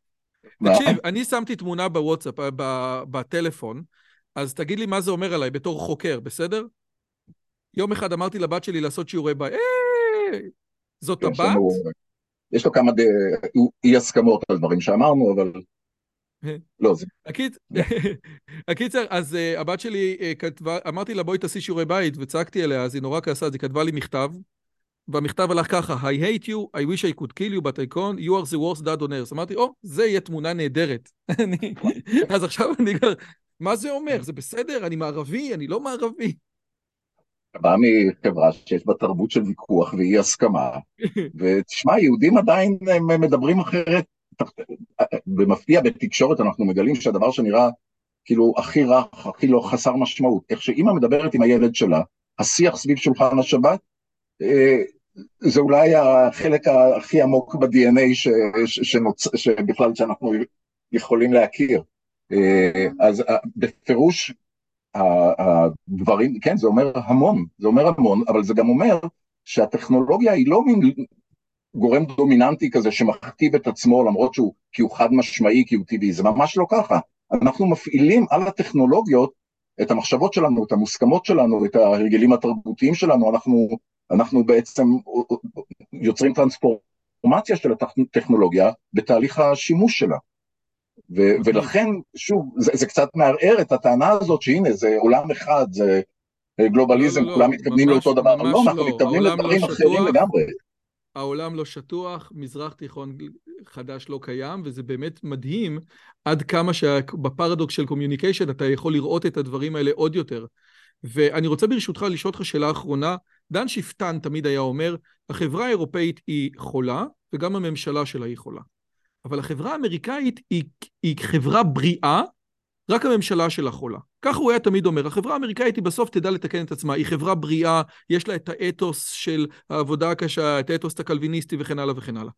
תקשיב, אני שמתי תמונה בוואטסאפ, בטלפון, אז תגיד לי מה זה אומר עליי בתור חוקר, בסדר? יום אחד אמרתי לבת שלי לעשות שיעורי בית, אה, זאת הבת? יש לו כמה אי הסכמות על דברים שאמרנו, אבל... לא, זה... הקיצר, אז uh, הבת שלי uh, כתבה, אמרתי לה בואי תעשי שיעורי בית, וצעקתי עליה, אז היא נורא כעסה, אז היא כתבה לי מכתב, והמכתב הלך ככה, I hate you, I wish I could kill you, but I can't, you are the worst dad on earth. אמרתי, או, oh, זה יהיה תמונה נהדרת. אז עכשיו אני אומר, מה זה אומר? זה בסדר? אני מערבי? אני לא מערבי? בא מחברה שיש בה תרבות של ויכוח ואי הסכמה, ותשמע, יהודים עדיין מדברים אחרת. במפתיע בתקשורת אנחנו מגלים שהדבר שנראה כאילו הכי רך, הכי לא חסר משמעות, איך שאימא מדברת עם הילד שלה, השיח סביב שולחן השבת, אה, זה אולי החלק הכי עמוק ב-DNA ש, ש, שנוצ... שבכלל שאנחנו יכולים להכיר. אה, אז אה, בפירוש הדברים, כן, זה אומר המון, זה אומר המון, אבל זה גם אומר שהטכנולוגיה היא לא מין גורם דומיננטי כזה שמכתיב את עצמו למרות שהוא, כי הוא חד משמעי, כי הוא טבעי, זה ממש לא ככה. אנחנו מפעילים על הטכנולוגיות את המחשבות שלנו, את המוסכמות שלנו, את ההרגלים התרבותיים שלנו, אנחנו אנחנו בעצם יוצרים טרנספורמציה של הטכנולוגיה בתהליך השימוש שלה. ו- אוקיי. ולכן, שוב, זה, זה קצת מערער את הטענה הזאת שהנה, זה עולם אחד, זה גלובליזם, לא, לא, כולם לא, מתכוונים לאותו דבר, לא, אנחנו לא. מתכוונים לדברים לא אחרים לגמרי. העולם לא שטוח, מזרח תיכון חדש לא קיים, וזה באמת מדהים עד כמה שבפרדוקס של communication אתה יכול לראות את הדברים האלה עוד יותר. ואני רוצה ברשותך לשאול אותך שאלה אחרונה. דן שפטן תמיד היה אומר, החברה האירופאית היא חולה, וגם הממשלה שלה היא חולה. אבל החברה האמריקאית היא, היא חברה בריאה, רק הממשלה שלה חולה. ככה הוא היה תמיד אומר, החברה האמריקאית היא בסוף תדע לתקן את עצמה, היא חברה בריאה, יש לה את האתוס של העבודה הקשה, את האתוס הקלוויניסטי וכן הלאה וכן הלאה.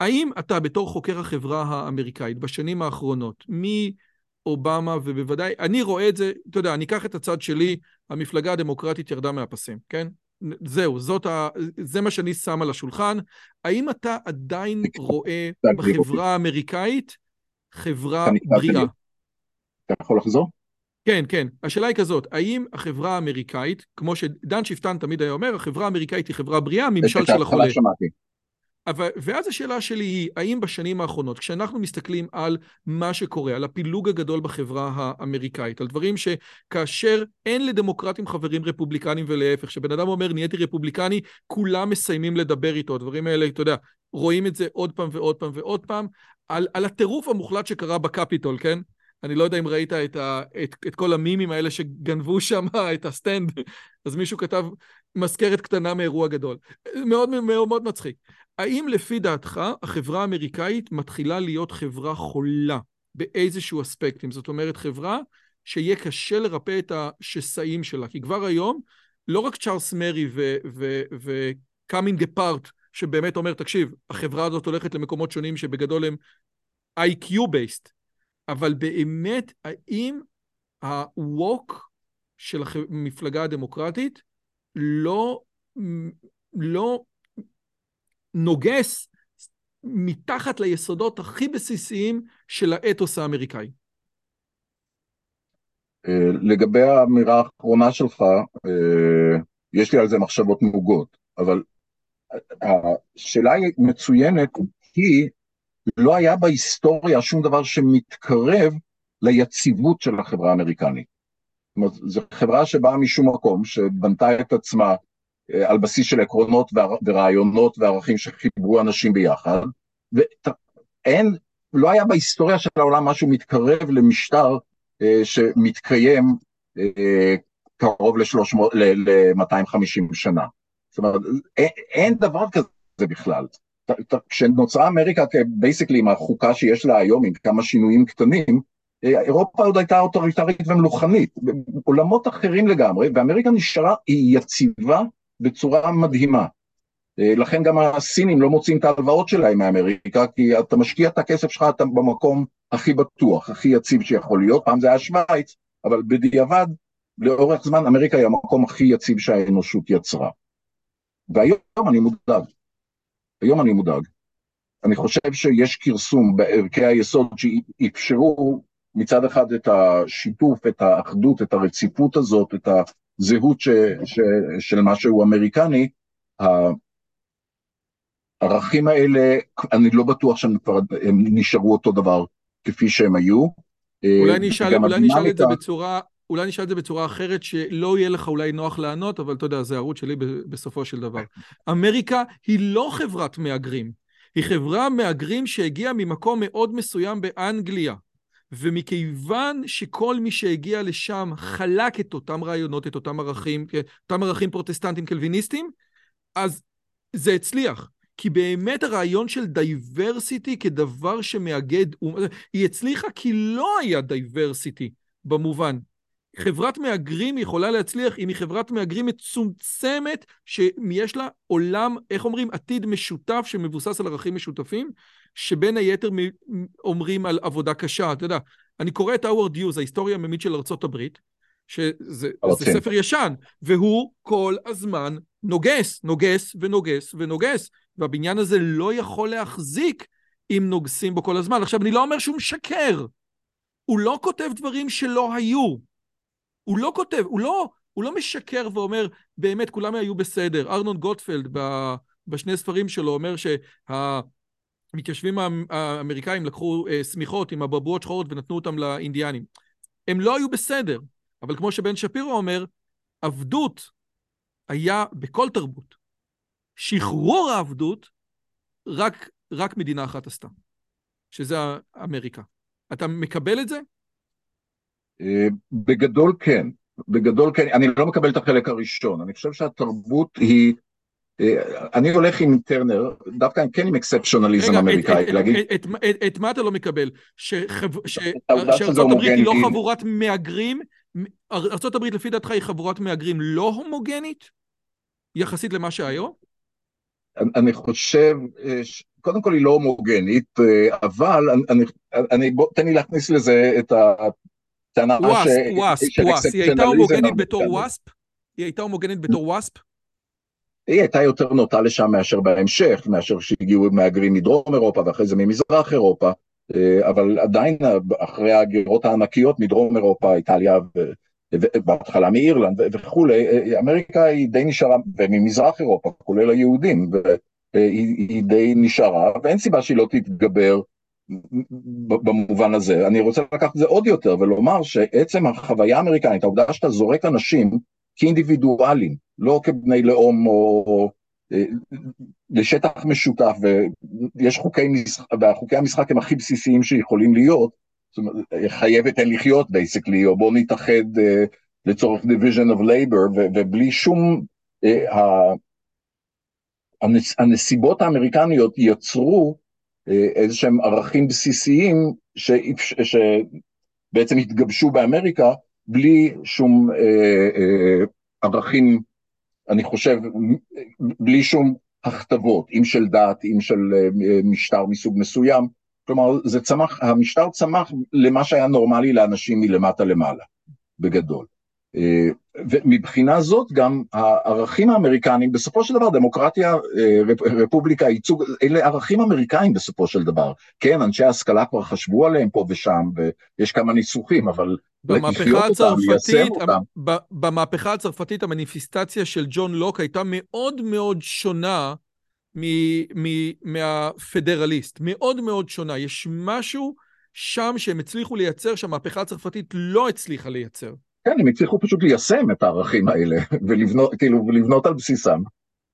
האם אתה בתור חוקר החברה האמריקאית בשנים האחרונות, מאובמה ובוודאי, אני רואה את זה, אתה יודע, אני אקח את הצד שלי, המפלגה הדמוקרטית ירדה מהפסים, כן? זהו, זאת ה... זה מה שאני שם על השולחן. האם אתה עדיין רואה בחברה האמריקאית חברה בריאה? אתה יכול לחזור? כן, כן. השאלה היא כזאת, האם החברה האמריקאית, כמו שדן שפטן תמיד היה אומר, החברה האמריקאית היא חברה בריאה, ממשל של החולה. ואז השאלה שלי היא, האם בשנים האחרונות, כשאנחנו מסתכלים על מה שקורה, על הפילוג הגדול בחברה האמריקאית, על דברים שכאשר אין לדמוקרטים חברים רפובליקנים ולהפך, שבן אדם אומר נהייתי רפובליקני, כולם מסיימים לדבר איתו, הדברים האלה, אתה יודע, רואים את זה עוד פעם ועוד פעם ועוד פעם, על, על הטירוף המוחלט שקרה בקפיטול, כן? אני לא יודע אם ראית את, ה, את, את כל המימים האלה שגנבו שם את הסטנד, אז מישהו כתב מזכרת קטנה מאירוע גדול. מאוד מאוד, מאוד מצחיק. האם לפי דעתך החברה האמריקאית מתחילה להיות חברה חולה באיזשהו אספקטים? זאת אומרת, חברה שיהיה קשה לרפא את השסעים שלה. כי כבר היום, לא רק צ'ארלס מרי וקאמינג אפארט, שבאמת אומר, תקשיב, החברה הזאת הולכת למקומות שונים שבגדול הם IQ-based, אבל באמת, האם ה-walk של המפלגה הדמוקרטית לא, לא נוגס מתחת ליסודות הכי בסיסיים של האתוס האמריקאי. אה, לגבי האמירה האחרונה שלך, אה, יש לי על זה מחשבות נוגות, אבל השאלה היא מצוינת כי לא היה בהיסטוריה שום דבר שמתקרב ליציבות של החברה האמריקנית. זאת אומרת, זו חברה שבאה משום מקום, שבנתה את עצמה אה, על בסיס של עקרונות ורעיונות וערכים שחיברו אנשים ביחד, ואין, לא היה בהיסטוריה של העולם משהו מתקרב למשטר אה, שמתקיים אה, קרוב ל-250 שנה. זאת אומרת, אין, אין דבר כזה בכלל. כשנוצרה אמריקה, basically עם החוקה שיש לה היום, עם כמה שינויים קטנים, אירופה עוד הייתה אוטוריטרית ומלוכנית, עולמות אחרים לגמרי, ואמריקה נשארה, היא יציבה בצורה מדהימה. אה, לכן גם הסינים לא מוצאים את ההלוואות שלהם מאמריקה, כי אתה משקיע את הכסף שלך אתה במקום הכי בטוח, הכי יציב שיכול להיות, פעם זה היה שווייץ, אבל בדיעבד, לאורך זמן אמריקה היא המקום הכי יציב שהאנושות יצרה. והיום אני מודאג. היום אני מודאג. אני חושב שיש כרסום בערכי היסוד שאפשרו מצד אחד את השיתוף, את האחדות, את הרציפות הזאת, את הזהות ש, ש, של משהו אמריקני, הערכים האלה, אני לא בטוח שהם כבר הם נשארו אותו דבר כפי שהם היו. אולי נשאל, אולי נשאל את זה בצורה, אולי נשאל את זה בצורה אחרת, שלא יהיה לך אולי נוח לענות, אבל אתה יודע, זה הערוץ שלי בסופו של דבר. אמריקה היא לא חברת מהגרים, היא חברה מהגרים שהגיעה ממקום מאוד מסוים באנגליה. ומכיוון שכל מי שהגיע לשם חלק את אותם רעיונות, את אותם ערכים, אותם ערכים פרוטסטנטים קלוויניסטים, אז זה הצליח. כי באמת הרעיון של diversity כדבר שמאגד, היא הצליחה כי לא היה diversity במובן. חברת מהגרים יכולה להצליח אם היא חברת מהגרים מצומצמת שיש לה עולם, איך אומרים, עתיד משותף שמבוסס על ערכים משותפים, שבין היתר אומרים על עבודה קשה. אתה יודע, אני קורא את הווארד זין, ההיסטוריה העממית של ארצות הברית, שזה ספר ישן, והוא כל הזמן נוגס, נוגס ונוגס ונוגס, והבניין הזה לא יכול להחזיק אם נוגסים בו כל הזמן. עכשיו, אני לא אומר שהוא משקר, הוא לא כותב דברים שלא היו. הוא לא כותב, הוא לא, הוא לא משקר ואומר, באמת, כולם היו בסדר. ארנון גוטפלד, בשני ספרים שלו, אומר שהמתיישבים האמריקאים לקחו אה, שמיכות עם אבעבועות שחורות ונתנו אותם לאינדיאנים. הם לא היו בסדר, אבל כמו שבן שפירו אומר, עבדות היה בכל תרבות. שחרור העבדות, רק, רק מדינה אחת עשתה, שזה אמריקה. אתה מקבל את זה? אה, בגדול כן, בגדול כן, אני לא מקבל את החלק הראשון, אני חושב שהתרבות היא, אה, אני הולך עם טרנר, דווקא כן עם אקספציונליזם אמריקאי, להגיד... את מה אתה לא מקבל? שארצות הברית היא לא חבורת מהגרים? ארצות הברית לפי דעתך היא חבורת מהגרים לא הומוגנית? יחסית למה שהיום? אני חושב, אה, קודם כל היא לא הומוגנית, אבל אני, אני, בוא, תן לי להכניס לזה את טענה וואספ, וואספ, וואספ. היא הייתה הומוגנית בתור וואספ? היא הייתה הומוגנית בתור וואספ? היא הייתה יותר נוטה לשם מאשר בהמשך, מאשר שהגיעו מהגרים מדרום אירופה ואחרי זה ממזרח אירופה, אה, אבל עדיין אחרי הגירות הענקיות מדרום אירופה, איטליה ובהתחלה מאירלנד וכולי, אה, אמריקה היא די נשארה, וממזרח אירופה, כולל היהודים, היא, היא די נשארה, ואין סיבה שהיא לא תתגבר במובן הזה. אני רוצה לקחת את זה עוד יותר ולומר שעצם החוויה האמריקנית, העובדה שאתה זורק אנשים כאינדיבידואלים, לא כבני לאום או לשטח משותף, ויש חוקי משחק, והחוקי המשחק הם הכי בסיסיים שיכולים להיות, זאת אומרת, חייבת אין לחיות בייסקלי, או בואו נתאחד uh, לצורך division of labor, ובלי שום, uh, הנס, הנסיבות האמריקניות יצרו איזה שהם ערכים בסיסיים שבעצם התגבשו באמריקה, בלי שום uh, uh, ערכים אני חושב, בלי שום הכתבות, אם של דת, אם של אה, משטר מסוג מסוים, כלומר, זה צמח, המשטר צמח למה שהיה נורמלי לאנשים מלמטה למעלה, בגדול. אה, ומבחינה זאת גם הערכים האמריקניים, בסופו של דבר דמוקרטיה, אה, רפובליקה, ייצוג, אלה ערכים אמריקאים בסופו של דבר. כן, אנשי ההשכלה כבר חשבו עליהם פה ושם, ויש כמה ניסוחים, אבל אותם, ליישם אותם. במהפכה הצרפתית המניפיסטציה של ג'ון לוק הייתה מאוד מאוד שונה מהפדרליסט, מאוד מאוד שונה. יש משהו שם שהם הצליחו לייצר שהמהפכה הצרפתית לא הצליחה לייצר. כן, הם הצליחו פשוט ליישם את הערכים האלה, ולבנות, כאילו, ולבנות על בסיסם.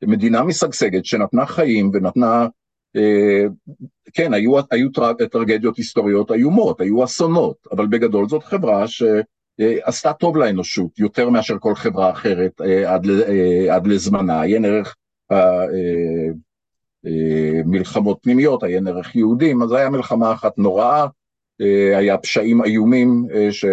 מדינה משגשגת שנתנה חיים ונתנה, אה, כן, היו, היו טרג, טרגדיות היסטוריות איומות, היו אסונות, אבל בגדול זאת חברה שעשתה אה, טוב לאנושות, יותר מאשר כל חברה אחרת אה, עד, אה, עד לזמנה. עיין ערך אה, אה, מלחמות פנימיות, עיין ערך יהודים, אז הייתה מלחמה אחת נוראה. אה, היה פשעים איומים אה, ש...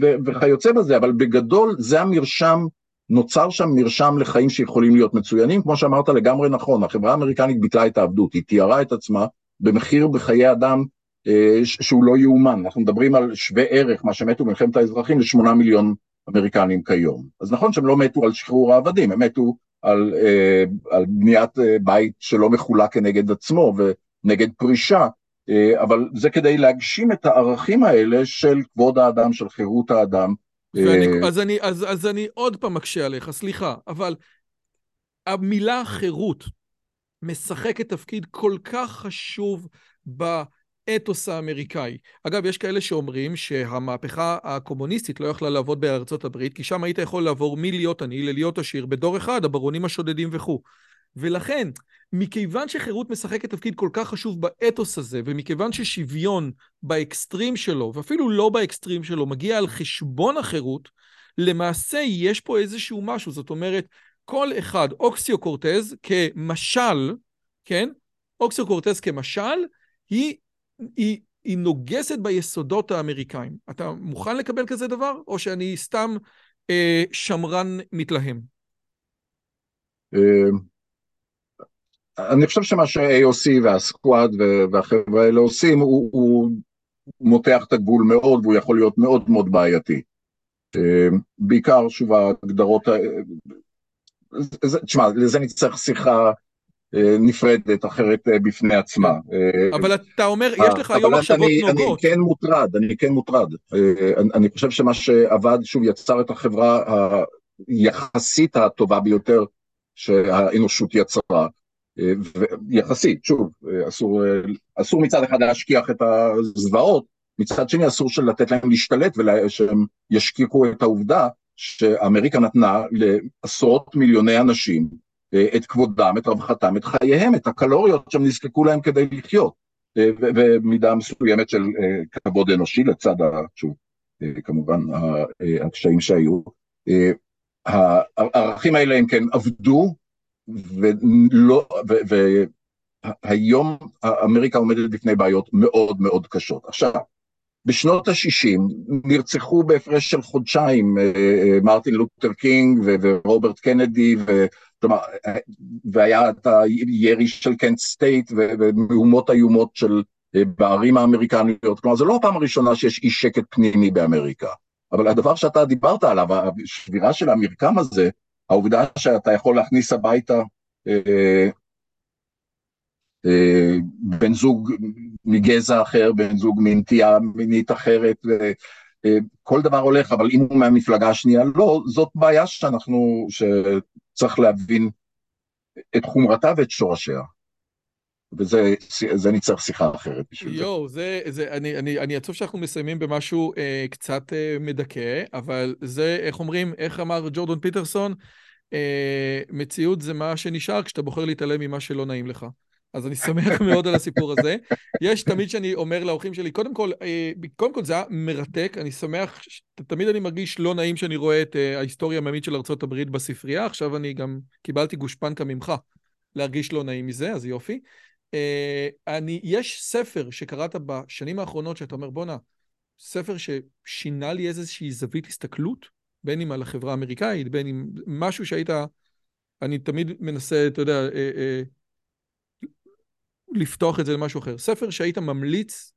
ו... וכיוצא בזה, אבל בגדול זה המרשם, נוצר שם מרשם לחיים שיכולים להיות מצוינים, כמו שאמרת לגמרי נכון, החברה האמריקנית ביטלה את העבדות, היא תיארה את עצמה במחיר בחיי אדם אה, שהוא לא יאומן, אנחנו מדברים על שווה ערך, מה שמתו במלחמת האזרחים, לשמונה מיליון אמריקנים כיום. אז נכון שהם לא מתו על שחרור העבדים, הם מתו על, על בניית בית שלא מחולק כנגד עצמו ונגד פרישה, אבל זה כדי להגשים את הערכים האלה של כבוד האדם, של חירות האדם. ואני, אה, אז, אני, אז, אז אני עוד פעם מקשה עליך, סליחה, אבל המילה חירות משחקת תפקיד כל כך חשוב באתוס האמריקאי. אגב, יש כאלה שאומרים שהמהפכה הקומוניסטית לא יכלה לעבוד בארצות הברית, כי שם היית יכול לעבור מלהיות עני ללהיות עשיר בדור אחד, הברונים השודדים וכו'. ולכן, מכיוון שחירות משחקת תפקיד כל כך חשוב באתוס הזה, ומכיוון ששוויון באקסטרים שלו, ואפילו לא באקסטרים שלו, מגיע על חשבון החירות, למעשה יש פה איזשהו משהו. זאת אומרת, כל אחד, אוקסיו קורטז כמשל, כן? אוקסיו קורטז כמשל, היא, היא, היא נוגסת ביסודות האמריקאים. אתה מוכן לקבל כזה דבר, או שאני סתם אה, שמרן מתלהם? אני חושב שמה ש-AOC והסקואד והחבר'ה האלה עושים, הוא, הוא מותח את הגבול מאוד והוא יכול להיות מאוד מאוד בעייתי. אה, בעיקר, שוב, ההגדרות, תשמע, לזה נצטרך שיחה אה, נפרדת, אחרת אה, בפני עצמה. אבל אתה אומר, יש לך היום מחשבות נוגות. אני כן מוטרד, אני כן מוטרד. אני חושב שמה שעבד, שוב, יצר את החברה היחסית הטובה ביותר שהאנושות יצרה. יחסית, שוב, אסור, אסור מצד אחד להשכיח את הזוועות, מצד שני אסור לתת להם להשתלט ושהם ישכיחו את העובדה שאמריקה נתנה לעשרות מיליוני אנשים אה, את כבודם, את רווחתם, את חייהם, את הקלוריות שהם נזקקו להם כדי לחיות, ומידה מסוימת של אה, כבוד אנושי לצד, שוב, אה, כמובן הקשיים שהיו. הערכים האלה הם כן עבדו, ולא, והיום אמריקה עומדת בפני בעיות מאוד מאוד קשות. עכשיו, בשנות ה-60 נרצחו בהפרש של חודשיים אה, אה, מרטין לותר קינג ורוברט קנדי, כלומר, והיה את הירי של קנט סטייט ומהומות איומות של אה, בערים האמריקניות, כלומר, זו לא הפעם הראשונה שיש אי שקט פנימי באמריקה. אבל הדבר שאתה דיברת עליו, השבירה של המרקם הזה, העובדה שאתה יכול להכניס הביתה אה, אה, בן זוג מגזע אחר, בן זוג מנטייה מינית אחרת, אה, כל דבר הולך, אבל אם הוא מהמפלגה השנייה, לא, זאת בעיה שאנחנו, שצריך להבין את חומרתה ואת שורשיה. וזה נצטרך שיחה אחרת בשביל זה. יואו, זה, זה, אני, אני, אני עצוב שאנחנו מסיימים במשהו אה, קצת אה, מדכא, אבל זה, איך אומרים, איך אמר ג'ורדון פיטרסון, אה, מציאות זה מה שנשאר כשאתה בוחר להתעלם ממה שלא נעים לך. אז אני שמח מאוד על הסיפור הזה. יש תמיד שאני אומר לאורחים שלי, קודם כל, אה, קודם כל זה היה מרתק, אני שמח, תמיד אני מרגיש לא נעים שאני רואה את אה, ההיסטוריה הממית של ארה"ב בספרייה, עכשיו אני גם קיבלתי גושפנקה ממך להרגיש לא נעים מזה, אז יופי. אה, אני, יש ספר שקראת בשנים האחרונות שאתה אומר, בואנה, ספר ששינה לי איזושהי זווית הסתכלות, בין אם על החברה האמריקאית, בין אם משהו שהיית, אני תמיד מנסה, אתה יודע, אה, אה, לפתוח את זה למשהו אחר. ספר שהיית ממליץ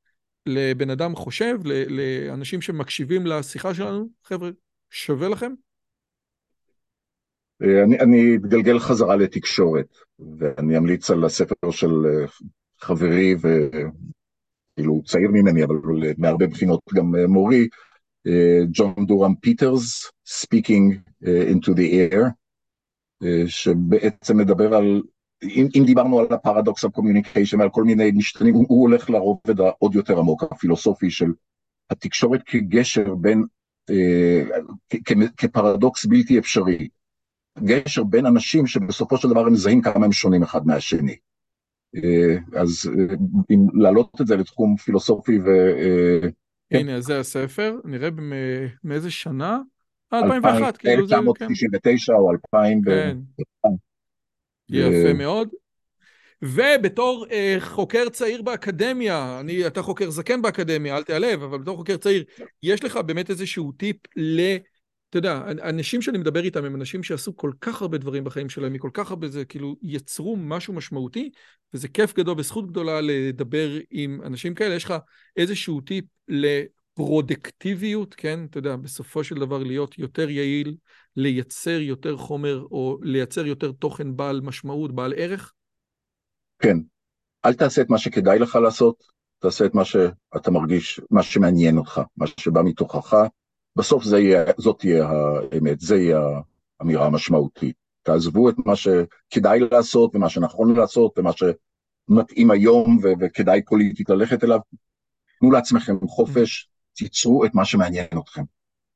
לבן אדם חושב, לאנשים שמקשיבים לשיחה שלנו, חבר'ה, שווה לכם? אני, אני אתגלגל חזרה לתקשורת, ואני אמליץ על הספר של אה, חברי וכאילו צעיר ממני, אבל מהרבה בחינות גם אה, מורי, אה, ג'ון דורהם פיטרס, Speaking into the Air, שבעצם מדבר על, אם, אם דיברנו על הפרדוקס ה communication ועל כל מיני משתנים, הוא, הוא הולך לרובד העוד יותר עמוק, הפילוסופי של התקשורת כגשר בין, כפרדוקס בלתי אפשרי. גשר בין אנשים שבסופו של דבר הם מזהים כמה הם שונים אחד מהשני. אה, אז אה, אם להעלות את זה לתחום פילוסופי ו... אה, הנה, זה הספר, נראה מאיזה שנה? 2001, כאילו זה... 1999 או 2000. כן. יפה מאוד. ובתור אה, חוקר צעיר באקדמיה, אני, אתה חוקר זקן באקדמיה, אל תיעלב, אבל בתור חוקר צעיר, יש לך באמת איזשהו טיפ ל... אתה יודע, אנשים שאני מדבר איתם הם אנשים שעשו כל כך הרבה דברים בחיים שלהם, מכל כך הרבה זה, כאילו, יצרו משהו משמעותי, וזה כיף גדול וזכות גדולה לדבר עם אנשים כאלה. יש לך איזשהו טיפ לפרודקטיביות, כן? אתה יודע, בסופו של דבר להיות יותר יעיל, לייצר יותר חומר, או לייצר יותר תוכן בעל משמעות, בעל ערך? כן. אל תעשה את מה שכדאי לך לעשות, תעשה את מה שאתה מרגיש, מה שמעניין אותך, מה שבא מתוכך. בסוף יהיה, זאת תהיה האמת, זה יהיה האמירה המשמעותית. תעזבו את מה שכדאי לעשות ומה שנכון לעשות ומה שמתאים היום ו- וכדאי פוליטית ללכת אליו. תנו לעצמכם חופש, תיצרו את מה שמעניין אתכם.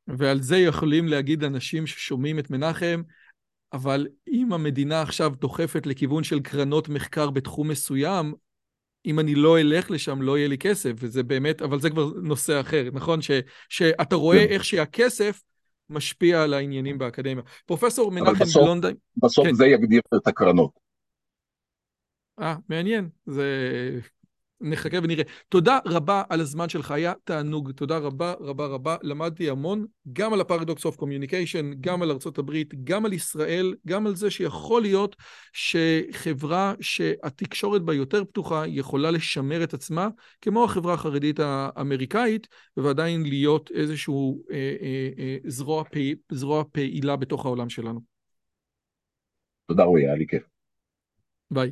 ועל זה יכולים להגיד אנשים ששומעים את מנחם, אבל אם המדינה עכשיו דוחפת לכיוון של קרנות מחקר בתחום מסוים, אם אני לא אלך לשם, לא יהיה לי כסף, וזה באמת, אבל זה כבר נושא אחר, נכון? ש, שאתה רואה כן. איך שהכסף משפיע על העניינים באקדמיה. פרופסור מנחם בלונדהיים... בסוף כן. זה יגדיר את הקרנות. אה, מעניין. זה נחכה ונראה. תודה רבה על הזמן שלך, היה תענוג. תודה רבה רבה רבה. למדתי המון, גם על ה paradox of communication, גם על ארה"ב, גם על ישראל, גם על זה שיכול להיות שחברה שהתקשורת בה יותר פתוחה יכולה לשמר את עצמה, כמו החברה החרדית האמריקאית, ועדיין להיות איזשהו אה, אה, אה, זרוע, פעיל, זרוע פעילה בתוך העולם שלנו. תודה רועי, היה לי כיף. ביי.